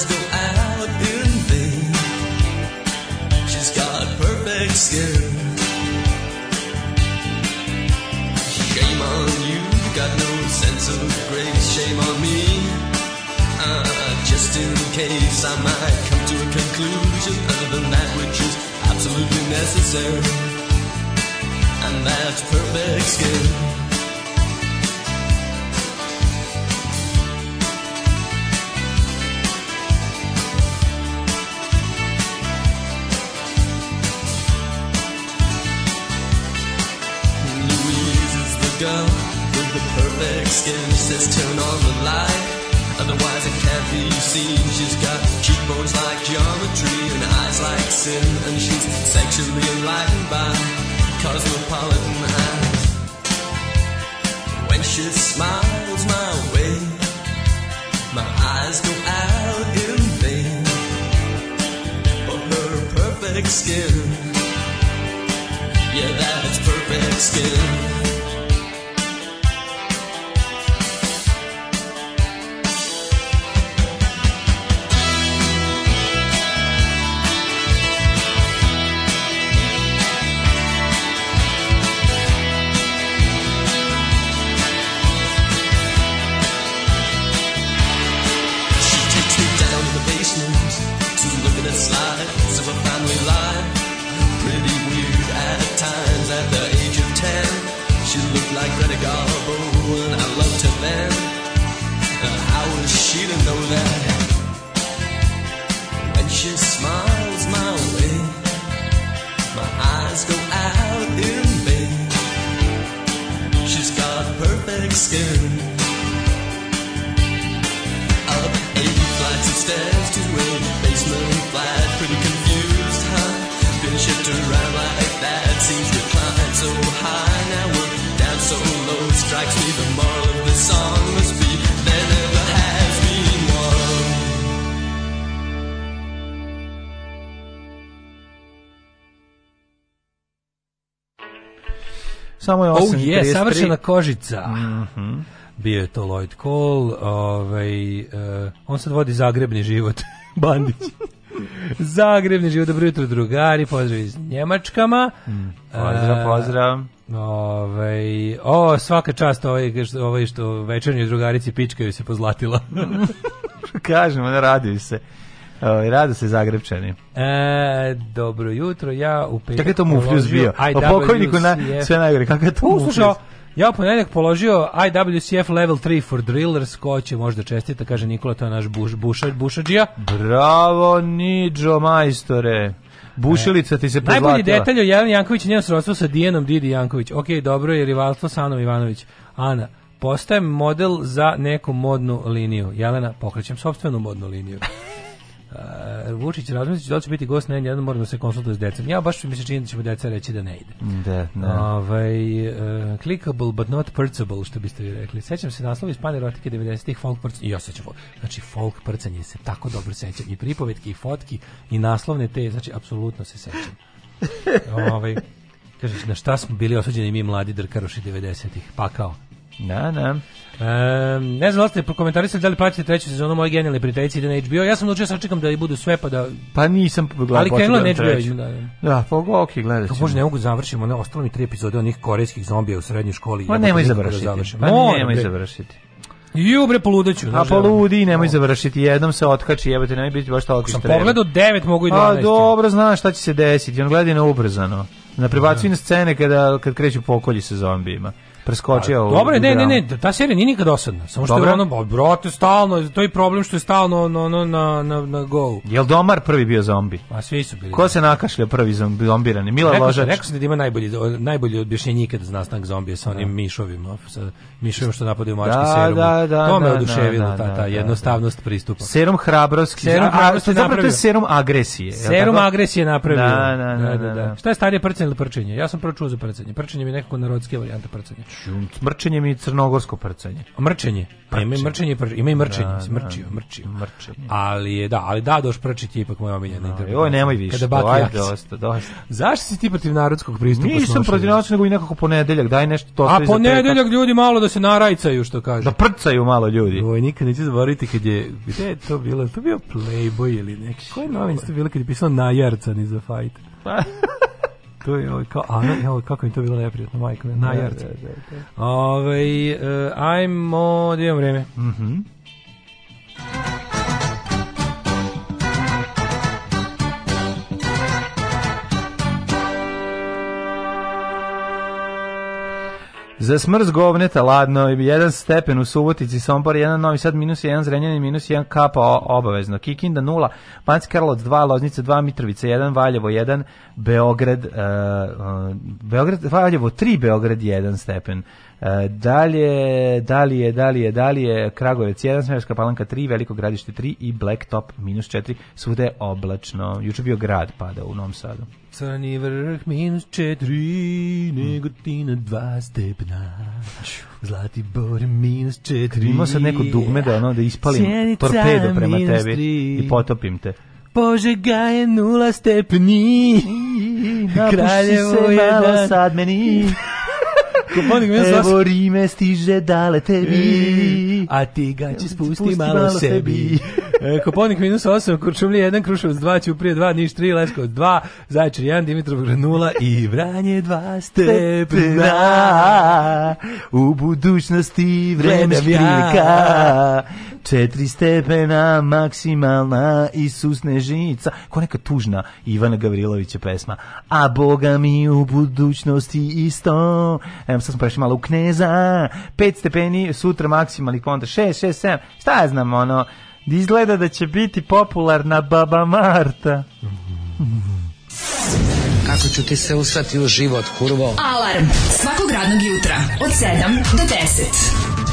Let's go out in vain. She's got perfect skin. Shame on you, got no sense of grace. Shame on me. Uh, just in case I might come to a conclusion other than that which is absolutely necessary, and that's perfect skin. skin says turn on the light. Otherwise it can't be seen. She's got cheekbones like geometry and eyes like sin. And she's sexually enlightened by cosmopolitan eyes. When she smiles my way, my eyes go out in vain. But her perfect skin, yeah, that is perfect skin. samo je 8.33. Oh, je, savršena kožica. Mm -hmm. Bio je to Lloyd Cole, ovaj, uh, on sad vodi zagrebni život, *laughs* Bandić. zagrebni život, dobro jutro drugari, pozdrav iz Njemačkama. Mm, pozdrav, eh, pozdrav. Ove, ovaj, o, svaka čast ovaj, ovaj što večernjoj drugarici pičkaju se pozlatila. *laughs* Kažemo, ne raduju se. Ovaj, rado se Zagrebčani. E, dobro jutro, ja u petak... Kako to mu mufljus bio? O pokojniku na, sve najgore. Kako je to mufljus? Ja u ponedjeljak položio IWCF level 3 for drillers, ko će možda čestita, kaže Nikola, to je naš buš, buša, bušađija. Bravo, Nidžo, majstore. Bušilica ti se podlatila. E, najbolji detalj o Jeleni Janković i njeno srodstvo sa Dijanom Didi Janković. Ok, dobro je rivalstvo sa Anom Ivanović. Ana, postajem model za neku modnu liniju. Jelena, pokrećem sobstvenu modnu liniju.
Uh, Vučić razmišlja da će biti gost na jedan moram da se konsultovati s decom. Ja baš mi se čini da ćemo deca reći da ne ide. Da, da. Ovaj uh, clickable but not purchasable što biste vi rekli. Sećam se naslova iz panerotike 90-ih folk prc. Ja sećam. Znači folk prcanje se tako dobro sećam i pripovetke, i fotki i naslovne te, znači apsolutno se sećam. *laughs* ovaj kažeš na šta smo bili osuđeni mi mladi drkaroši 90-ih. Pa kao Na, da, na. Da. Um, ne znam, da ste prokomentarisali da li pratite treću sezonu moje genijalne prijateljice ide na HBO. Ja sam odlučio čekam da i budu sve pa da... Pa nisam gledao. Ali krenula na HBO. Da, da. pogledaj, pa, ok, gledat ćemo. Bože, ne mogu završimo, ne ostalo mi tri epizode onih korejskih zombija u srednjoj školi. Pa nemoj završiti. Pa nemoj završiti. Ju bre poludeću. A poludi, nemoj no. završiti, jednom se otkači, jebote, nemoj biti baš toliko što Sam Pogledao 9, mogu i 12. A dobro, znaš šta će se desiti, on gleda na ubrzano. Na prebacuje scene kada kad kreću pokolji sa zombijima preskočio. A, dobro, ne, ne, ne, ta serija nije nikad dosadna. Samo što je ono, brate, stalno, to je problem što je stalno no, no, na, na, na go. Jel Domar prvi bio zombi? A svi su bili. Ko da. se nakašlja prvi zombi, zombirani? Mila rekao, Ložač. Rekao sam da ima najbolji, najbolje objašnjenje ikad za nastanak zombija sa onim da. mišovima, sa mišovima što napadaju da, mačke da, serum. Da, da, to me da, oduševilo, ta, ta jednostavnost pristupa. Serum hrabrosti. Serum hrabrosti napravio. To je serum agresije. Serum agresije napravio. Da, da, da. Šta je starije prcanje ili prčenje? Ja sam pročuo za prcanje. Prčenje mi je nekako narodske varijante prcanja. Mrčenje mi je crnogorsko prcanje. Mrčenje. Pa Ima i mrčenje, ima i da, mrčenje, da, mrčio, da, mrčio. Mrčenje. Ali je da, ali da doš prčiti ipak moja omiljena no, da, interpretacija. Oj, nemoj više. Kada baki aj, dosta, dosta. Zašto si ti protiv narodskog pristupa? Nisam protiv narodskog, nego i nekako ponedeljak, daj nešto to sve. A ponedeljak ljudi malo da se narajcaju, što kaže. Da prcaju malo ljudi. Oj, nikad neću zaboraviti kad je gde je to bilo? To bio Playboy ili neki. Koji novinci to bilo kad je pisao Najarcan iz The Fight? *laughs* to je ovaj kao a evo kako mi to bilo neprijatno majko na najarci. Da, da, da, da. Ovaj uh, ajmo, da imamo vreme. Mhm. Mm Za smrz govneta, ladno, jedan stepen u Subotici, Sombor, jedan novi sad, minus jedan, Zrenjanin, minus jedan, kapa obavezno. Kikinda nula, Banski Karlovac dva, Loznica dva, Mitrovica jedan, Valjevo jedan, Beograd, uh, Beograd, Valjevo tri, Beograd jedan stepen. E, dalje, dalje, dalje, dalje, Kragovec 1, Smederska palanka 3, Veliko gradište 3 i Blacktop minus 4, svude oblačno. Juče bio grad pada u Novom Sadu. Crni vrh minus 4, Negotina 2 stepna. Zlati bor minus 4. Imao sad neko dugme da, ono, da ispalim Sjenica torpedo prema tebi 3. i potopim te. Požega je nula stepni, Kraljevo je malo sad meni. Kuponik minus vas. Evo Rime stiže dale tebi, e, a ti ga će spusti, malo, malo sebi. sebi. E, Koponik minus 8, Kurčumlija 1, Kruševac 2, Ćuprije 2, Niš 3, Leskovac 2, Zaječar 1, Dimitrov 0 i Vranje 2 stepena. U budućnosti vreme špilika. Četiri stepena maksimalna i susne Ko neka tužna Ivana Gavrilovića pesma. A boga mi u budućnosti isto. Evo sad smo prešli malo u kneza. 5 stepeni, sutra maksimalnih, pa 6, 6, 7. Šta ja znam, ono, izgleda da će biti popularna Baba Marta. Kako ću ti se usrati u život, kurvo? Alarm svakog radnog jutra od 7 do 10.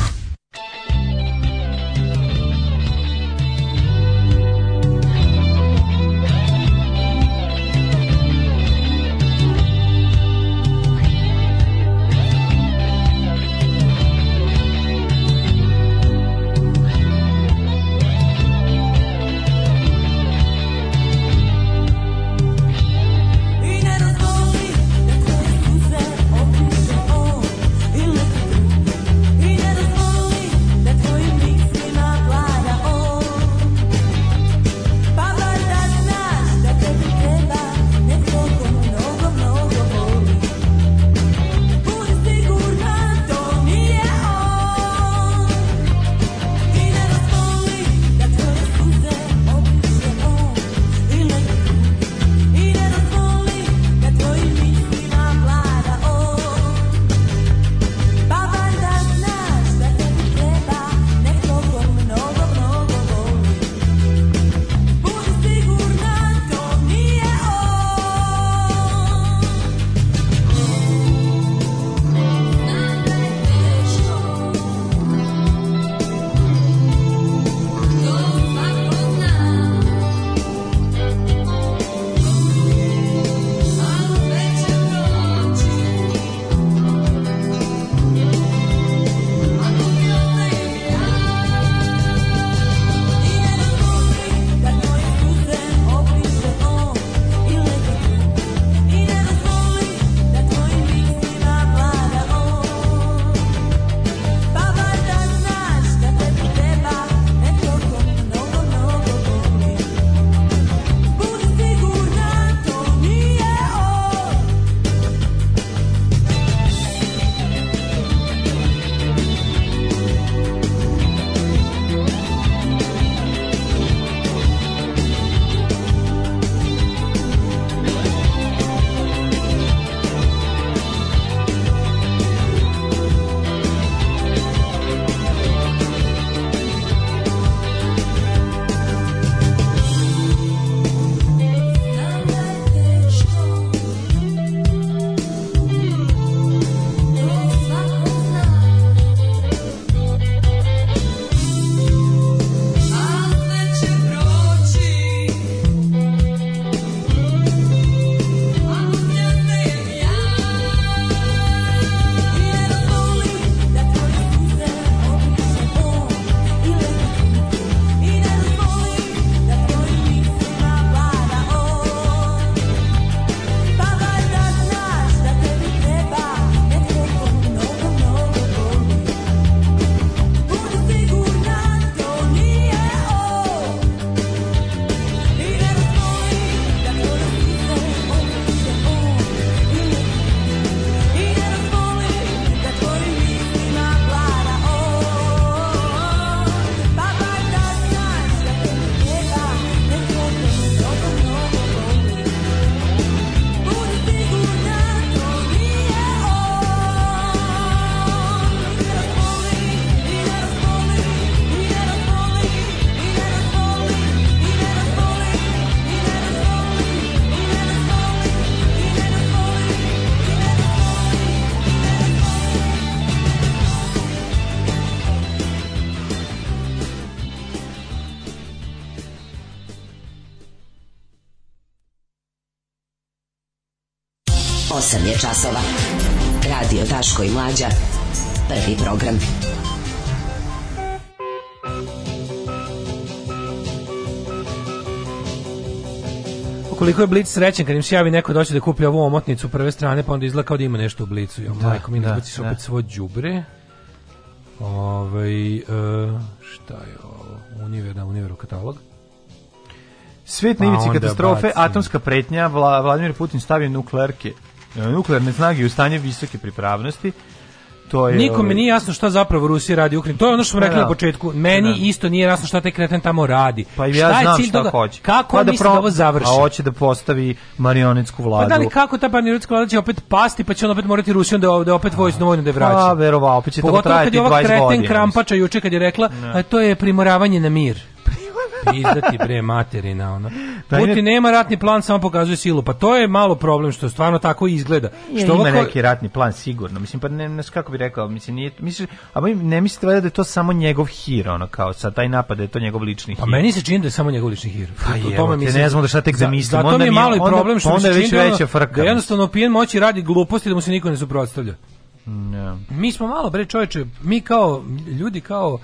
8 je časova. Radio Daško i Mlađa. Prvi program.
Koliko je Blic srećen kad im se javi neko doći da, da kupi ovu omotnicu prve strane, pa onda izgleda kao da ima nešto u Blicu. Jo, da, majko, mi da, izbaciš da. opet svo đubre. Ovaj, e, šta je ovo? Univer, da, Univeru katalog.
Svet na pa ivici katastrofe, bacim. atomska pretnja, Vla, Vladimir Putin stavio nuklearke E, nuklearne snage u stanje visoke pripravnosti.
To je Nikome ovaj, nije jasno šta zapravo Rusija radi u Ukrajini. To je ono što smo pa rekli da, na početku. Meni da. isto nije jasno šta taj kreten tamo radi.
Pa ja šta
znam je cilj
šta
toga? hoće. Kako
pa
da,
da
pro... da ovo završi? A hoće da
postavi marionetsku vladu.
Pa da li kako ta marionetska vlada će opet pasti, pa će on opet morati Rusijom da, da opet vojsku vojno da vraća.
Pa verovao, opet će to trajati 20 godina. Pogotovo kad je ova kreten
krampača juče kad je rekla, a to je primoravanje na mir. Izdati bre materina ono. Putin pa nema ratni plan, samo pokazuje silu. Pa to je malo problem što stvarno tako izgleda. Je, što ima
ovako... neki ratni plan sigurno. Mislim pa ne, ne kako bi rekao, mislim nije misliš, a mi ne mislite valjda da je to samo njegov hir ono kao sa taj napad da je to njegov lični pa hir.
Pa meni se čini da je samo njegov lični hir. Pa to, je,
tome mislim, ne znamo da šta tek da Zato
mi je malo onda, problem što onda, onda je da veća frka. Da jednostavno pijen moći radi gluposti da mu se niko ne suprotstavlja. Ne. Da. Mi smo malo bre čoveče, mi kao ljudi kao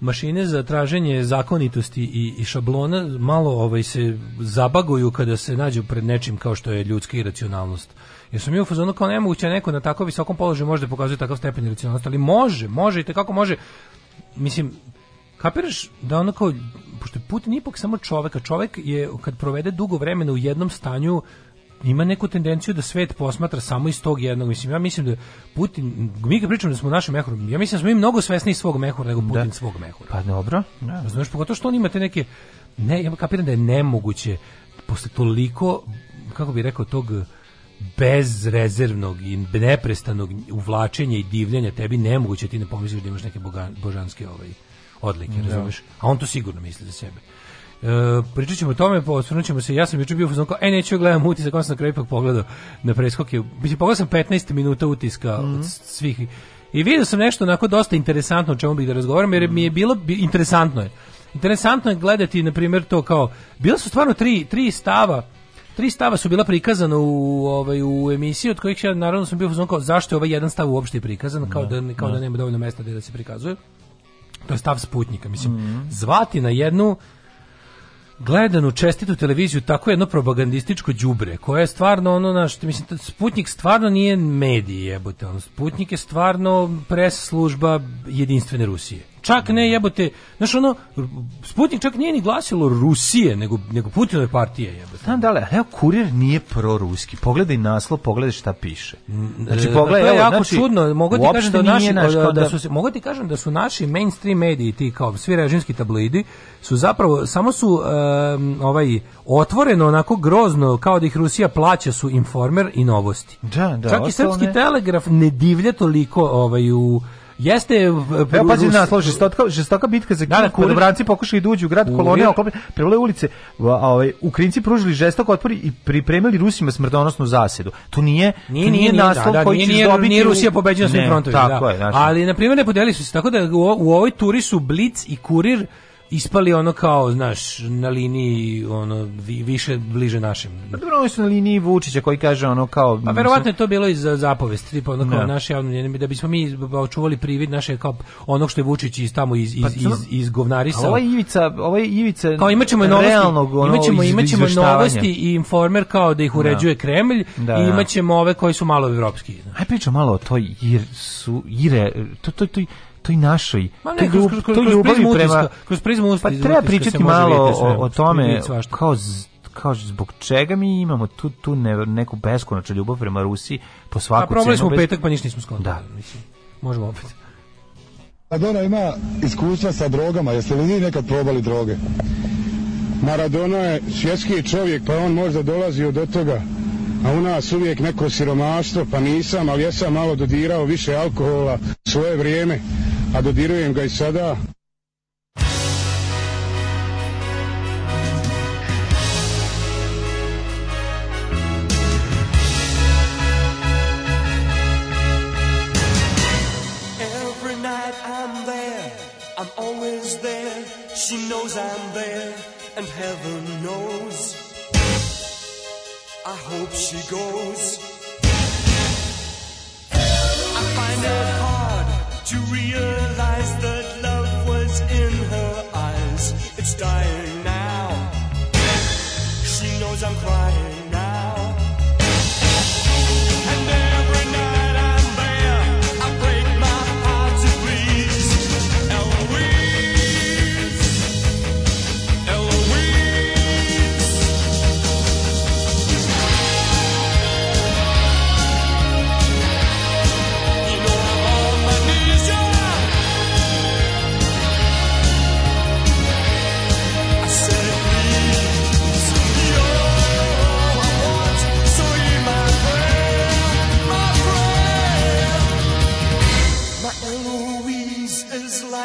mašine za traženje zakonitosti i, i šablona malo ovaj se zabaguju kada se nađu pred nečim kao što je ljudska iracionalnost. Jer sam mi u fazonu kao nemoguće da neko na tako visokom položaju može da pokazuje takav stepen iracionalnosti, ali može, može i kako može. Mislim, kapiraš da ono kao, pošto Putin ipak samo čovek, a čovek je kad provede dugo vremena u jednom stanju ima neku tendenciju da svet posmatra samo iz tog jednog. Mislim, ja mislim da Putin, mi ga pričamo da smo u našem mehuru, ja mislim da smo mi mnogo svesni svog mehura nego Putin da. svog mehura.
Pa dobro.
Da. Znaš, pogotovo što on ima te neke, ne, ja kapiram da je nemoguće posle toliko, kako bih rekao, tog bezrezervnog i neprestanog uvlačenja i divljenja tebi nemoguće ti ne pomisliš da imaš neke boga, božanske ovaj odlike, da. razumeš? A on to sigurno misli za sebe. E, pričat ćemo o tome, osvrnut ćemo se, ja sam juče bio fuzon kao, e, neću gledam utisak, onda sam na kraju ipak pogledao na preskoke. Mislim, pogledao sam 15 minuta utiska mm -hmm. od mhm. svih. I vidio sam nešto onako dosta interesantno o čemu bih da razgovaram, jer mm -hmm. mi je mhm. bilo, interesantno je. Interesantno je gledati, na primjer, to kao, bilo su stvarno tri, tri stava, tri stava su bila prikazana u ovaj u emisiji od kojih ja naravno sam bio fuzon kao zašto je ovaj jedan stav uopšte prikazan kao da, da kao da. da nema dovoljno mesta da se prikazuje to je stav Sputnika mislim mm -hmm. zvati na jednu gledanu čestitu televiziju tako jedno propagandističko đubre koje je stvarno ono naš mislim Sputnik stvarno nije medije jebote on Sputnik je stvarno pres služba jedinstvene Rusije čak ne jebote, znaš ono, Sputnik čak nije ni glasilo Rusije, nego, nego Putinove partije jebote.
Znam da li, evo kurir nije proruski, pogledaj naslov, pogledaj šta piše.
Znači, e, pogledaj, to je jako znači, čudno, mogu ti, kažem da, naši, naš, da, da, da su, mogu ti kažem da su naši mainstream mediji, ti kao svi režimski tabloidi, su zapravo, samo su um, ovaj, otvoreno onako grozno, kao da ih Rusija plaća su informer i novosti.
Da, da,
čak i srpski ne... telegraf ne divlja toliko ovaj, u Jeste Evo
pazi nas, služi žestoka, žestoka bitka za da, da Kinu. Dobranci pokušali da uđu u grad kolone, oklopili, prevale ulice, ovaj Ukrajinci pružili žestok otpor i pripremili Rusima smrtonosnu zasedu. To nije nije, nije, da, naslov da, da, koji
nije, dobiti. Nije Rusija pobeđena sa frontovima, da. Je, znači. Ali na primer ne podelili su se tako da u, u ovoj turi su Blitz i Kurir ispali ono kao, znaš, na liniji ono više bliže našem.
Pa dobro, oni su na liniji Vučića koji kaže ono kao
Pa verovatno je to bilo iz zapovesti, tipa ono kao no. naše javno da bismo mi očuvali privid naše kao onog što je Vučić iz tamo iz iz pa, iz, iz govnarisa. Ovaj
Ivica, ovaj Ivica
kao imaćemo i novosti, realnog, ono, imaćemo imaćemo novosti i informer kao da ih da. uređuje no. Kremlj da, i imaćemo ove koji su malo evropski.
Aj pričamo malo o toj jer su ire to to to, to toj našoj
Ma ne,
to kroz,
kroz, to
ljubavi
kroz
prema kroz prizmu pa treba pričati malo o, o tome kao z, kao zbog čega mi imamo tu tu ne, neku beskonačnu ljubav prema Rusiji po svaku cenu. A problem
smo bez... petak pa ništa nismo skontali. Da. Mislim, možemo opet. Maradona
ima iskustva sa drogama. Jeste li vi nekad probali droge? Maradona je svjetski čovjek, pa on možda dolazi od toga a u nas uvijek neko siromaštvo, pa nisam, ali ja sam malo dodirao više alkohola svoje vrijeme, a dodirujem ga i sada. She knows I'm there, and heaven knows I hope she goes. I find it hard to realize that love was in her eyes. It's dying.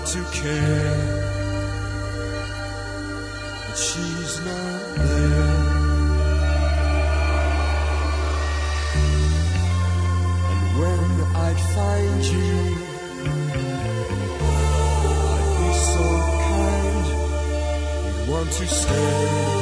like to care, but she's not there. And when I'd find you, I'd be so kind, you'd want to stay.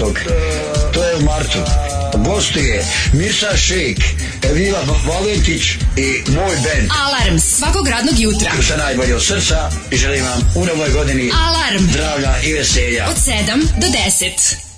tog. To je u martu. Gostuje Mirsa Šejk, Evila Valentić i moj band. Alarm svakog radnog jutra. Sa najbolje od srca i želim vam u novoj godini Alarm. zdravlja i veselja. Od 7 do 10.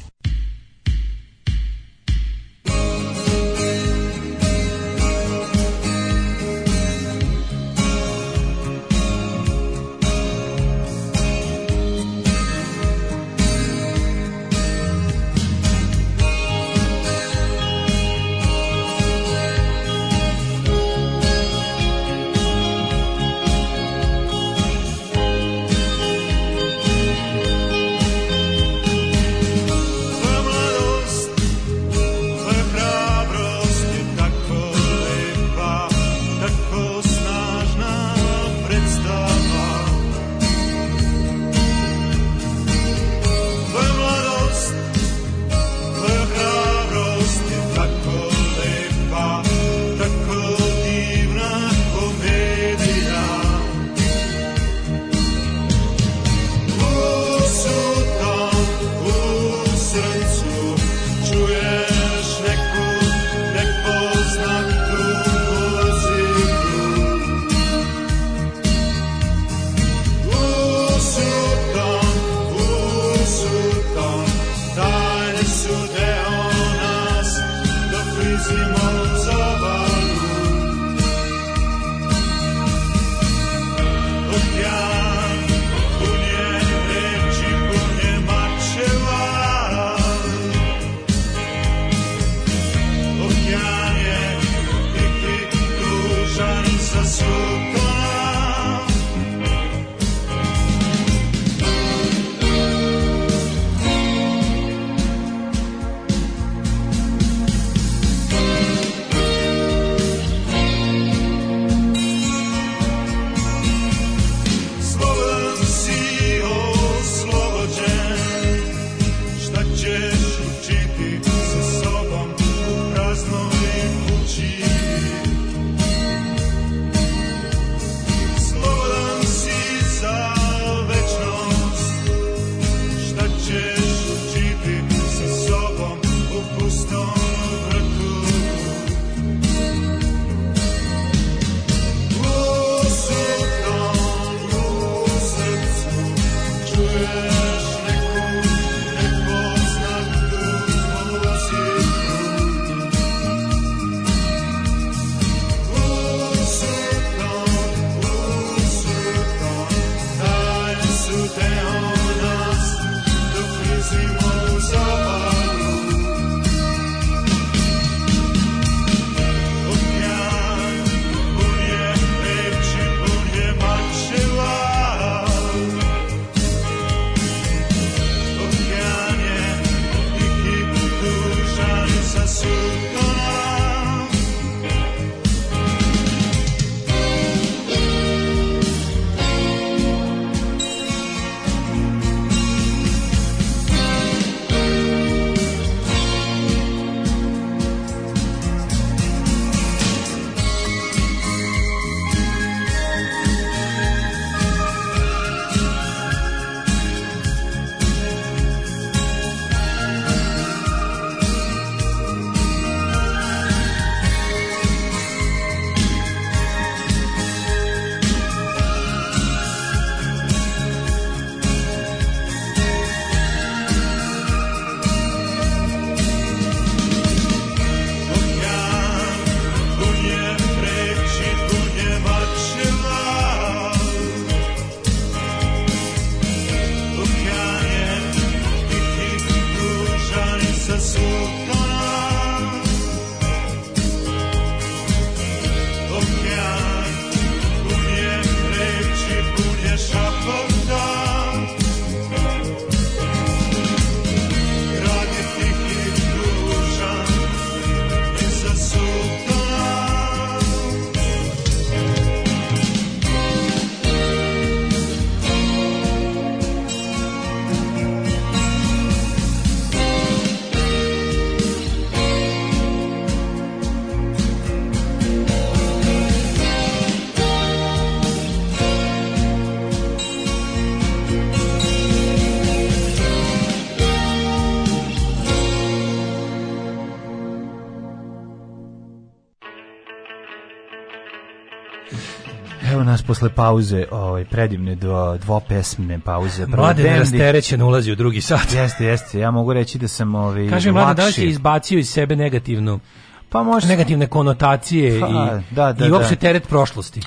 posle pauze, ovaj predivne dva dvopesmne pauze.
Prvo Mladen Dendi. rasterećen ulazi u drugi sat.
*laughs* Jeste, jeste. Ja mogu reći da sam ovaj
Kaže Mladen da si izbacio iz sebe negativnu pa možda negativne konotacije pa, i da, da, i da. uopšte teret prošlosti.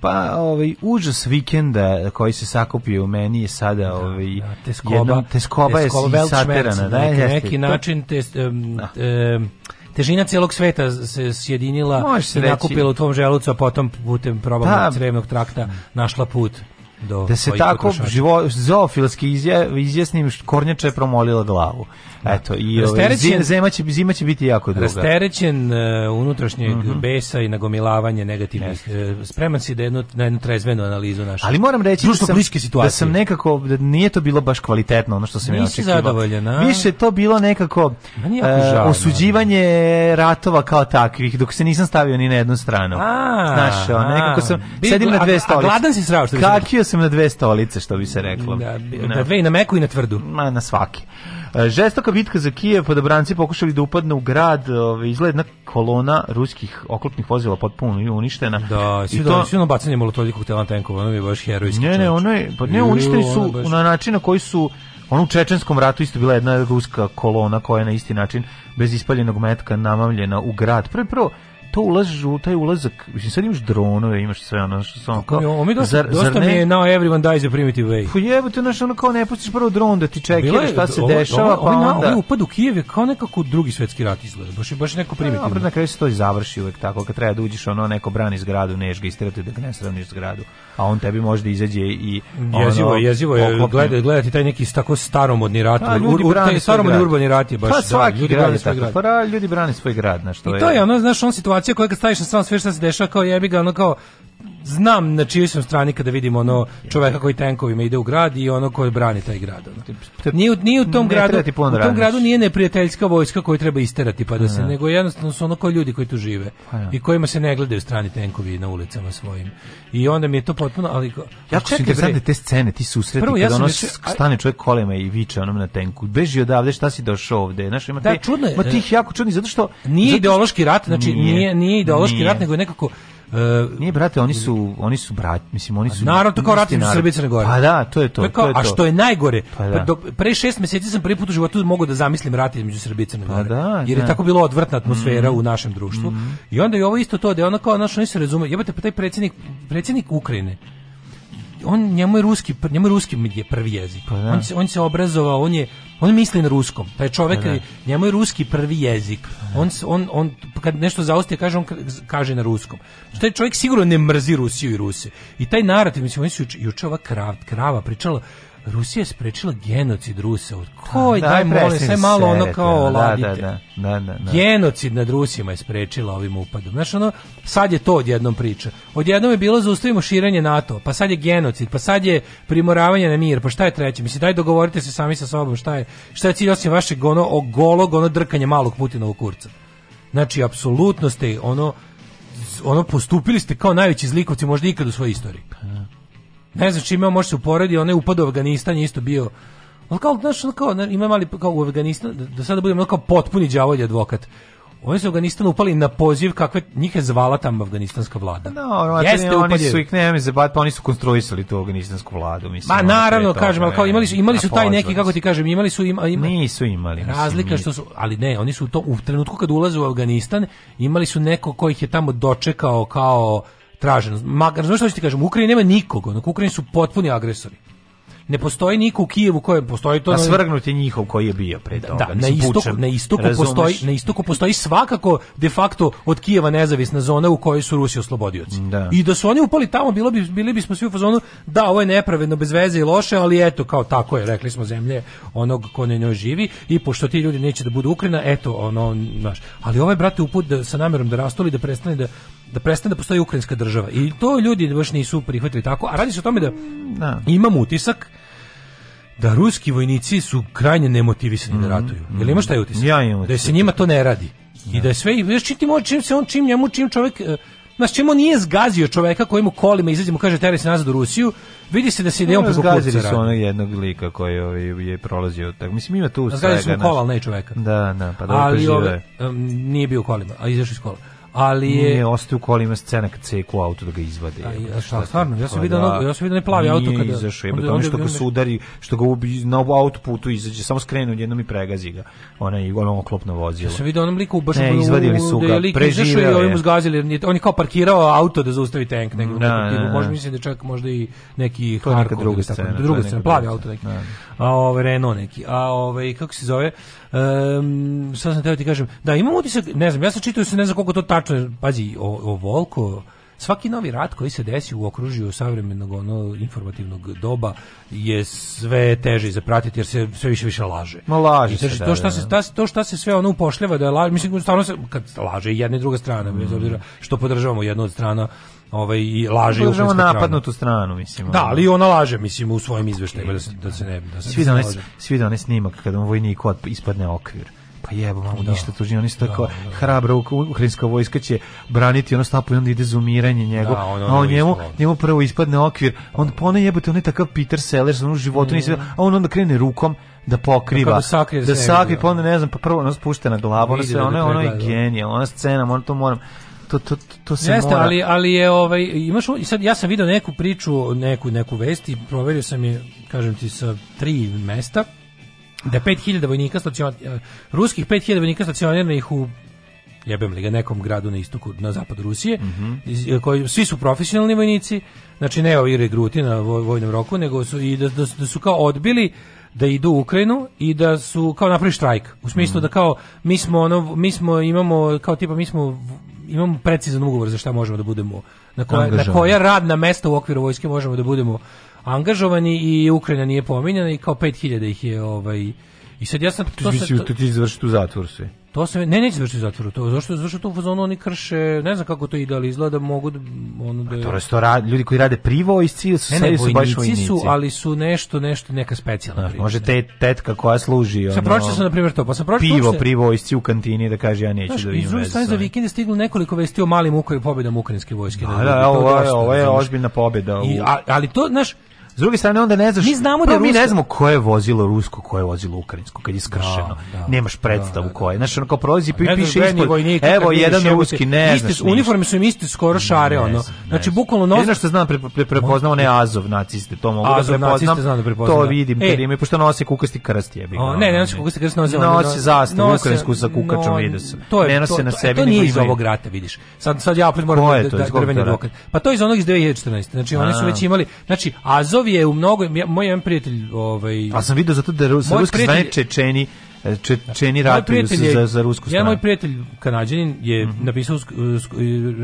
Pa ovaj užas vikenda koji se sakupio u meni je sada da, ovaj da, teskoba, jednom, teskoba, teskoba je saterana,
da, neki, neki način te, um, da. Um, težina celog sveta se sjedinila se i nakupila u tvom želucu, a potom putem probavnog da. Pa, crevnog trakta našla put do
da se tako zoofilski izjasnim Kornjača je promolila glavu. Da. Eto, i ovaj, zima, će, zima će biti jako duga.
Rasterećen uh, unutrašnjeg mm -hmm. besa i nagomilavanje negativnih. Yes. E, spreman si da jednu, na jednu trezvenu analizu našu.
Ali moram reći da sam, da sam nekako, da nije to bilo baš kvalitetno ono što sam
ja očekivao. zadovoljena.
Više to bilo nekako
e, žalno, osuđivanje ratova kao takvih, dok se nisam stavio ni na jednu stranu. A, Znaš, a, nekako sam, sedim na dve stolice.
A, gladan si srao
što bi Kakio sam na dve stolice, što bi se reklo.
Da, na dve i na meku i na tvrdu.
Ma, na svaki. E, žestoka bitka za Kijev, podobranci pokušali da upadnu u grad, ovaj izgleda kolona ruskih oklopnih vozila potpuno uništena.
Da, svi I to svi ono bacanje molotovljih koktela tenkova, ono je baš herojski. Ne, ne, ono je,
pa ne, uništeni su baš... na način na koji su ono u Čečenskom ratu isto bila jedna ruska kolona koja je na isti način bez ispaljenog metka namamljena u grad. Prvo, prvo, to ulažeš u taj ulazak, mislim sad imaš dronove, da imaš sve ono
što sam kao. Mi, mi dosta, zar, dosta zar mi je now everyone dies a primitive way.
Pa jebote, znaš ono kao ne pustiš prvo dron da ti čekira šta se ovo, dešava, ovo, pa ovo,
onda. Ovo upad u Kijev je kao nekako drugi svetski rat izgleda, baš, je baš neko pa primitivno.
Dobro,
na
kraju se to i završi uvek tako, kad treba da uđeš ono neko brani zgradu, neš ga isterati da ga ne sravniš zgradu, a on tebi možda izađe i ono,
jezivo, jezivo je gledati, gledati taj neki tako staromodni rat, pa, ljudi ur, taj staromodni urbani rat je pa baš pa, da, ljudi brane svoj grad.
Pa ljudi brane svoj grad, na što je. I to je ono, znaš, on situacija situacija koja kad staviš na sam sve što se dešava kao jebi ga, ono kao znam na čijoj sam strani kada vidim ono čoveka koji tenkovima ide u grad i ono koji brani taj grad. Ono. Nije, nije u tom gradu, u da tom gradu nije neprijateljska vojska koju treba isterati pa da se, nego jednostavno su ono koji ljudi koji tu žive pa i kojima se ne gledaju strani tenkovi na ulicama svojim. I onda mi je to potpuno, ali...
Ja su interesantne te scene, ti susreti Prvo, ja kada ono stane čovjek kolima i viče onom na tenku. Beži odavde, šta si došao ovde? Znaš, ima, da, te, čudno ima e- tih jako čudni, zato što...
Nije
zato što,
ideološki rat, znači nije, nije ideološki nije. rat, nego je nekako
Uh, Nije brate, oni su oni su brat, mislim oni su.
Naravno to kao rat između Srbije i Crne Gore.
Pa da, to je to, to, je
kao,
to je to.
A što je najgore, pa da. do, pre šest meseci sam prvi put u životu mogao da zamislim rat između Srbije i Crne pa Gore. Pa da, jer je da. tako bilo odvrtna atmosfera mm. u našem društvu. Mm. I onda je ovo isto to da je ona kao naš, oni se razume. Jebote, pa taj predsjednik predsjednik Ukrajine on njemu je ruski, njemu je ruski je prvi jezik. Pa, da. On se on se obrazovao, on je on misli na ruskom. Taj čovjek pa, da. njemu je ruski prvi jezik. Pa da. On on on kad nešto zaostaje kaže on kaže na ruskom. Što taj čovjek sigurno ne mrzi Rusiju i Ruse. I taj narativ mislim oni su juče ova krav, krava pričala Rusija je sprečila genocid Rusa. Koj, pa da, daj, molim, sve malo ono kao da, da, ladite.
Da, da, da, da,
Genocid nad Rusima je sprečila ovim upadom. Znaš, ono, sad je to odjednom priča. Odjednom je bilo zaustavimo širenje NATO, pa sad je genocid, pa sad je primoravanje na mir, pa šta je treće? Mislim, daj dogovorite se sami sa sobom, šta je, šta je cilj osim vašeg ono, ogolog, ono drkanje malog Putinovog kurca. Znači, apsolutno ste ono, ono postupili ste kao najveći zlikovci možda ikad u svojoj istoriji. Pa, Ne znam čime on može se uporedi, on je upadao u Afganistan isto bio ali kao, znaš, kao, ima mali, kao u Afganistan, da sada budem kao potpuni džavolj advokat. Oni su u Afganistanu upali na poziv kakve njih je zvala tamo afganistanska vlada.
No, znači, Jeste, ne, oni su ih ne znam, pa oni su konstruisali tu afganistansku vladu, mislim.
Ma naravno, kažem, ali kao imali su imali su taj neki kako ti kažem, imali su ima,
ima nisu imali. Mislim,
razlika što su, ali ne, oni su to u trenutku kad ulaze u Afganistan, imali su neko ko ih je tamo dočekao kao traženo. Magar, razumiješ što ću ti kažem, u Ukrajini nema nikoga, na Ukrajini su potpuni agresori. Ne postoji niko u Kijevu kojem postoji to. A
svrgnut je njihov koji je bio pre
da,
toga.
Da,
na
istoku, na istoku razumeš? postoji, na istoku postoji svakako de facto od Kijeva nezavisna zona u kojoj su Rusi oslobodioci. Da. I da su oni upali tamo, bilo bi bili bismo svi u fazonu da ovo je nepravedno, bez veze i loše, ali eto kao tako je, rekli smo zemlje onog ko ne njoj živi i pošto ti ljudi neće da budu Ukrajina, eto ono, znaš. Ali ovaj brate uput da sa namerom da rastoli da prestane da da prestane da postoji ukrajinska država. I to ljudi baš nisu prihvatili tako, a radi se o tome da no. Da. imam utisak da ruski vojnici su krajnje nemotivisani mm -hmm. da mhm. ratuju. Jel mhm. imaš taj utisak? Ja imam Da se njima to ne radi.
Ja. I
da. da je sve, već čim ti može, čim se on, čim njemu, čim čovjek, eh, znači čim on nije zgazio čoveka kojemu kolima izađemo, kaže, teraj se nazad u Rusiju, vidi se da se idejom preko kurca Zgazili
su onog jednog lika koji je, ovaj, je prolazio. Tako. Mislim, ima tu
svega.
Zgazili
su mu kola, ne čoveka. Da, da, pa da Ali ove, um, nije bio kolima, a izašao iz
kola
ali
je
nije
ostao u kolima scena kad se u auto da ga izvade.
A, ja, stvarno, ja sam pa video da, ja sam video da plavi auto
kad izašao, je to što ga sudari, što ga ubi na autoputu izađe, samo skrenu jednom i pregazi ga. Ona je ono oklopno vozilo.
Ja sam video onom liku baš ne, izvadili su ga, da preživeo je. Ovim zgazili, on je kao parkirao auto da zaustavi tank nego mm, na, da, tipu, da, možda da. mislim da čak možda i neki
hardcore druga scena, druga scena,
plavi auto neki. A ovaj Renault neki. A ovaj kako se zove? Um, sad sam teo da ti kažem, da imam utisak, ne znam, ja sam čitao da se ne znam koliko to tačno, pazi, o, o Volko, svaki novi rat koji se desi u okružju savremenog ono informativnog doba je sve teže zapratiti jer se sve više više laže.
Ma laže se, to da,
šta se ta, to šta se sve ono upošljava da je laž, mislim stvarno se kad laže i jedna i druga strana, mm. bez obzira što podržavamo jednu od strana ovaj i laže
u napadnutu stranu mislim.
Da, ali ona laže mislim u svojim izveštajima da da se ne da se
svi da svi da snimak kada mu vojniku ispadne okvir. Pa jebo, mamu, da. ništa tuži, oni su da, tako da, da. hrabra ukrajinska vojska će braniti ono stapu i onda ide zumiranje njegov, da, on, on, a on da, njemu, njemu prvo ispadne okvir, on pone jebote, on je takav Peter Sellers, on u životu mm. nisi, a on onda krene rukom da pokriva,
da, sakri,
da sakri, da. pa onda ne znam, pa prvo ona spušta na glavu, ona sve, ona, ona je genijalna, ona scena, ona to moram, to, to, to se Jeste, mora...
ali, ali je, ovaj, imaš, sad ja sam video neku priču, neku, neku vest i proverio sam je, kažem ti, sa tri mesta, da 5000 vojnika stacion, eh, ruskih 5000 vojnika stacioniranih u jebem li ga nekom gradu na istoku na zapadu Rusije mm -hmm. koji svi su profesionalni vojnici znači ne ovi regruti na vojnom roku nego su i da, da, da su kao odbili da idu u Ukrajinu i da su kao napravili štrajk u smislu mm da kao mi smo ono mi smo imamo kao tipa mi smo imamo precizan ugovor za šta možemo da budemo na koja, na koja radna mesta u okviru vojske možemo da budemo angažovani i Ukrajina nije pominjana i kao 5000 ih je ovaj I sad ja sam...
To da ti, se, to, ti završiti u zatvoru
sve. To se ne neće završiti u zatvoru. To zašto zašto to u fazonu oni krše, ne znam kako to ide, ali izgleda, da mogu da-
ono da pa je... To restoran, ljudi koji rade privo iz cilj su ne, ne, su baš vojnici. su,
ali su nešto nešto neka specijalna. Da,
može te tetka koja služi ono.
Sa pročitao sam na primjer to, pa sam
pročitao pivo privo iz u kantini da kaže ja neću znaš, da vidim.
Iz Rusije za vikend stiglo nekoliko vesti o malim ukoj pobedama ukrajinske
vojske. Da, da, da, ovo je ozbiljna pobeda. I,
a, ali to, znaš,
S druge strane onda ne znaš. Mi znamo da mi ne znamo koje je vozilo rusko, koje je vozilo ukrajinsko kad je skršeno. Da, da, Nemaš da, predstavu da, koje. Da. Znaš, ono kao prolazi pa piše ispod. Vojnika, evo jedan je ruski, ne znaš. Iste
uniforme su im iste skoro šare ono. Ne znači bukvalno
nos. Jedino što znam pre, prepoznao ne Azov naciste, to mogu da Azov, da prepoznam. Znam da prepoznam. To vidim kad e. imaju pošto nose kukasti krst jebi.
Ne, ne nose kukasti krst, nose
nose zastavu ukrajinsku sa kukačom, ide se. Ne nose na e, sebi To
iz ovog rata, vidiš. Sad sad ja opet moram da drveni Pa to iz
onog
iz 2014. Znači oni su već imali, znači Azov Titov je u mnogo ja, moj jedan prijatelj, ovaj
A sam video zato da sa ruski strane Čečeni e, Čečeni
ratuju za, za rusku stranu. Ja moj prijatelj Kanadjanin je mm -hmm. napisao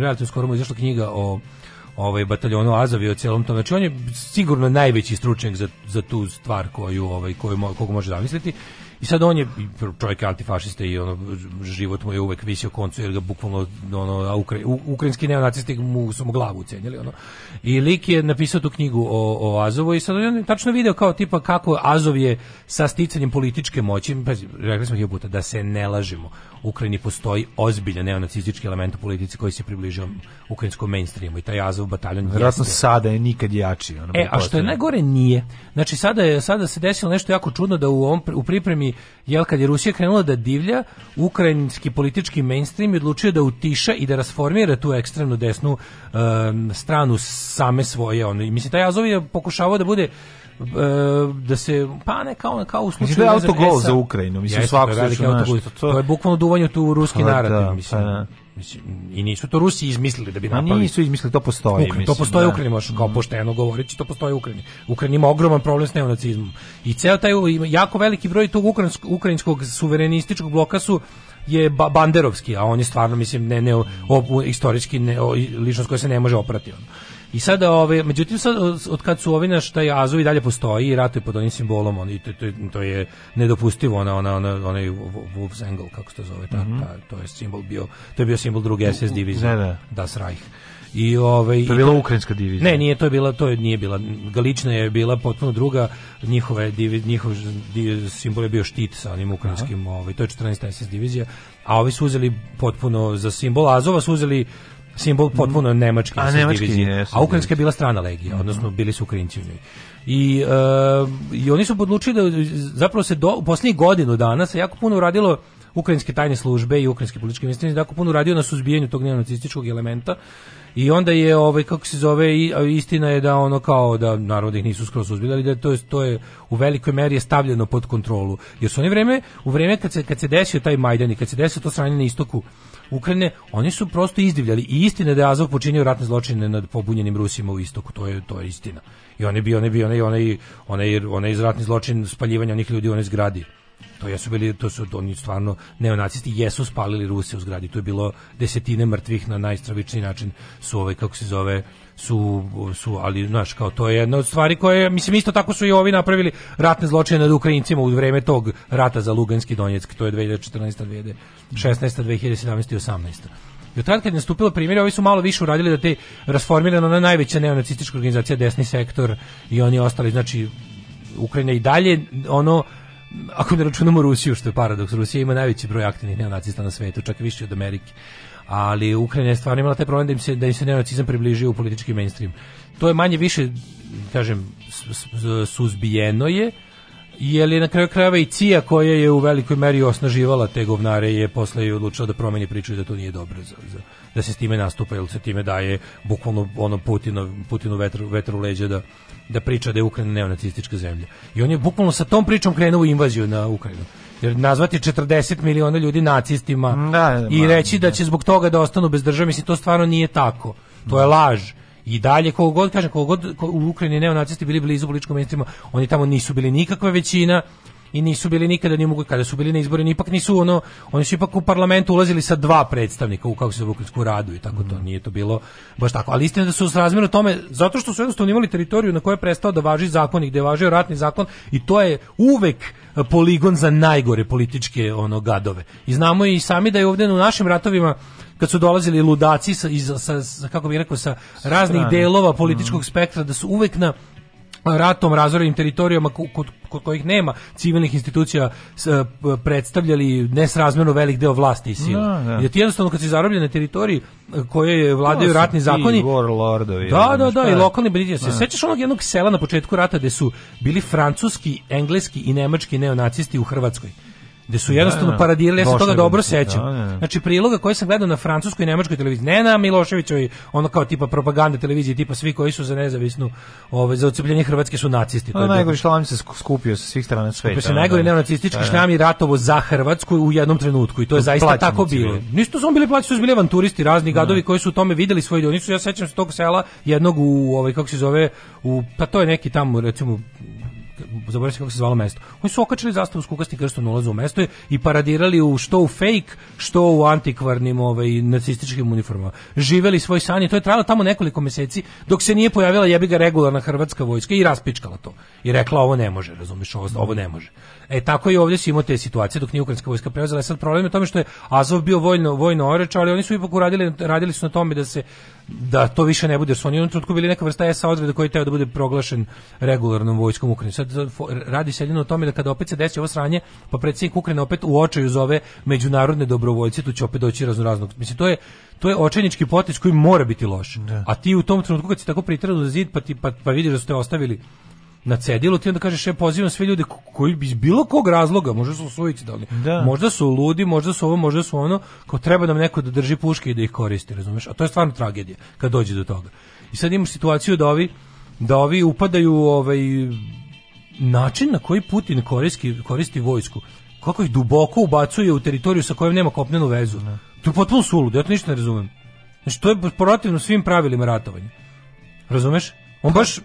relativno skoro mu izašla knjiga o ovaj bataljonu Azavi o celom tom. Znači on je sigurno najveći stručnjak za, za tu stvar koju ovaj koju, koju, koju može zamisliti. I sad on je čovjek antifašista i ono život mu je uvek visio koncu jer ga bukvalno ono ukra, ukrajinski neonacisti mu su mu glavu ucenili ono. I lik je napisao tu knjigu o, o Azovu i sad on je tačno video kao tipa kako Azov je sa sticanjem političke moći, pa rekli smo hiljadu puta da se ne lažimo. Ukrajini postoji ozbiljan neonacistički element u politici koji se približio ukrajinskom mainstreamu i taj Azov bataljon
Vjerojatno sada je nikad jači. Ono
e, a što je najgore nije. Znači, sada, je, sada se desilo nešto jako čudno da u, ovom, u pripremi, jel, kad je Rusija krenula da divlja, ukrajinski politički mainstream je odlučio da utiša i da rasformira tu ekstremnu desnu um, stranu same svoje. Ono. I mislim, taj Azov je pokušavao da bude E, da se pa ne kao kao u slučaju
da autogol e, za Ukrajinu mislim svako to, to je bukvalno duvanje tu ruski pa da, narativ pa da. mislim i nisu to Rusi izmislili da bi pa napali. Ma
nisu izmislili, to postoji. Ukrin,
to postoji da. u Ukrajini, možeš kao pošteno govoriti, to postoji u Ukrajini. Ukrajina ima ogroman problem s neonacizmom. I ceo taj jako veliki broj tog ukrajinskog, ukrajinskog suverenističkog bloka su je ba banderovski, a on je stvarno, mislim, ne, ne, o, istorijski ne, o, ličnost koja se ne može oprati. Ono.
I sada ove međutim sad od kad su ovi naš taj Azov i dalje postoji i ratuje pod onim simbolom on i to, to, to je nedopustivo ona ona ona onaj Wolf's Angle kako se to zove ta, mm -hmm. ta, to je simbol bio to je bio simbol druge SS divizije. Da, da. Das Reich. I
ovaj To je bila ukrajinska divizija.
Ne, nije to je bila, to je nije bila. Galična je bila potpuno druga. Njihova divi, njihov divi, simbol je bio štit sa onim ukrajinskim, Aha. ovaj to je 14. SS divizija, a ovi su uzeli potpuno za simbol Azova su uzeli simbol mhm. potpuno nemačke a,
nemački, divizije,
a
da.
ukrajinska je bila strana legija, mm odnosno bili su Ukrajinci u njoj. I, uh, I oni su podlučili da zapravo se do, poslednjih posljednjih godinu dana se jako puno uradilo ukrajinske tajne službe i politički ministri da jako puno radio na suzbijanju tog neonacističkog elementa i onda je ovaj kako se zove istina je da ono kao da narodi da ih nisu skroz suzbili, da to je, to je u velikoj meri je stavljeno pod kontrolu. Jer su oni vreme u vreme kad se kad se desio taj Majdan i kad se desilo to sranje na istoku Ukrajine, oni su prosto izdivljali i istina da je Azov počinio ratne zločine nad pobunjenim Rusima u istoku, to je to je istina. I on bi bio, on je bio onaj onaj onaj onaj ratni zločin spaljivanja onih ljudi u onoj zgradi. To jesu bili, to su oni stvarno neonacisti jesu spalili Ruse u zgradi. To je bilo desetine mrtvih na najstravičniji način su ove kako se zove su, su ali znaš kao to je jedna od stvari koje mislim isto tako su i ovi napravili ratne zločine nad Ukrajincima u vreme tog rata za Luganski Donjeck to je 2014. 2016. 2017. i 18. I od tada kad je nastupilo primjer, ovi su malo više uradili da te rasformirana ona najveća neonacistička organizacija, desni sektor i oni ostali, znači Ukrajina i dalje, ono, ako ne računamo Rusiju, što je paradoks, Rusija ima najveći broj aktivnih neonacista na svetu, čak više od Amerike ali Ukrajina je stvarno imala taj problem da im se, da im se neonacizam približio u politički mainstream. To je manje više, kažem, suzbijeno je, jer je na kraju krajeva i Cija koja je u velikoj meri osnaživala te govnare je posle je odlučila da promeni priču da to nije dobro za, za, da se s time nastupa jer se time daje bukvalno ono Putino, Putinu vetru, vetru leđa da, da priča da je Ukrajina neonacistička zemlja i on je bukvalno sa tom pričom krenuo invaziju na Ukrajinu Jer nazvati 40 miliona ljudi nacistima mm, da, da, i reći da, da će zbog toga da ostanu bez države, mislim to stvarno nije tako. To je laž. I dalje koliko god kažem, koliko god u Ukrajini neonacisti bili blizu političkom mainstreamu, oni tamo nisu bili nikakva većina i nisu bili nikada ni mogu kada su bili na izborima ipak nisu ono oni su ipak u parlament ulazili sa dva predstavnika u kako se zove radu i tako mm. to nije to bilo baš tako ali istina da su srazmjerno tome zato što su jednostavno imali teritoriju na kojoj je prestao da važi zakon i gde je ratni zakon i to je uvek e, poligon za najgore političke ono gadove i znamo i sami da je ovdje u našim ratovima kad su dolazili ludaci sa, iz, sa, sa kako bih rekao sa raznih delova mm. političkog spektra da su uvek na Pa ratom razorenim teritorijama kod, kod kojih nema civilnih institucija s, eh, predstavljali nesrazmjerno velik deo vlasti i sila. Da, da. Jer jednostavno kad si zarobljen na teritoriji eh, koje vladaju da, ratni zakoni,
warlordovi.
Da, da, da, i lokalni banditi. Se da. sećaš onog jednog sela na početku rata gde su bili francuski, engleski i nemački neonacisti u Hrvatskoj? gde su jednostavno da, da, paradirali, ja se toga dobro da, sećam. Da, da, Znači priloga koje sam gledao na francuskoj i nemačkoj televiziji, ne na Miloševićoj, ono kao tipa propaganda televizije, tipa svi koji su za nezavisnu, ovaj za ocepljenje Hrvatske su nacisti. To je
najgori šlam se skupio sa svih strana sveta. Pa
se najgori da. neonacistički da, šljam i ratovo za Hrvatsku u jednom trenutku i to je zaista tako bilo. Nisu to bili plaći, su bili avanturisti, razni gadovi koji su u tome videli svoju dionicu. Ja sećam se tog sela jednog u ovaj kako se zove, u pa to je neki tamo recimo zaboravio se kako se zvalo mesto. Oni su okačili zastavu s kukastim krstom na ulazu u mesto i paradirali u što u fake, što u antikvarnim ovaj, nacističkim uniformama. Živeli svoj san i to je trajalo tamo nekoliko meseci dok se nije pojavila jebiga regularna hrvatska vojska i raspičkala to. I rekla ovo ne može, razumiš, ovo, ovo ne može. E tako i ovdje si imao te situacije dok nije ukrajinska vojska preuzela. Sad problem je u tome što je Azov bio vojno, vojno oreč, ali oni su ipak uradili, radili su na tome da se da to više ne bude, jer su oni u jednom trenutku bili neka vrsta e SA odreda koji je da bude proglašen regularnom vojskom Ukrajine. Sad radi se jedino o tome da kada opet se desi ovo sranje, pa predsjednik Ukrajine opet u očaju zove međunarodne dobrovoljce, tu će opet doći razno raznog. Mislim, to je, to je očajnički potez koji mora biti loš. Da. A ti u tom trenutku kad si tako pritradu za zid, pa, ti, pa, pa vidiš da ste ostavili na cedilu, ti onda kažeš, ja e, pozivam sve ljude koji iz bilo kog razloga, možda su suicidalni, da, da. možda su ludi, možda su ovo, možda su ono, kao treba nam da neko da drži puške i da ih koristi, razumeš? A to je stvarno tragedija kad dođe do toga. I sad imaš situaciju da ovi, da ovi upadaju ovaj, način na koji Putin koristi, koristi vojsku, kako ih duboko ubacuje u teritoriju sa kojom nema kopnenu vezu. Ne. Da. To je potpuno suludo, ja to ništa ne razumem. Znači, to je protivno svim pravilima ratovanja. Razumeš? On baš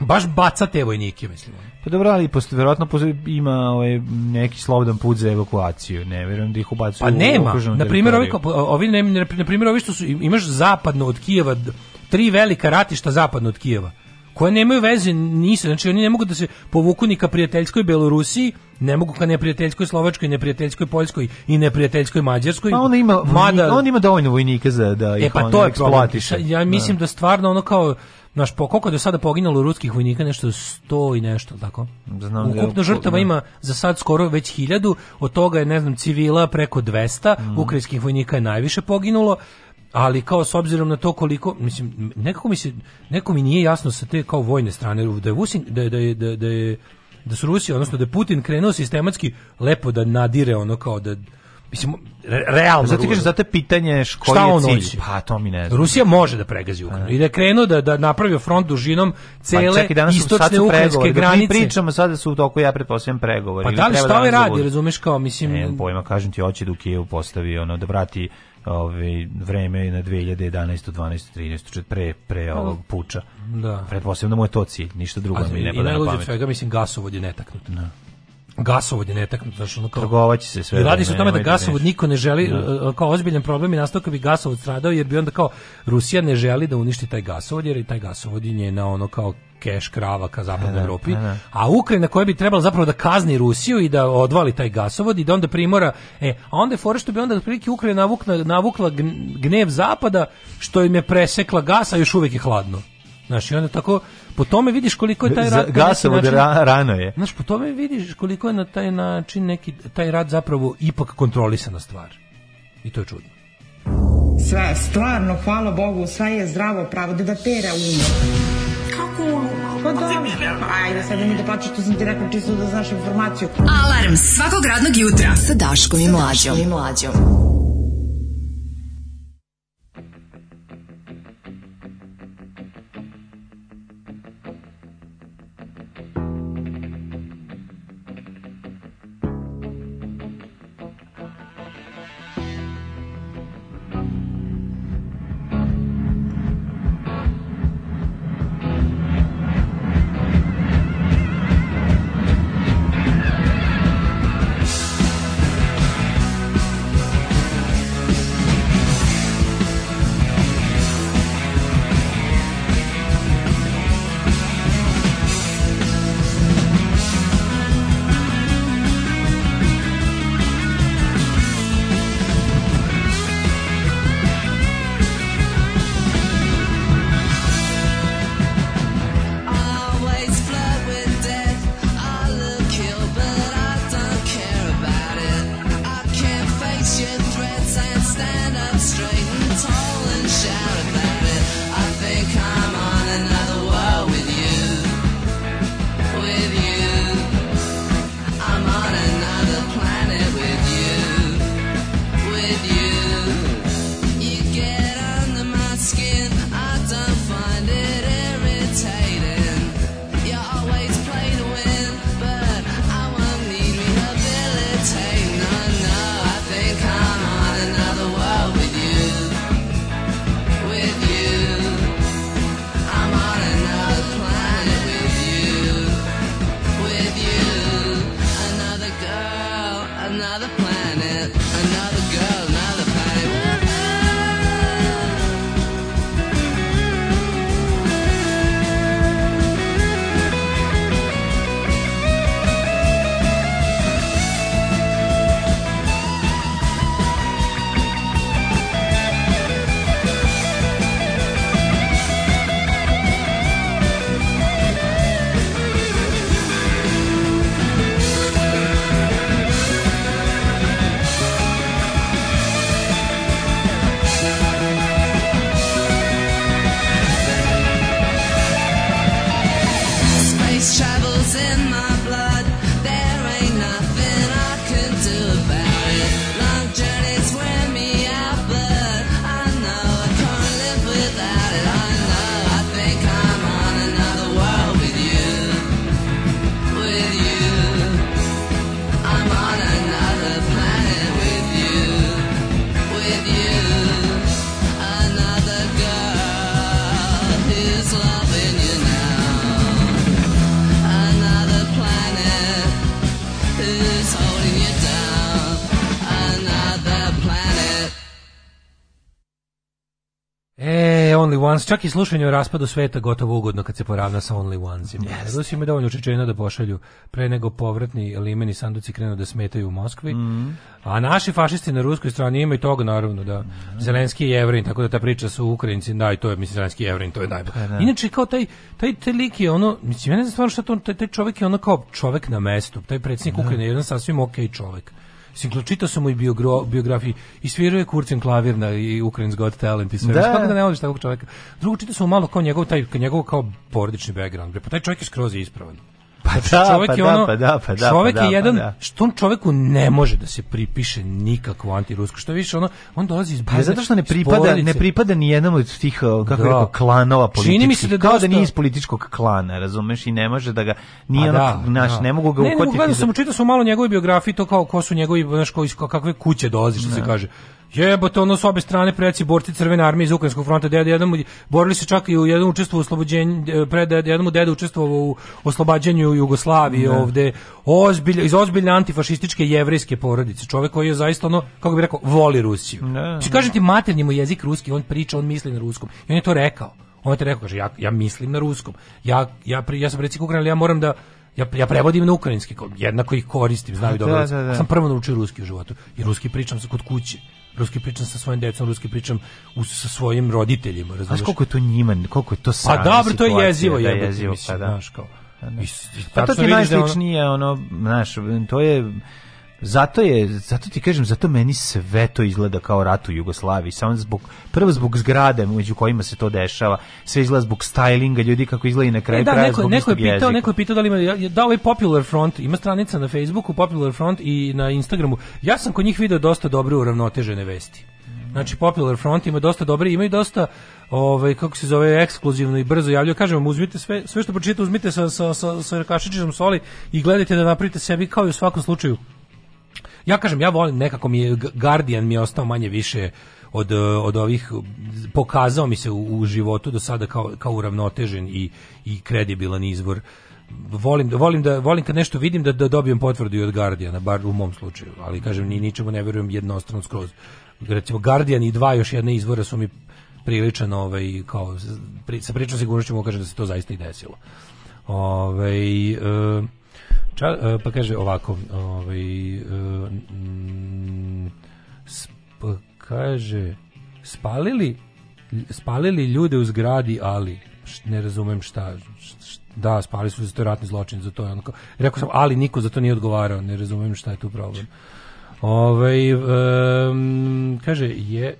baš baca te vojnike, mislim.
Pa dobro, ali posto, verovatno ima ovaj, neki slobodan put za evakuaciju, ne, verujem da ih ubacuju Pa nema, na primjer,
ovi, ovi, ne, na primjer, ovi što su, imaš zapadno od Kijeva, tri velika ratišta zapadno od Kijeva, koje nemaju veze nisu, znači oni ne mogu da se povuku ni ka prijateljskoj Belorusiji, ne mogu ka neprijateljskoj Slovačkoj, neprijateljskoj Poljskoj i neprijateljskoj Mađarskoj.
Pa on ima, Mada, on ima dovoljno vojnika za da e, ih e, pa to je
Ja mislim da. da stvarno ono kao Naš po koliko do sada poginulo ruskih vojnika nešto 100 i nešto tako. Da znam da Ukupno je, žrtava ima za sad skoro već 1000, od toga je ne znam civila preko 200, mm. ukrajinskih vojnika je najviše poginulo ali kao s obzirom na to koliko mislim nekako mi se neko nije jasno sa te kao vojne strane da je Vusin da je, da je, da, da je, da su Rusi odnosno da je Putin krenuo sistematski lepo da nadire ono kao da Mislim, re, realno. Zato
kažem, zato je pitanje koji Šta je cilj. Hoće?
Pa to mi ne znam. Rusija može da pregazi Ukrajinu. I da je da, da napravio front dužinom pa cele pa čekaj, istočne ukrajinske granice.
Da mi pričamo sada
da
su u toku, ja pretpostavljam, pregovori.
Pa da li šta da ovaj radi, razumeš kao, mislim... Ne,
pojma, kažem ti, hoće da u Kijevu postavi, ono, da vrati ove ovaj, vreme na 2011, 12, 13, pre pre ovog puča. Da. Pretpostavljam da mu je to cilj, ništa drugo A, mi ne pada na pamet. I najluđe
svega mislim gasovod je netaknut. Da gasovod je netaknut, znači ono
kao trgovaće se sve.
I da radi
se
o tome da gasovod niko ne želi da. E, e, kao ozbiljan problem i nastao kad bi gasovod stradao jer bi onda kao Rusija ne želi da uništi taj gasovod jer i taj gasovod je na ono kao keš krava ka zapadnoj da, da Evropi, da, da, a Ukrajina koja bi trebala zapravo da kazni Rusiju i da odvali taj gasovod i da onda primora, e, a onda je što bi onda otprilike Ukrajina navukla, navukla gnev zapada što im je presekla gasa još uvek je hladno. Znaš, i
onda
tako, po tome vidiš koliko je taj
rad... Gasovod ra, rano je.
Znaš, po tome vidiš koliko je na taj način neki, taj rad zapravo ipak kontrolisana stvar. I to je čudno.
Sve, stvarno, hvala Bogu, sve je zdravo pravo, da da pera umo. Kako umo? Pa dobro, ajde, sad mi da plaću, što sam ti rekao, čisto da znaš informaciju.
Alarm svakog radnog jutra sa Daškom i Mlađom. Sa Daškom i Mlađom.
čak i slušanje o raspadu sveta gotovo ugodno kad se poravna sa Only Onesima. Yes. Rusi imaju dovoljno čečena da pošalju pre nego povratni limeni sanduci krenu da smetaju u Moskvi. Mm. A naši fašisti na ruskoj strani imaju toga naravno da mm. Zelenski je jevrin, tako da ta priča su Ukrajinci, da i to je mislim Zelenski je jevrin, to je pa Da. Inače kao taj taj, taj lik je ono, mislim ja ne znam stvarno šta to taj, taj čovjek je ono kao čovjek na mestu, taj predsjednik da. Ukrajine je jedan sasvim okej okay čovjek. Mislim, čitao sam mu i biogro, biografiji i svirao je Kurcin klavir na i Ukraine's Got Talent i sve. Da. Kako da ne voliš takvog čovjeka? Drugo, čitao sam malo kao njegov, taj, njegov kao porodični background. Pa taj čovjek je skroz ispravan. Pa da, čovek pa je da, ono, pa da, pa da, čovek pa je da, pa jedan, pa da. što tom čoveku ne može da se pripiše nikakvo antirusko, što više ono, on dolazi iz bajne, pa zato što ne pripada, spoledice. ne pripada ni jednom od tih, kako da. rekao, klanova političkih, Čini mi se da, da dosta... da nije iz političkog klana, razumeš, i ne može da ga, nije pa ono, da, naš, da. ne mogu ga ne, ukotiti. Ne, ne, gledam sam, čitao sam malo njegove biografije, to kao ko su njegovi, znaš, kakve kuće dolazi, što ne. se kaže Jebote, ono s obe strane preci borci Crvene armije iz Ukrajinskog fronta, deda jedan borili se čak i u jednom učestvu u oslobođenju, e, pre pred jednom deda učestvovao u oslobađanju Jugoslavije ne. Da. ovde, ozbilj, iz ozbiljne antifašističke jevrejske porodice, čovjek koji je zaista ono, kako bih rekao, voli Rusiju. Da, da. Ne, Či ti maternji mu jezik ruski, on priča, on misli na ruskom i on je to rekao. On je to rekao, kaže, ja, ja mislim na ruskom, ja, ja, ja sam predsjednik Ukrajina, ja moram da ja, ja prevodim na ukrajinski, jednako ih koristim, znaju da, dobro. Da, da, da. Sam prvo naučio ruski u životu, I ruski pričam sa kod kuće. Ruski pričam sa svojim decom, ruski pričam u, sa svojim roditeljima, razumeš? A koliko je to njima, koliko je to sa? Pa dobro, to je jezivo, da, jezivo, pa mislim, pa da. Znaš, kao, pa, da. pa to ti da najsličnije, ono, znaš, to je Zato je, zato ti kažem, zato meni sve to izgleda kao rat u Jugoslaviji, samo zbog, prvo zbog zgrade među kojima se to dešava, sve izgleda zbog stylinga, ljudi kako izgleda na kraju e, da, kraja neko, neko je pitao, jezika. Neko je pitao da li ima, da ovaj Popular Front, ima stranica na Facebooku, Popular Front i na Instagramu, ja sam kod njih video dosta dobre uravnotežene vesti. Znači Popular Front ima dosta dobre, imaju dosta ovaj kako se zove ekskluzivno i brzo javljaju. Kažem vam uzmite sve sve što pročitate uzmite sa sa sa, sa kašičićem soli i gledajte da napravite sebi kao i u svakom slučaju Ja kažem, ja volim, nekako mi je, Guardian mi je ostao manje više od, e, od ovih, pokazao mi se u, u životu do sada kao, kao uravnotežen i, i kredibilan izvor volim da volim da volim kad nešto vidim da da dobijem potvrdu i od Guardiana bar u mom slučaju ali kažem ni ničemu ne verujem jednostrano skroz recimo Guardian i dva još jedne izvora su mi priličan ovaj kao pri, sa pričom sigurnošću mogu kažem da se to zaista i desilo ovaj e, Ča, e, pa kaže ovako, ovaj, mm, e, sp, kaže, spalili, spalili ljude u zgradi, ali ne razumem šta, šta da, spali su za to ratni zločin, za to je ono kao, rekao sam, ali niko za to nije odgovarao, ne razumem šta je tu problem. Ovaj, um, kaže, je,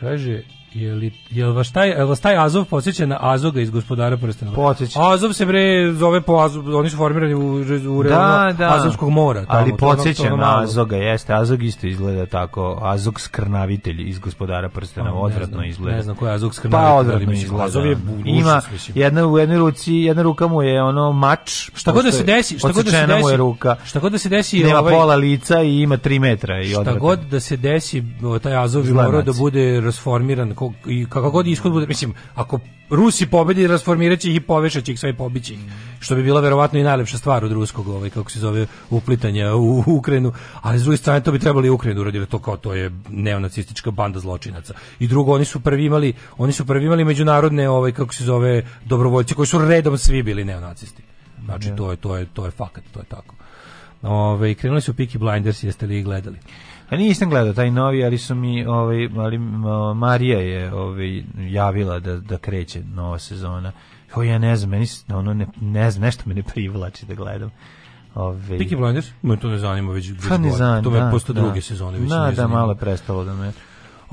kaže, Je li, je vas taj, je vas taj Azov podsjeća na Azoga iz gospodara prstenova?
Podsjeća.
Azov se bre zove po Azov, oni su formirani u, u da, da. Azovskog mora. Tamo,
Ali podsjeća na Azoga, jeste. Azog isto izgleda tako. Azog skrnavitelj iz gospodara prstenova, pa, odvratno znam, izgleda.
Ne znam ko je Azog pa, skrnavitelj. Pa odvratno ali
izgleda. Azov je budušnost, Ima, jedna, u jednoj ruci, jedna ruka mu je ono mač.
Šta god da se desi, šta god da se desi.
ruka. Šta god da se desi. Nema ovaj, pola lica i ima 3 metra. I šta
god da se desi, taj Azov je morao da bude rasformiran ako i kako god ishod bude, mislim, ako Rusi pobedi, rasformiraće ih i povešaće ih sve pobići. Što bi bila verovatno i najlepša stvar od ruskog, ovaj kako se zove, uplitanja u Ukrajinu, ali s druge strane to bi trebali Ukrajinu uraditi to kao to je neonacistička banda zločinaca. I drugo, oni su prvi imali, oni su prvi imali međunarodne ovaj kako se zove dobrovoljce koji su redom svi bili neonacisti. Znači da. to je to je to je fakat, to je tako. Ove, ovaj, krenuli su Peaky Blinders, jeste li ih gledali?
A nisam gledao taj novi, ali su mi ovaj ali Marija je ovaj javila da da kreće nova sezona. Jo ja ne znam, meni ono ne, ne znam, nešto me ne privlači da gledam. Ovaj
Peaky Blinders? Me to ne zanima već.
Pa ne zanima.
To
me da, posto da, druge
sezone. Već da, ne
da, malo prestalo da me...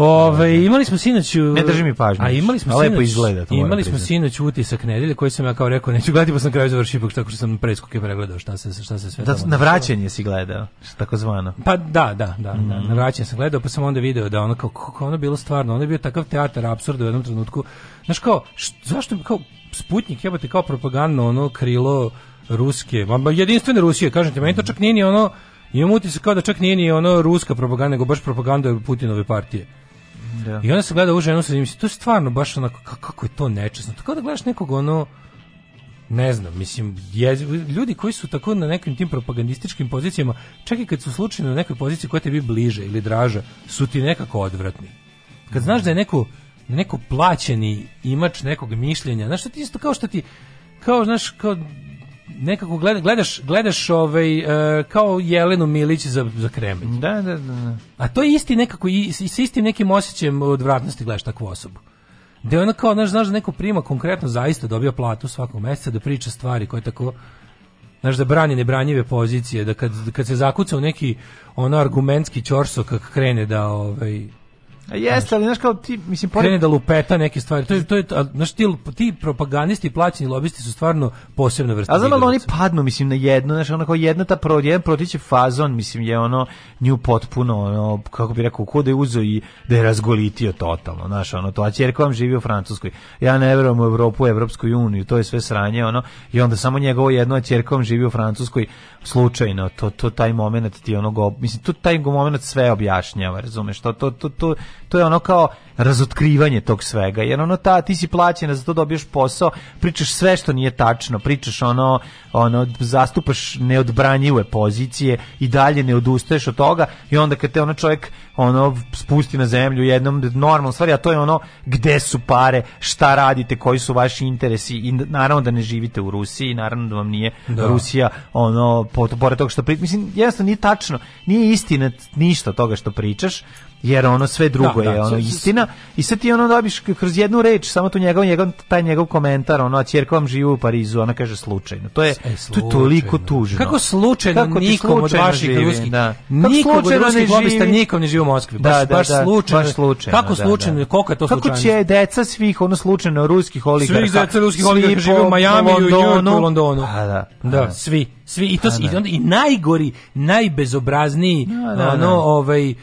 Ove, imali smo sinoć...
Ne drži mi pažnju. A imali smo sinoć, lepo izgleda to.
Imali smo sinoć utisak nedelje koji sam ja kao rekao neću gledati, pa sam kraju završio ipak tako što sam preskoke pregledao šta se šta se sve. Da
na vraćanje si gledao,
takozvano. Pa da, da, da, mm. da, mhm. na vraćanje sam gledao, pa sam onda video da ono kao kako ono bilo stvarno, ono je bio takav teatar apsurda u jednom trenutku. Znaš kao š, zašto kao Sputnik jebote kao propagandno ono krilo ruske, jedinstvene Rusije, kažete, meni to čak nije ni ono Imam utisak kao da čak nije ni ono ruska propaganda, nego baš propaganda Putinove partije. Da. I onda se gleda u ženu sa to je stvarno baš onako, kako je to nečesno. Tako da gledaš nekog ono, ne znam, mislim, je, ljudi koji su tako na nekim tim propagandističkim pozicijama, čak i kad su slučajno na nekoj poziciji koja tebi bliže ili draža, su ti nekako odvratni. Kad znaš da je neko, da neko plaćeni imač nekog mišljenja, znaš što ti isto kao što ti, kao, znaš, kao nekako gledaš gledaš, gledaš ovaj, e, kao Jelenu Milić za, za kremet.
Da, da, da. da.
A to je isti nekako, i, sa istim nekim osećajem odvratnosti gledaš takvu osobu. Da ona kao, znaš, znaš da neko prima konkretno zaista dobija platu svakog meseca da priča stvari koje tako znaš da brani nebranjive pozicije, da kad, kad se zakuca u neki ono argumentski ćorsok kak krene da ovaj
A jeste, ali znaš kao ti, mislim,
pored... Krene da lupeta neke stvari, to je, to je, a, znaš, ti, ti propagandisti i plaćeni lobisti su stvarno posebna vrsta. A znam,
ali da oni padnu, mislim, na jedno, znaš, onako jedna ta prod, jedan protiće fazon, mislim, je ono, nju potpuno, ono, kako bi rekao, ko je uzo i da je razgolitio totalno, znaš, ono, to, a čerka vam živi u Francuskoj, ja ne verujem u Evropu, u Evropsku uniju, to je sve sranje, ono, i onda samo njegovo jedno, a čerka vam živi u Francuskoj, slučajno, to, to taj moment ti ono, go, mislim, to taj moment sve objašnjava, razumeš, to, to, to, to to je ono kao razotkrivanje tog svega. Jer ono ta ti si plaćena za to da dobiješ posao, pričaš sve što nije tačno, pričaš ono ono zastupaš neodbranjive pozicije i dalje ne odustaješ od toga i onda kad te ono čovjek ono spusti na zemlju jednom normalno stvari, a to je ono gde su pare, šta radite, koji su vaši interesi i naravno da ne živite u Rusiji, naravno da vam nije da. Rusija ono pored toga što pričaš, mislim jednostavno nije tačno, nije istina ništa toga što pričaš jer ono sve drugo da, da, je ono istina i sad ti ono dobiš kroz jednu reč samo tu njegov, njegov taj njegov komentar ono a ćerka vam živi u Parizu ona kaže slučajno to je e, to je toliko tužno
kako slučajno kako nikom slučajno od vaših živi, ruskih da. nikom od ruskih lobista nikom ne živi u Moskvi da, baš, da, da, baš, da, slučajno. baš slučajno kako slučajno da, da. koliko je to slučajno
kako će deca svih ono slučajno ruskih oligarha
svih
deca
ruskih oligarha žive u Majamiju, i u Londonu, u Londonu.
A, da,
da, a, da, svi Svi i to A, i, da. onda, i najgori, najbezobrazniji, da, da ono, da. ovaj e,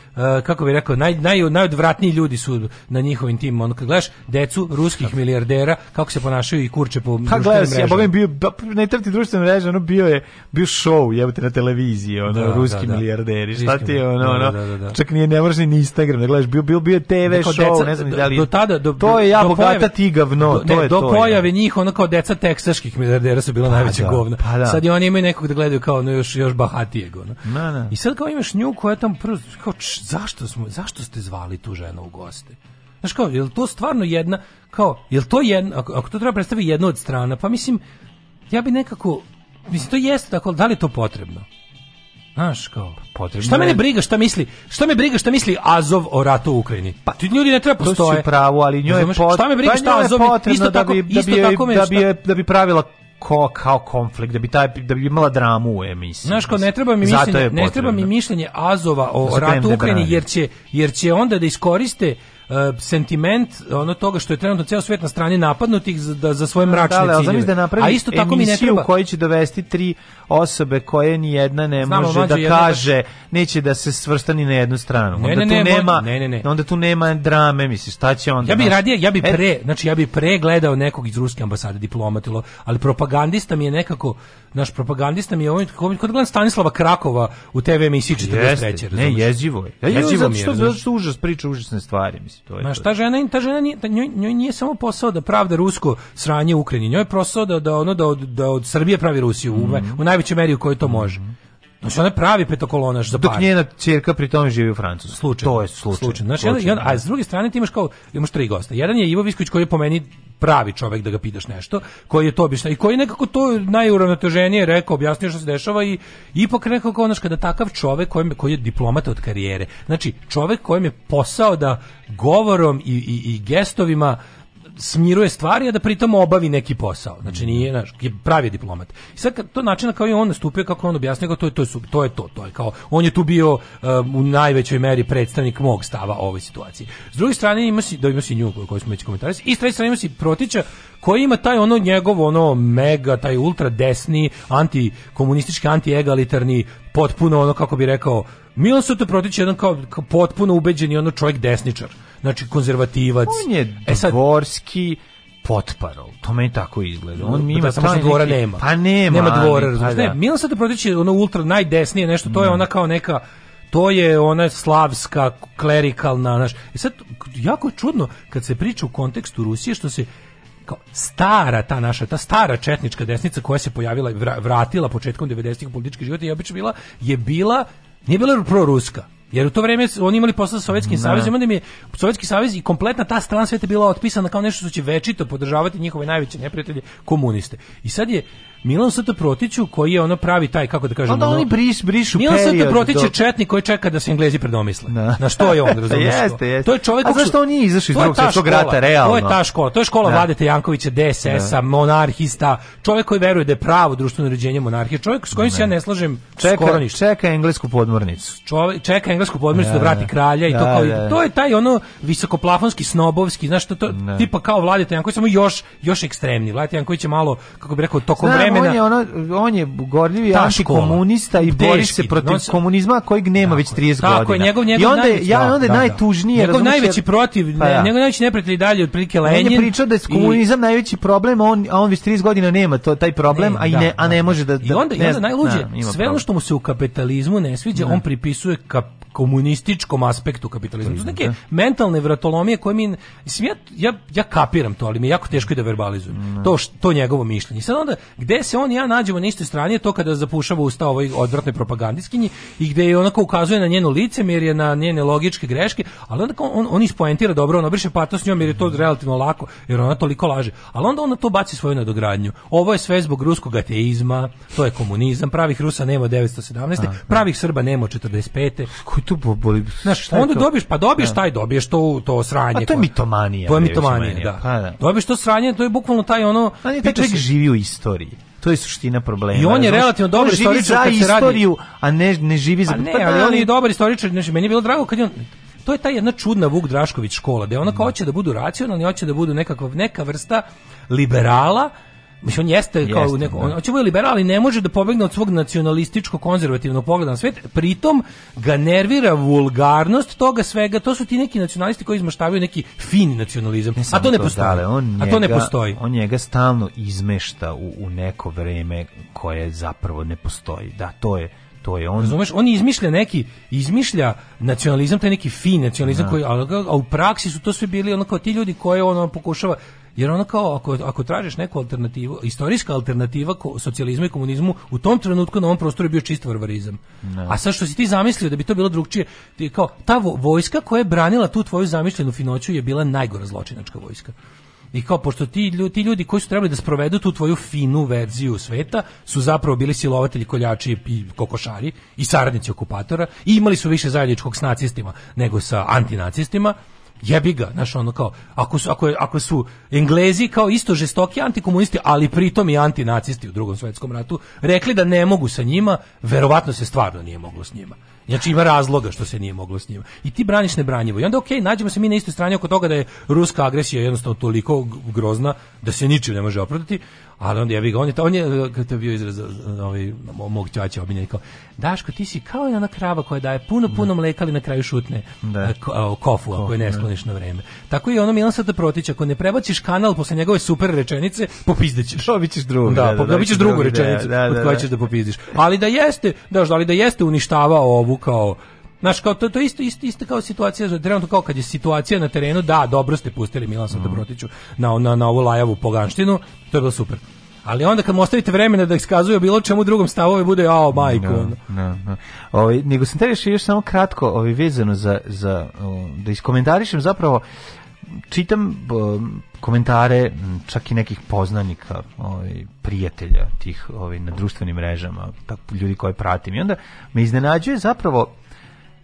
kako bih rekao, naj, naj, najodvratniji ljudi su na njihovim tim, ono kad gledaš decu ruskih milijardera kako se ponašaju i kurče po pa, gledaš, Ja
bogem bio na internetu društvenim mrežama, ono bio je bio show, jebote na televiziji, ono da, ruski milijarderi. Šta ti ono, ono čak nije ne ni Instagram, da gledaš, bio bio bio TV show, ne znam
da li. Do
tada
do to
je ja bogata ti gavno, to je
to. Do pojave njih, ono kao deca teksaških milijardera su bilo pa najveće govno. Pa Sad oni imaju nekog da gledaju kao ono još još bahatijeg ono. Na,
da, na. Da.
I sad kao imaš nju koja tamo prvo kao č, zašto smo zašto ste zvali tu ženu u goste? Znaš kao, je to stvarno jedna, kao, je to jedna, ako, ako to treba predstaviti jedna od strana, pa mislim, ja bi nekako, mislim, to jeste tako, da li je to potrebno? Znaš kao, potrebno šta mene briga šta misli, šta me briga šta misli Azov o ratu u Ukrajini? Pa ti ljudi ne treba postoje. To si
pravo, ali njoj je potrebno.
Šta me briga pa šta Azov,
isto tako, da bi, isto da bi, da tako me, da bi, da bi pravila ko kao konflikt da bi taj da bi imala dramu u emisiji. Znaš
ko ne treba mi mišljenje, ne treba mi mišljenje Azova o ratu Ukrajini jer će jer će onda da iskoriste E, sentiment ono toga što je trenutno ceo svet na strani napadnutih za, da, za svoje mračne
da, da ciljeve. Da a isto tako mi ne treba. koji će dovesti tri osobe koje ni jedna ne Znamo, može da, da kaže, neće da se svrsta ni na jednu stranu. Ne, onda ne, tu
ne,
nema,
ne,
onda tu nema drame, misliš, šta će
onda?
Ja bi
radije, ja bi e- pre, znači ja bi pre gledao nekog iz ruske ambasade diplomatilo, ali propagandista mi je nekako naš propagandista mi je on ovaj- kako kod gledam Stanislava Krakova u TV emisiji
43. Ne, jezivo je. Ja jezivo mi je.
Što, što užas priča užasne stvari, mislim. Ma šta žena, ta žena nije, ta njoj, njoj, nije samo posao da pravda rusko sranje Ukrajini, njoj je posao da, da, ono, da, od, da od Srbije pravi Rusiju mm -hmm. u, mhm. u najvećoj meri u kojoj to može. Mm -hmm. Znači ona pravi petokolonaš za Dok
par. njena ćerka pri tome živi u Francusku. Slučajno. To je slučajno. slučajno.
Znači,
slučajno. Jedan,
a da. s druge strane ti imaš kao imaš tri gosta. Jedan je Ivo Visković koji je po meni pravi čovjek da ga pitaš nešto, koji je to obično i koji nekako to najuravnoteženije rekao, objasnio što se dešava i ipak nekako kao onaš kada takav čovjek koji, koji je diplomata od karijere. Znači čovjek kojem je posao da govorom i, i, i gestovima smiruje stvari, a da pritom obavi neki posao. Znači nije, da. znaš, pravi diplomat. I sad to način kao i on nastupio, kako on objasnio, to je to, to je to, to je kao on je tu bio uh, u najvećoj meri predstavnik mog stava o ovoj situaciji. S druge strane ima si da ima si nju koju smo već komentarisali. I s treće strane ima si Protića koji ima taj ono njegov ono mega, taj ultra desni, anti komunistički anti egalitarni potpuno ono kako bi rekao, Milan Soto protić je jedan kao, kao potpuno ubeđeni ono čovjek desničar, znači konzervativac.
On je e dvorski, e To meni tako izgleda. On mi da, ima da, samo dvora
neki... nema. Pa nema. Nema dvora, pa Ne, da. Milan Sada Protić je ono ultra najdesnije nešto, to mm. je ona kao neka to je ona slavska klerikalna naš. I e sad jako čudno kad se priča u kontekstu Rusije što se kao stara ta naša, ta stara četnička desnica koja se pojavila i vratila početkom 90-ih politički život je obično bila, je bila, nije bila proruska, jer u to vreme oni imali posla sa Sovjetskim da. savezom, onda mi je Sovjetski savez i kompletna ta strana sveta bila otpisana kao nešto što će večito podržavati njihove najveće neprijatelje komuniste. I sad je Milan St. Protiću koji je ono pravi taj kako da kažem... kažemo onda
oni briš, brišu Milan St. Protić
je četnik koji čeka da se Englezi predomisle da. na što je on *laughs* razumiješ jeste, jeste. to je čovjek a
zašto
on nije
izašao iz drugog svetskog rata realno
to je ta škola to je škola da. Vladete Jankovića DSS-a da. monarhista čovjek koji veruje da je pravo društveno uređenje monarhije čovjek s kojim se ja ne slažem čeka, skoro ništa
čeka englesku podmornicu
čovjek čeka englesku podmornicu da, da vrati da. kralja i to da, kao da, to je taj ono visokoplafonski snobovski znaš to, to tipa kao Vladete Janković samo još još ekstremni Vladete Janković je malo kako bih rekao tokom vremena
vremena. On je, ono, on je gorljivi komunista i bori se protiv no, komunizma kojeg nema tako, već 30
tako,
godina.
Njegov, njegov
I onda
je,
najveći, ja, onda je da, da, da, najtužnije. Njegov
najveći protiv, pa, ja. njegov najveći neprijatelj dalje od otprilike Lenin.
On je pričao da je komunizam i, najveći problem, on, a on već 30 godina nema to, taj problem, ne, a, i da, ne, a ne može da... da
I onda,
je
najluđe, sve ono što mu se u kapitalizmu ne sviđa, on pripisuje kap, komunističkom aspektu kapitalizma. To su neke mentalne vratolomije koje mi... Mislim, ja, ja, ja kapiram to, ali mi je jako teško i da verbalizujem. To, to njegovo mišljenje. Sad onda, gde gde se on i ja nađemo na istoj strani je to kada zapušava usta ovoj odvratnoj propagandistkinji i gde je onako ukazuje na njeno lice jer je na njene logičke greške, ali onda on, on ispoentira dobro, on obriše patos njom jer je to relativno lako, jer ona toliko laže. Ali onda on to baci svoju nadogradnju. Ovo je sve zbog ruskog ateizma, to je komunizam, pravih Rusa nema 917, A, da. pravih Srba nema 45. Koji tu
boli?
Znaš, onda to? dobiješ, pa dobiješ da. taj, dobiješ to, to sranje.
A to je mitomanija. To
je mitomanija, da. Pa, da. Dobiješ to sranje, to je bukvalno taj ono...
On je taj čovjek živi u istoriji. To je suština problema.
I on je relativno dobar istoričar kad se istoriju,
a ne ne živi za.
Pa ne, pa ali da, on je dobar istoričar, znači meni je bilo drago kad je on to je ta jedna čudna Vuk Drašković škola, da ona kao hoće da budu racionalni, hoće da budu nekakva neka vrsta liberala, Mislim, on jeste, jeste kao neko, da. on, hoće liberal, ali ne može da pobegne od svog nacionalističko-konzervativnog pogleda na svet. Pritom ga nervira vulgarnost toga svega. To su ti neki nacionalisti koji izmaštavaju neki fin nacionalizam. Ne a to ne to, postoji. Dale,
njega, a to ne postoji. On njega stalno izmešta u, u neko vreme koje zapravo ne postoji. Da, to je to je on.
Razumeš,
on
izmišlja neki, izmišlja nacionalizam, taj neki fin nacionalizam no. Da. koji, a, a, u praksi su to sve bili onako ti ljudi koje ono pokušava jer ono kao ako, ako tražiš neku alternativu, istorijska alternativa ko, socijalizmu i komunizmu u tom trenutku na ovom prostoru je bio čist varvarizam. Da. A sad što si ti zamislio da bi to bilo drugčije, ti kao ta vojska koja je branila tu tvoju zamišljenu finoću je bila najgora zločinačka vojska. I kao pošto ti ljudi, ti ljudi koji su trebali da sprovedu tu tvoju finu verziju sveta su zapravo bili silovatelji, koljači i kokošari i saradnici okupatora i imali su više zajedničkog s nacistima nego sa antinacistima jebi ga, znaš, ono kao, ako su, ako, ako su Englezi kao isto žestoki antikomunisti, ali pritom i antinacisti u drugom svjetskom ratu, rekli da ne mogu sa njima, verovatno se stvarno nije moglo s njima. Znači ima razloga što se nije moglo s njima. I ti braniš nebranjivo. I onda okej, okay, nađemo se mi na istoj strani oko toga da je ruska agresija jednostavno toliko grozna da se ničim ne može opravdati ali onda ja bih ga, on je, on je to je bio izraz ovaj, mog ćaća obiljen, kao, Daško, ti si kao ona krava koja daje puno, puno mleka, ali na kraju šutne da. E, ko, kofu, ako je da. ne skloniš na vreme. Tako i ono Milan sada Protić, ako ne prebaciš kanal posle njegove super rečenice, popizdećeš.
Dobit ćeš drugu.
Da, da,
da, drugu da,
rečenicu da, da, da, da, ćeš da popizdiš. Ali da jeste, da, ali da jeste uništavao ovu kao Znaš, kao, to, to isto, isto, isto kao situacija, trenutno kao kad je situacija na terenu, da, dobro ste pustili Milan Santabrotiću mhm. mm. na, na, na ovu lajavu poganštinu, to je bilo super. Ali onda kad mu ostavite vremena da iskazuje bilo čemu drugom stavove bude ao majko. No, no, no.
Ovi, nego sam te još samo kratko ovi, vezano za, za da iskomentarišem zapravo čitam o, komentare čak i nekih poznanika, ovaj prijatelja tih ovi, na društvenim mrežama, tako ljudi koje pratim i onda me iznenađuje zapravo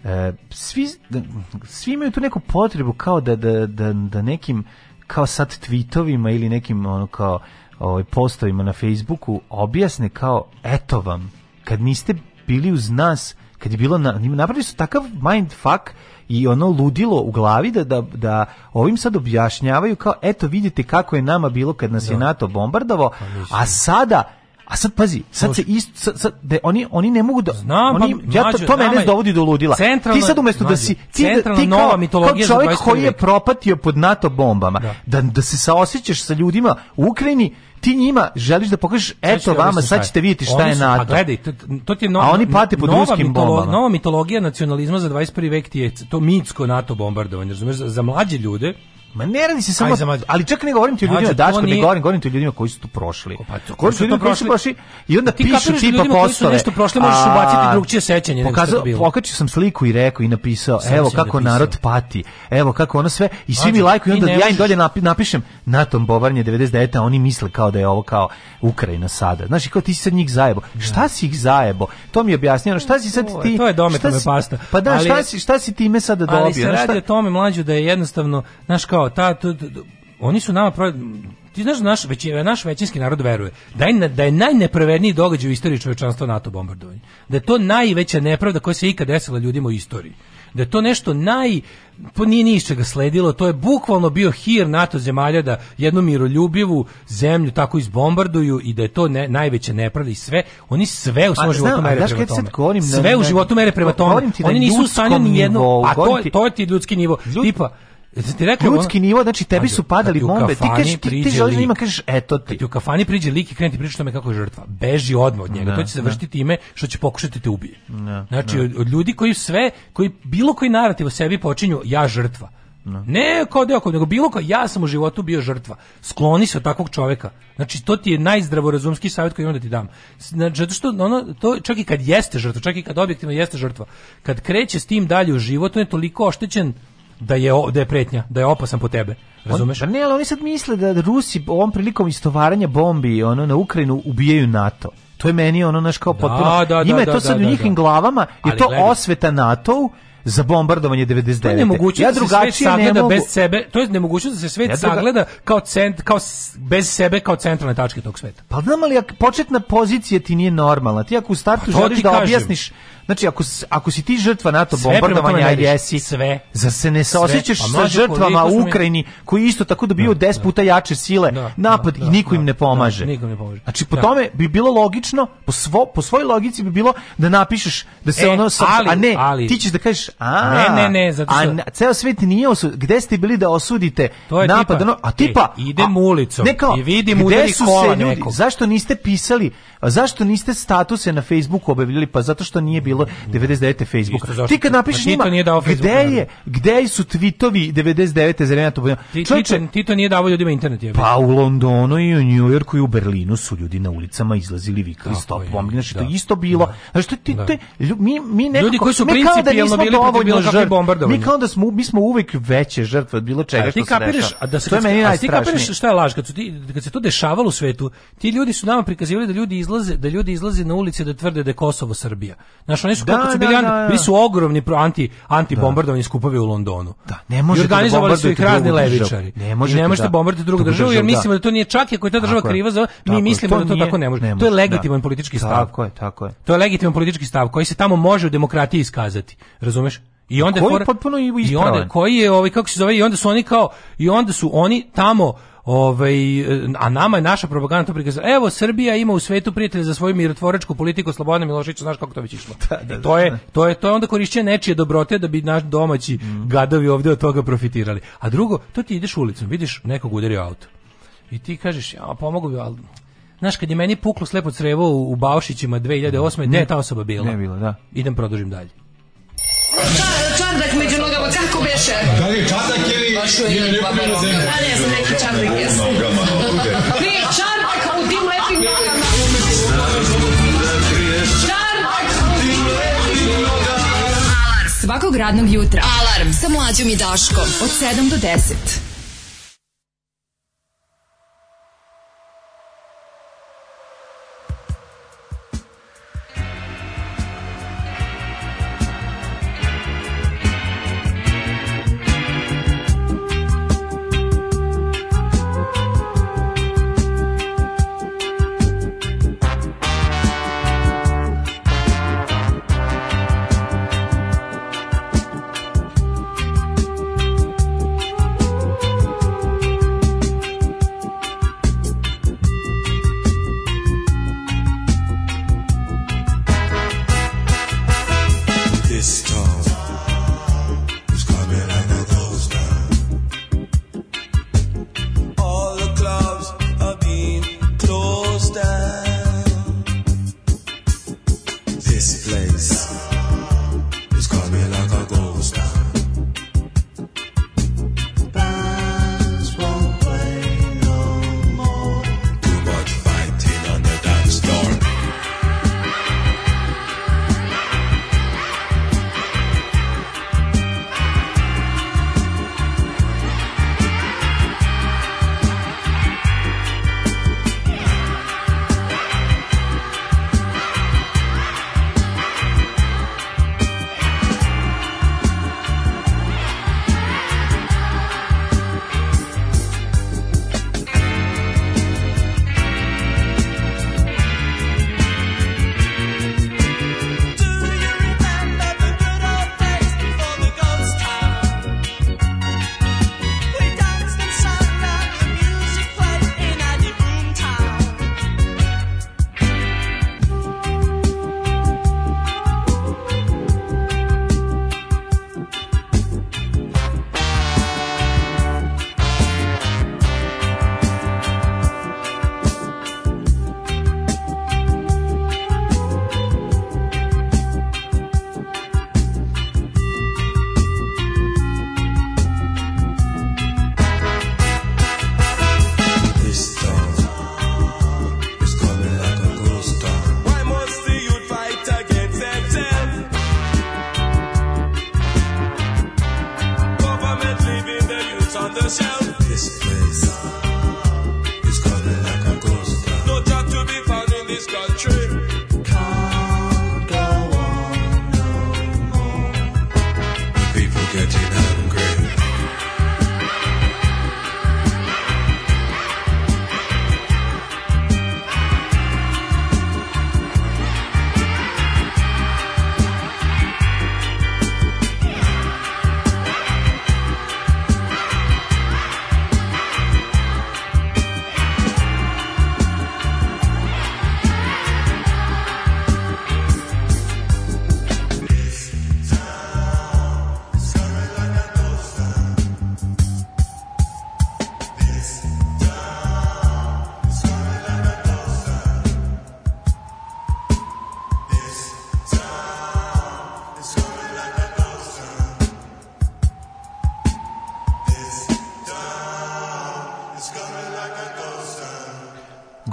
E, svi, da, svi imaju tu neku potrebu kao da, da, da, da nekim kao sad tweetovima ili nekim ono kao ovaj, postovima na Facebooku objasne kao eto vam kad niste bili uz nas kad je bilo na, napravili su takav mind fuck i ono ludilo u glavi da, da, da ovim sad objašnjavaju kao eto vidite kako je nama bilo kad nas da. je NATO bombardovao, pa, a sada A sad pazi, sad Služi. se isto sad, sad de, oni oni ne mogu da
Znam,
oni
pa, ja
to, to mene je, dovodi do ludila. Ti sad umesto da si ti da, ti kao, mitologija kao čovjek koji je propatio pod NATO bombama, da. da da se saosećaš sa ljudima u Ukrajini, ti njima želiš da pokažeš eto vama sad ćete vidjeti šta je pa NATO.
A gledaj, to, to ti je no, a oni pate pod ruskim mitolo, bombama. Nova mitologija nacionalizma za 21. vek ti je to mitsko NATO bombardovanje, razumeš, za, za mlađe ljude
Ma ne radi se samo, za ali čak ne govorim ti o ljudima, Daško, ne govorim, govorim ti ljudima koji su tu prošli. Pa,
to, koji su, to prošli? prošli
i onda ti pišu tipa postove. Ti nešto
prošli, možeš ubaciti drugčije sećanje. nego što je Pokazao,
pokačio sam sliku i rekao i napisao, Sam evo da kako napisao. narod pati, evo kako ono sve, i svi mi lajkuju, i onda ja im dolje napišem, na tom bovarnje 99, a oni misle kao da je ovo kao Ukrajina sada. Znaš, kao ti si sad njih zajebo. Šta da. si ih zajebo? To mi je objasnjeno, šta si sad
ti... To je dometome pasta.
Pa da, šta si time sada dobio? Ali se radi
o tome, mlađu, da je jednostavno, znaš kao, kao ta, ta, ta, ta oni su nama pro... ti znaš da naš, već, naš većinski narod veruje da je, da je najnepravedniji događaj u istoriji čovečanstva NATO bombardovanje. Da je to najveća nepravda koja se ikad desila ljudima u istoriji. Da je to nešto naj... po nije ni iz čega sledilo, to je bukvalno bio hir NATO zemalja da jednu miroljubivu zemlju tako izbombarduju i da je to ne, najveća nepravda i sve, oni sve u pa, svom životu mere daš, prema tome. Govorim, sve u životu mere prema tome. Oni nisu u stanju ni jedno, a to, to je ti ljudski nivo. Ljud... Tipa,
ti rekao, ljudski nivo, znači tebi su padali bombe, ti kažeš, ti, ti želiš njima, da kažeš, eto
ti.
Kad
u kafani priđe lik i krene ti priča tome kako je žrtva, beži odmah od njega, ne, da, to će se da. vršiti time što će pokušati te ubije. Ne, znači, ne. Od, ljudi koji sve, koji bilo koji narativ o sebi počinju, ja žrtva, no. Ne kao deo, nego bilo kao, ja sam u životu bio žrtva. Skloni se od takvog čoveka. Znači, to ti je najzdravorazumski savjet koji imam da ti dam. Znači, zato što ono, to, čak i kad jeste žrtva, čak i kad objektivno jeste žrtva, kad kreće s tim dalje u život, on je toliko oštećen da je da je pretnja, da je opasan po tebe. Razumeš?
On, pa ne, ali oni sad misle da Rusi ovom prilikom istovaranja bombi ono na Ukrajinu ubijaju NATO. To je meni ono naš kao da, Ima Da, da je da, to da, sad u njihovim glavama je to gledam. osveta nato za bombardovanje 99. To je
nemoguće ja da se svet sagleda mogu... bez sebe, to je nemogućnost da se svet ja druga... sagleda kao, cent, kao bez sebe kao centralne tačke tog sveta.
Pa znam, ali početna pozicija ti nije normalna. Ti ako u startu pa želiš da kažem. objasniš Znači, ako, ako si ti žrtva NATO bombardovanja, ajde
jesi. Sve.
Za se ne saosećaš pa sa žrtvama u Ukrajini, koji isto tako dobiju 10 da, da. puta jače sile, da, napad da, i da, niko im ne pomaže. Da,
nikom ne pomaže.
Znači, po tome bi bilo logično, po, svo, po svojoj logici bi bilo da napišeš, da se e, ono, sa, ali, a ne, ali, ti ćeš da kažeš, a,
ne, ne, ne, zato što...
a ceo svet nije osud, gde ste bili da osudite napad, tipa, ono, a tipa, e,
idem ulicom i vidim udari kola ljudi,
Zašto niste pisali, zašto niste statuse na Facebooku objavili pa zato što nije bilo bilo 99. Facebooka. Isto, ti kad napišeš njima, nije dao gde je, gde su tvitovi 99. za
Renato
Čovječe,
to nije davo ljudima internet je.
Pa u Londonu i u Njujorku i u Berlinu su ljudi na ulicama izlazili vikali stop bomb, znači to isto bilo. Da. Znači što ti da. te mi mi nekako
ljudi koji su da principijelno bili protiv bilo kakvih
bombardovanja. Mi kao da smo mi smo uvek veće žrtve od bilo čega
što se kapiraš, a da se to meni najstrašnije. Ti kapiraš šta je laž kad su ti kad se to dešavalo u svetu, ti ljudi su nama prikazivali da ljudi izlaze, da ljudi izlaze na ulice da tvrde da je Kosovo Srbija. Naš znaš, oni su, da, kako su da, bili, da, da, bili su ogromni anti, anti da. bombardovani skupovi u Londonu.
Da, ne možete I da organizovali su ih
razni levičari. Ne možete, ne možete bombardovati drugu državu, jer mislimo da to nije čak i ako je ta država kriva za, mi mislimo da to tako ne može. To je legitiman politički
stav. Tako je, tako je. To je legitiman
politički stav koji se tamo može u demokratiji iskazati. Razumeš?
I onda koji je potpuno i, i onda
koji je ovaj kako se zove i onda su oni kao i onda su oni tamo Ovaj, a nama je naša propaganda to prikazala. Evo, Srbija ima u svetu prijatelja za svoju mirotvorečku politiku Slobodana Milošića, znaš kako to već išlo. *laughs* Da, da, to, je, da. to, je, to je onda korišćenje nečije dobrote da bi naš domaći mm. gadovi ovde od toga profitirali. A drugo, to ti ideš ulicom, vidiš nekog udario auto. I ti kažeš, ja pomogu bi, ali Znaš, kad je meni puklo slepo crevo u, u Baušićima 2008. Mhm. gde je ta osoba bila? Ne bila, da. Idem, produžim dalje. Čardak
među
šerpa. Da je čardak
ili... je ljubav, Pa ja sam neki čardak, jesam. Ti, čardak u tim lepim nogama. Čardak u tim lepim nogama. Alarm svakog radnog jutra. Alarm sa mlađom i Daškom od 7 do 10.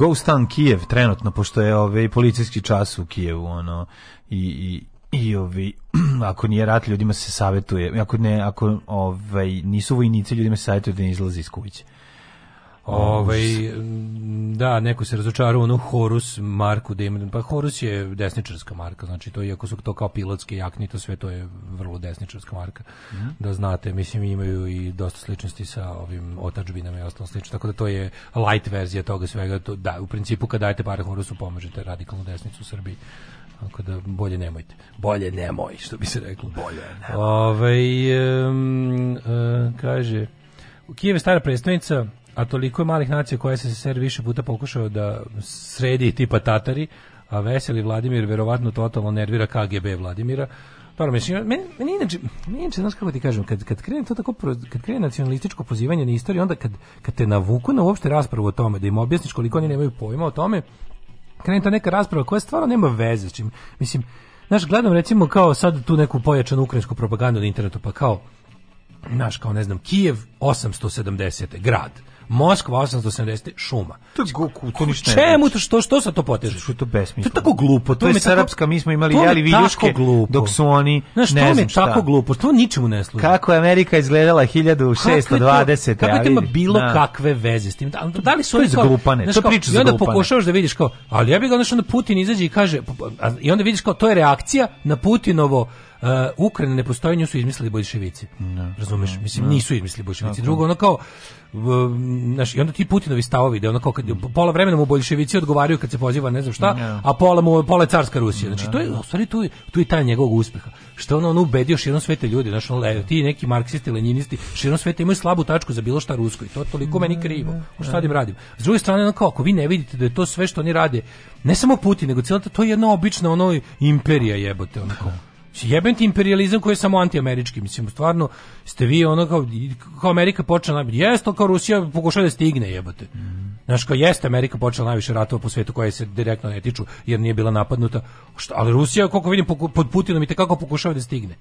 Go Stan Kijev trenutno, pošto je ovaj, policijski čas u Kijevu, ono, i, i, i ovi, *clears throat* ako nije rat, ljudima se savjetuje, ako, ne, ako ovaj, nisu vojnici, ljudima se savjetuje da ne izlaze iz kuće. Ovaj da, neko se razočara u Horus marku da ima, pa Horus je desničarska marka, znači to iako su to kao pilotske jakni, to sve to je vrlo desničarska marka, mm da znate, mislim imaju i dosta sličnosti sa ovim otačbinama i ostalo slično, tako da to je light verzija toga svega, to, da, u principu kad dajete pare Horusu pomažete radikalnu desnicu u Srbiji, tako da bolje nemojte.
Bolje nemoj, što bi se reklo. Bolje
nemoj. Ove, ovaj, um, uh, kaže, u Kijevu stara predstavnica a toliko je malih nacija koje se SSR više puta pokušao da sredi tipa Tatari, a veseli Vladimir verovatno totalno nervira KGB Vladimira. Dobro, mislim, meni, meni inače, meni inače, znaš kako ti kažem, kad, kad krene to tako, kad krene nacionalističko pozivanje na istoriju, onda kad, kad te navuku na uopšte raspravu o tome, da im objasniš koliko oni nemaju pojma o tome, krene ta neka rasprava koja stvarno nema veze s čim. Mislim, znaš, gledam recimo kao sad tu neku pojačanu ukrajinsku propagandu na internetu, pa kao, znaš, kao ne znam, Kijev 870. grad Moskva 870 šuma.
To guku, to ništa. Čemu
to znači. što što sa to poteže?
Što
to
besmisleno. To
je tako glupo. To,
to je
srpska,
mi smo imali jeli viljuške dok su oni Znaš, to ne znam šta.
tako glupo, to ničemu ne služi.
Kako je Amerika izgledala 1620. Kako to ima
bilo na. Da. kakve veze s tim? Da, da li su oni
kao,
glupane? Znaš,
to priča
za glupane. onda pokušavaš da vidiš kao, ali ja bih ga našao na Putin izađe i kaže i onda vidiš kao to je reakcija na Putinovo uh, Ukrajina ne postoji, nju su izmislili bolševici. Da, Razumeš? No, da, Mislim, no. Da. nisu izmislili bolševici. Drugo, ono kao, znaš, i onda ti Putinovi stavovi, da ono kao, kad, mm. pola vremena mu bolševici odgovaraju kad se poziva ne znam šta, a pola mu, pola je carska Rusija. Znači, to je, u stvari, tu, tu je taj njegovog uspeha. Što ono, ono ubedio širom sveta ljudi, znaš, ono, e, ti neki marksisti, lenjinisti, širom sveta imaju slabu tačku za bilo šta rusko i to toliko meni krivo. Šta im radim? S druge strane, ono kao, ako vi ne vidite da je to sve što oni rade, ne samo Putin, nego cijelo to je jedna obična ono imperija jebote, onako. Jeben ti imperializam koji je samo antiamerički, mislim, stvarno ste vi ono kao, kao Amerika počela najbolje, jeste, ali kao Rusija pokušava da stigne jebote. Mm. Znaš, kao jeste Amerika počela najviše ratova po svetu koje se direktno ne tiču, jer nije bila napadnuta, ali Rusija, koliko vidim, pod Putinom i tekako pokušava da stigne.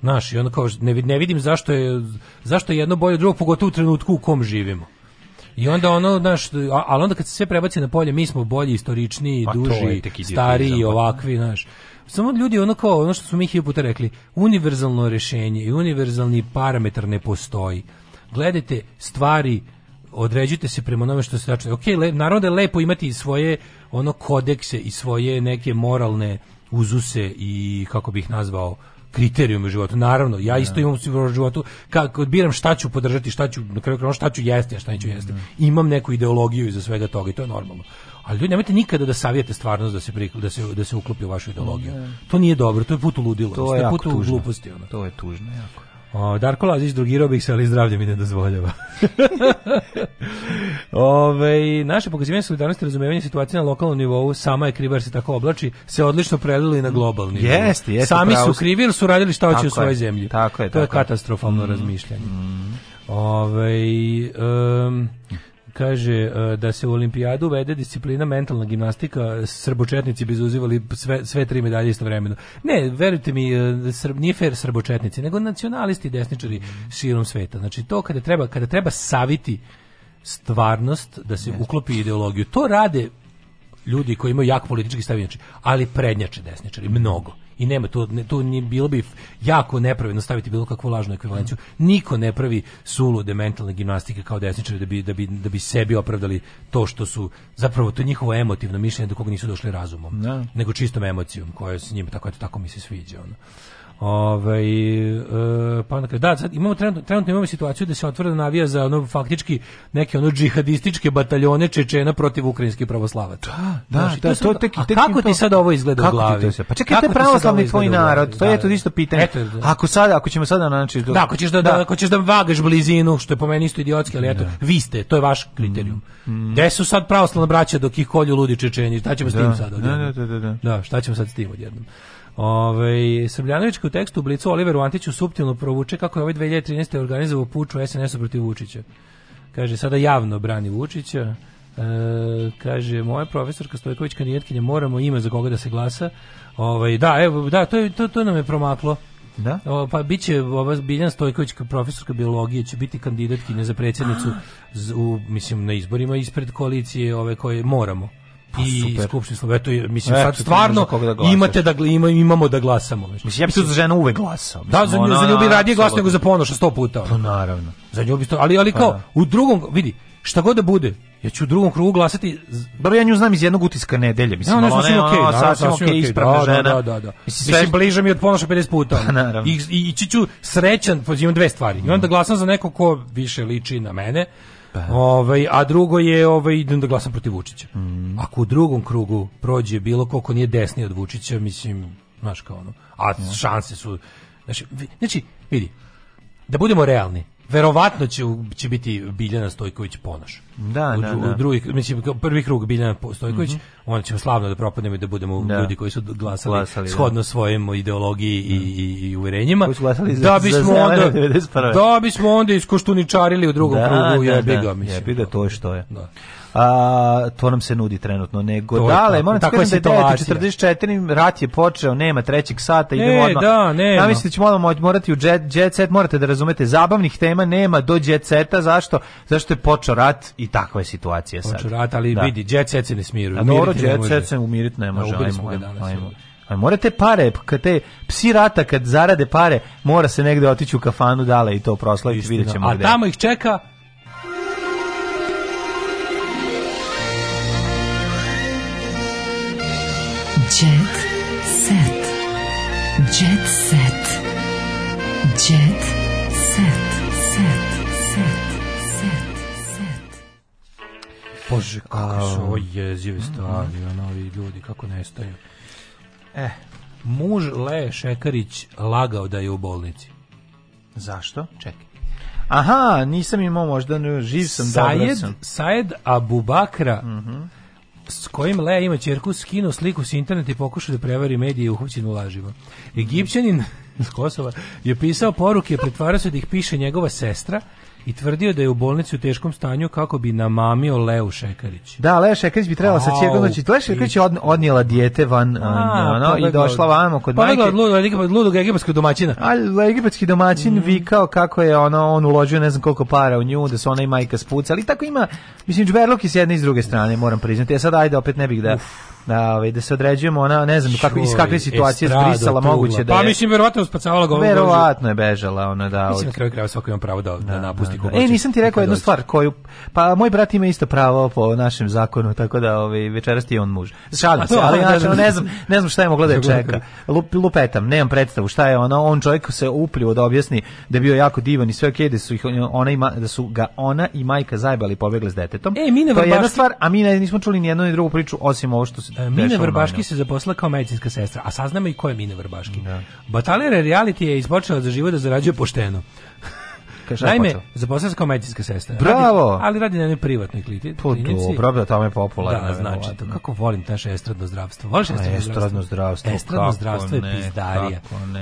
Znaš, i onda kao, ne, ne vidim zašto je, zašto je jedno bolje od drugog, pogotovo u trenutku u kom živimo. I onda ono, znaš, ali onda kad se sve prebaci na polje, mi smo bolji, istoričniji, pa duži, stariji, pa ovakvi, znaš samo ljudi ono kao ono što su mi hiljadu puta rekli, univerzalno rešenje i univerzalni parametar ne postoji. Gledajte stvari određujte se prema onome što se računate. Ok, le, naravno da je lepo imati svoje ono kodekse i svoje neke moralne uzuse i kako bih ih nazvao kriterijum u životu. Naravno, ja isto da. imam u životu kako odbiram šta ću podržati, šta ću na kraju krajeva šta ću jesti, a šta neću jesti. Da. Imam neku ideologiju iza svega toga i to je normalno ali ljudi nemojte nikada da savijete stvarnost da se prikl, da se da se uklopi u vašu ideologiju. To nije dobro, to je put u ludilo, to je, put u gluposti ono.
To je tužno jako.
O, Darko Lazić drugirao bih se, ali zdravlje mi ne dozvoljava. *laughs* Ove, naše pokazivanje solidarnosti i razumevanje situacije na lokalnom nivou, sama je krivar se tako oblači, se odlično prelilo i na globalni nivou.
Jeste, jeste.
Sami pravo. su krivi jer su radili šta hoće u svojoj zemlji. Tako je, tako to je katastrofalno mm, razmišljanje. Mm. Ove, um, kaže e, da se u olimpijadu uvede disciplina mentalna gimnastika, srbočetnici bi zauzivali sve, sve tri medalje istovremeno. Ne, verujte mi, e, srb, nije fer srbočetnici, nego nacionalisti i desničari širom sveta. Znači to kada treba, kada treba saviti stvarnost da se uklopi ideologiju. To rade ljudi koji imaju jak politički stav znači, ali prednjače desničari mnogo. I nema tu tu ni bilo bi jako nepravedno staviti bilo kakvu lažnu ekvivalenciju. Niko ne pravi sulude mentalne gimnastike kao desničari da bi da bi da bi sebi opravdali to što su zapravo to njihovo emotivno mišljenje do koga nisu došli razumom, ne. Da. nego čistom emocijom koja se njima tako eto tako mi se sviđa ono. Ovaj e, pa onda da sad imamo trenutno, trenutno imamo situaciju da se otvoreno da navija za ono faktički neke ono džihadističke bataljone Čečena protiv ukrajinskih pravoslavaca. Da,
da, Znaš, da, to,
to tek, tek kako ti sad ovo izgleda kako u glavi? Ti to pa
čekaj, te pravoslavni tvoj narod, to je da, to da, isto pitanje. Eto, ako sad, ako ćemo sada znači do... Da, ako ćeš da, da, ako ćeš da vagaš blizinu, što je po meni isto idiotski, ali eto, vi ste, to je vaš kriterijum.
Mm. Gde su sad pravoslavna braća dok ih kolju ludi Čečeni? Šta ćemo
s
tim sad? odjednom? Da, da, da, da. Da, šta ćemo sad
s
tim odjednom? Ovaj Srbljanović u tekstu u Blicu Oliveru Antiću suptilno provuče kako je ovaj 2013. organizovao puču sns protiv Vučića. Kaže, sada javno brani Vučića. E, kaže, moja profesorka Stojković kandidatkinja, moramo ime za koga da se glasa. Ovaj da, evo, da, to, je, to, to nam je promaklo.
Da?
O, pa biće ova Biljan Stojković profesorka biologije će biti kandidatkinja za predsjednicu z, u mislim na izborima ispred koalicije ove koje moramo. Pa, i super. Skupštine Slovenije. Eto, mislim, e, sad stvarno da imate da, ima, imamo da glasamo. Već.
Mislim, ja bih sad za ženu uvek glasao.
Da,
mislim,
da, za, ona, za nju bi radije glasao nego za ponoša 100 puta.
Pa naravno.
Za
nju
bi sto, ali, ali pa, kao, da. u drugom, vidi, šta god da bude, ja ću u drugom krugu glasati.
Dobro, ja nju znam iz jednog utiska nedelje,
mislim,
no,
ona je okay, ono, da, sasvim okej, ispravna da, žena. Da,
da, da.
Mislim, sve... mislim bliže mi od ponoša 50 puta. Pa,
naravno.
I, i, ići ću srećan, pa, imam dve stvari. I onda glasam za nekog ko više liči na mene, Pa. Ovaj, a drugo je, ovaj, idem da glasam protiv Vučića. Mm. Ako u drugom krugu prođe bilo koliko nije desni od Vučića, mislim, znaš kao ono, a šanse su... Znači, znači vidi, da budemo realni, Verovatno će, će biti Biljana Stojković Ponoš.
Da, u, da, da. U
drugi, mislim, prvi krug Biljana Stojković, mm -hmm. onda ćemo slavno da propadnemo i da budemo da. ljudi koji su glasali, glasali da. shodno da. svojim ideologiji i, mhm. i, i uverenjima. Koji su glasali
da
bismo za, za onda,
91. Da bismo onda
iskoštuničarili u drugom da, krugu, da, jebi da. ga, mislim. Jebi da.
to je što je. Da
a, to nam se nudi trenutno, nego to dale, moram ti kažem da je 9.44, rat je počeo, nema trećeg sata, idemo e, odmah.
Da, ne,
ja mislim da ćemo odmah morati u jet, jet set, morate da razumete, zabavnih tema nema do jet seta, zašto? Zašto je počeo rat i takva je situacija počeo sad.
Počeo rat, ali da. vidi, jet set se ne smiruje. A
dobro, jet set se umiriti ne da, može, da, ajmo, ajmo,
ajmo. A
morate pare, kad te psi rata kad zarade pare, mora se negde otići u kafanu dale i to proslaviti, vidjet ćemo A
gde. tamo ih čeka
Bože, kako su ovo jezive mhm. stvari, mm. ono, ljudi, kako nestaju. E, muž Le Šekarić lagao da je u bolnici.
Zašto?
Čekaj.
Aha, nisam imao možda, živ sam, Sajed, dobro
sam. Sajed Abubakra, mm -hmm. s kojim Le ima čerku, skinuo sliku s interneta i pokušao da prevari medije i uhvaćen u lažima. Egipćanin *laughs* s Kosova je pisao poruke, pretvarao se da ih piše njegova sestra, i tvrdio da je u bolnici u teškom stanju kako bi namamio Leu Šekarić.
Da, Leu Šekarić bi trebala sa čegom doći. Leu Šekarić je odnijela dijete van
a,
ono, pa i došla vamo kod
pa majke. Pobegla ludo, ludog, ludog egipatskog domaćina.
Al egipatski domaćin mm. vikao kako je ono, on uložio ne znam koliko para u nju, da su ona i majka spucali. I tako ima, mislim, džberlok i s jedne i s druge strane, moram priznati. Ja e sad ajde, opet ne bih da... Uf da, ovaj, da se određujemo ona, ne znam, kako, iz kakve situacije zbrisala moguće da pa
je... Pa mislim, verovatno je uspacavala ga.
Verovatno je bežala ona, da.
Mislim, na kraju kraja svako
ima pravo da, da, da napusti da, da. E, nisam ti rekao jednu stvar koju... Pa moj brat ima isto pravo po našem zakonu, tako da ovaj, večeras ti je on muž. Šalim se, ali znači, ne, znam, ne znam šta je mogla da je čeka. Lup, lupetam, nemam predstavu šta je ona On čovjek se upljivo da objasni da je bio jako divan i sve okej, okay, da su, ih, ona ima, da su ga ona i majka zajbali pobegle s detetom.
E, mi
ne
to je jedna
stvar, a mi ne, nismo čuli ni jednu ni drugu priču, osim ovo što se E, Mina
Vrbaški se zaposlila kao medicinska sestra, a saznamo i ko je Mina Vrbaški. Da. Bataljera reality je ispočela za život da zarađuje pošteno. Kaže, Naime, zaposlena se kao medicinska sestra.
Bravo!
Radi, ali radi na jednoj privatnoj pa klinici. Po
dobro, da tamo je popularno.
Da, znači, to, kako volim naše estradno zdravstvo. Voliš estradno, estradno zdravstvo?
Estradno zdravstvo je pizdarija.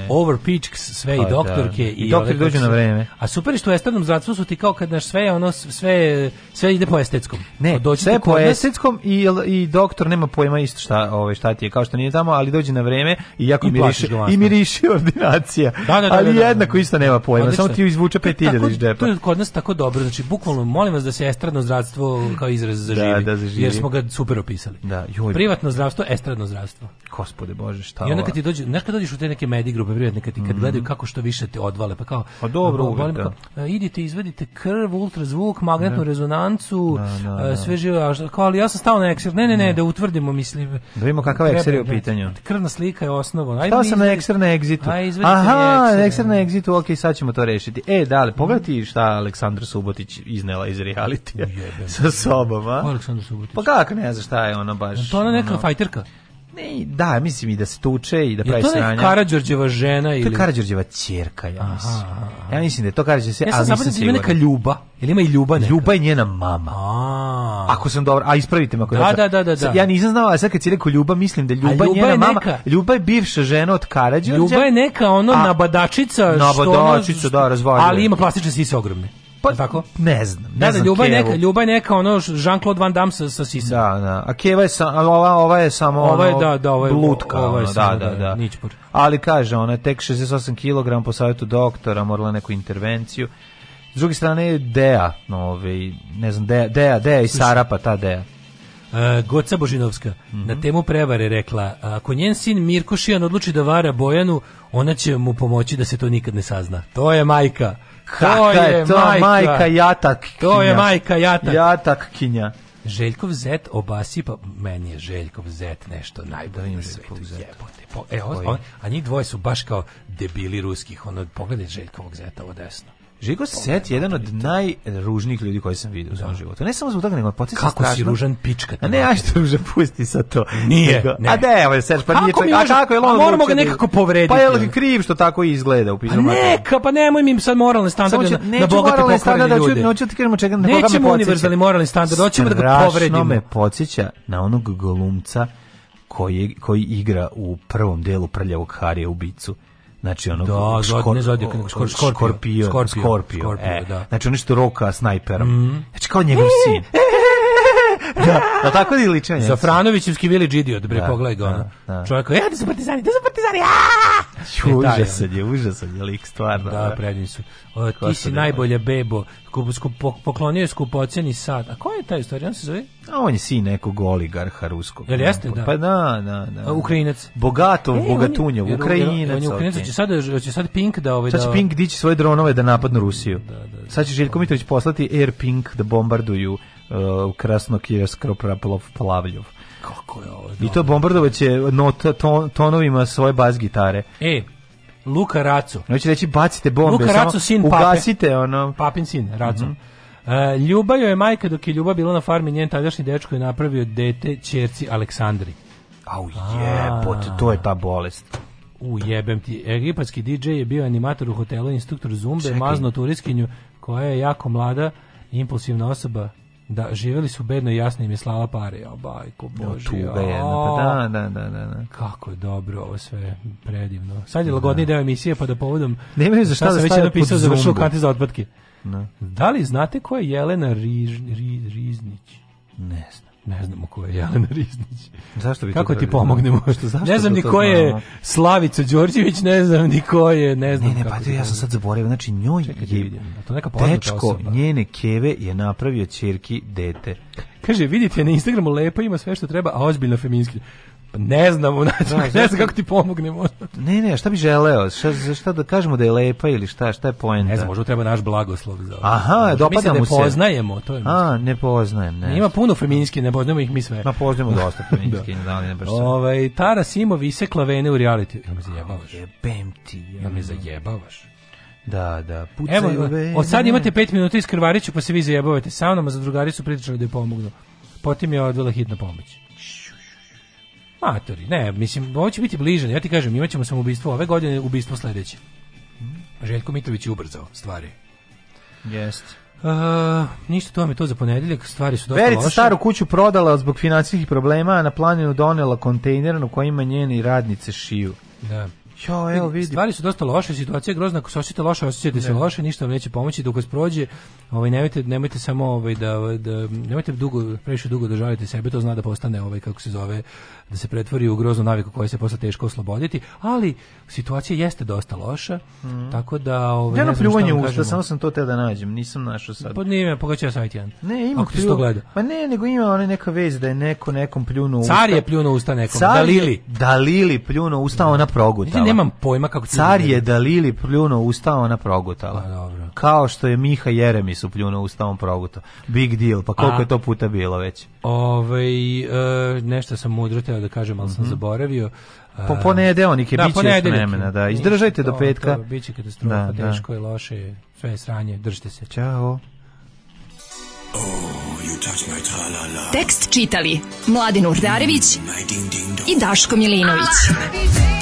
Overpeaks, sve i pa da, doktorke. Da.
I, doktori dođu na vreme.
A super što u estradnom zdravstvu su ti kao kad naš sve, ono, sve, sve ide po estetskom.
Ne, pa sve po estetskom i, i doktor nema pojma isto šta, ove, ovaj, šta ti je, kao što nije tamo, ali dođe na vreme i jako miriše, i miriše *laughs* ordinacija.
Da, da, da, da
ali jednako isto nema pojma, samo ti izvuče peti
hiljada iz džepa. To je kod nas tako dobro, znači bukvalno molim vas da se estradno zdravstvo kao izraz zaživi, da, da zaživi. jer smo ga super opisali.
Da,
joj. Privatno zdravstvo, estradno zdravstvo.
Gospode Bože, šta I onda kad
ti dođe, znaš kad dođeš u te neke medij grupe privatne, kad ti kad mm -hmm. gledaju kako što više te odvale, pa kao...
Pa dobro,
uvijek, da. Kao, e, idite, izvedite krv, ultrazvuk, magnetnu ne. Da. rezonancu, na, da, na, da, na. E, sve žive, kao, ali ja sam stao na ekser, ne, ne, ne, ne, da utvrdimo, mislim... Da
vidimo kakav ekser je u pitanju.
Krvna slika
je
osnova.
Stao sam
na
ekser na egzitu. Aha, ekser na egzitu, ok, sad ćemo to rešiti. E, da, ali pogledaj šta Aleksandar Subotić iznela iz realitija sa sobom, a? Aleksandra Subotić. Pa kako ne znaš šta je ona baš...
To ona neka
ono...
fajterka?
Ne, da, mislim i da se tuče i da pravi sranja.
Je to Karadžorđeva žena ili?
To je Karadžorđeva ćerka, ja mislim. Aha, aha. Ja mislim da je to Karadžorđeva,
ja ali nisam siguran. Ja sam da
ima
neka Ljuba, ili ima i Ljuba neka?
Ljuba je njena mama.
A,
Ako sam dobro, a ispravite me ako
da, da, da, da, da.
Ja nisam znao, a sad kad si rekao Ljuba, mislim da Ljuba, Ljuba njena je mama, neka. Ljuba je bivša žena od Karađorđa. Ljuba
je neka ono a, nabadačica, nabadačica,
što ona, da, razvaljuje.
Ali ima plastične sise ogromne.
Pa tako? Ne znam. Ne da,
da,
znam
Ljuba neka, Ljuba je neka ono Jean-Claude Van Damme sa, sa sisa.
Da, da. A Keva je sa, ova, ova je samo ova je, ono, da, da, ova je, blutka. Ova je ono, samo, da, da, da. da.
Ničpor.
Ali kaže, ona je tek 68 kg po savjetu doktora, morala neku intervenciju. S druge strane je Dea, ovaj, ne znam, Dea, Dea, Dea i Sara, pa ta Dea.
Uh, Goca Božinovska mm -hmm. na temu prevare rekla ako njen sin Mirko Šijan odluči da vara Bojanu, ona će mu pomoći da se to nikad ne sazna. To je majka. To je, je,
to majka, majka jatak.
To je majka jatak.
Jatak kinja.
Željkov Zet obasi pa meni je Željkov Zet nešto najbolje na svetu, jebote. Po, e, on, on, a njih dvoje su baš kao debili ruskih, ono, pogledaj Željkovog Zeta
ovo
desno.
Žiko Set je jedan od najružnijih ljudi koji sam vidio u da. svom životu.
Ne samo zbog toga, nego
podsjeća Kako si ružan pička?
A ne, a što ružan, pusti sa to.
Nije, ne.
A ne, ovaj Serž, pa nije čak, a kako je on moramo ga nekako povrediti.
Pa je li kriv što tako izgleda
u pizdu? Pa neka, pa nemoj mi sad moralne pa standarde
ću, na bogate pokvarene da ljude. Neću ti kažemo čega, na koga me podsjeća. Nećemo univerzalni moralni standard, hoćemo da ga povredimo. Strašno me podsjeća na onog golumca koji, koji igra u prvom delu Prljavog Harija u Bicu znači ono
da, škor, ne zodiak, škor, škorpion, škorpion, škorpion,
škorpion, e, da. znači ono što roka snajperom, mhm. mm. znači kao njegov mhm. sin. E, e, da, da
tako
da liči
Sa Franovićevski village idiot, bre, da, pogledaj ga, da, ono. Da, Čovjek, ja, da su partizani, da su partizani, aaa! E, užasan je,
užasan je lik, stvarno.
Da, da. prednji su. O, ti si najbolje bebo, poklonio je skupoceni sad. A ko je taj istorija, on se zove? A
on je sin nekog oligarha ruskog.
Jel jeste, da?
Pa da,
da, da.
Ukrajinac. Bogatov, e,
bogatunjev,
Ukrajinac. On je
Ukrajinac, okay. će sad, će sad Pink da... Ovaj, sad će da...
Pink dići svoje dronove da napadnu Rusiju. Da, da, da, sad će Željko Mitrović poslati Air Pink da bombarduju uh, Plavljov. Kako je ovo? Dobro. I to bombardovaće nota, ton, tonovima svoje bas gitare.
E, Luka Raco.
Hoće reći bacite bombe, Luka Raco, samo
sin ugasite pape. ono. Papin sin, Raco. Mm -hmm. E, uh, Ljuba joj je majka dok je Ljuba bila na farmi, njen tadašnji dečko je napravio dete čerci Aleksandri.
Au jebote, to je ta bolest.
U jebem ti, egipatski DJ je bio animator u hotelu, instruktor Zumbe, Čekaj. mazno turistkinju koja je jako mlada, impulsivna osoba, da živeli su bedno i jasno im je slala pare, ja bajko bože. No,
jedna, pa da, da, da, da,
Kako je dobro ovo sve, predivno. Sad je lagodni deo emisije, pa da povodom...
Ne Nemaju
za
šta, šta da
već napisao, završilo kante za otpatke. Da. da li znate ko je Jelena Riž, Riz, Riznić?
Ne znam.
Ne znamo ko je
Jelena Riznić. Zašto bi
Kako ti pomognemo? Što,
zašto ne
znam ni ko je Slavica Đorđević, ne znam ni ko je, ne
znam. Ne,
ne,
pa to ja sam sad zaboravio. Znači, njoj Čekaj, da je to neka tečko osoba. njene keve je napravio čerki dete.
Kaže, vidite, na Instagramu lepa ima sve što treba, a ozbiljno feminski ne znam, da, ne znam, ne znam kako ti pomogne
Ne, ne, šta bi želeo? Šta, šta da kažemo da je lepa ili šta, šta je poenta?
Ne znam, možda treba naš blagoslov
za ovo. Aha, možda dopada mi
se. ne poznajemo, to je A,
ne poznajem, ne.
Ima puno feminijski, ne poznajemo ih mi sve. Ma
poznajemo dosta *laughs* feminijski, da. da. ne baš
Ove, ovaj, Tara Simovi isekla vene u reality. Ja
me
zajebavaš. Jebem
ti. Ja
me zajebavaš.
Da, da,
pucaju Evo, vene. Od sad imate 5 minuta iz Krvariću, pa se vi zajebavate sa mnom, a za drugari su pritičali da je pomognu. Potim je odvela hitna pomoć. Matori, ne, mislim, ovo će biti bliže, ja ti kažem, imaćemo ćemo samoubistvo ove godine, ubistvo sledeće. Hmm. Željko Mitrović je ubrzao stvari.
Jeste. Uh,
ništa to vam je to za ponedeljak, stvari su dosta Verica loše.
staru kuću prodala zbog financijskih problema, a na planinu donela kontejner na kojem njeni radnice šiju.
Da.
Jo, evo vidi.
Stvari su dosta loše, situacija je grozna, ako se osjećate loše, osjećate se loše, ništa vam neće pomoći dok vas prođe. Ovaj nemojte nemojte samo ovaj da da nemojte dugo previše dugo da žalite sebe, to zna da postane ovaj kako se zove da se pretvori u groznu naviku koja se posle teško osloboditi, ali situacija jeste dosta loša. Mm. Tako da
ovaj Ja na pljuvanje usta, samo sam to te da nađem, nisam našao sad.
Pod pa njime pogađa sajt jedan.
Ne, ima ako
ti to gleda.
Pa ne, nego ima ona neka vez da je neko nekom pljunuo usta.
Car je pljunuo usta nekom,
Dalili. Dalili pljunuo usta ona proguta
nemam pojma kako
car je Dalili pljuno ustao na progutala. A, pa Kao što je Miha Jeremi su pljuno ustao on progutao. Big deal, pa koliko A, je to puta bilo već. Ovaj
e, nešto sam mudro teo da kažem, al sam mm -hmm. zaboravio.
Po ponedeljnik je da, biće vremena, da. Izdržajte to, do petka.
To, biće katastrofa, da, da. teško da. je, loše je, sve je sranje, držite se. Ćao. Oh, Tekst čitali Mladin Urdarević mm, i Daško Milinović. Ah!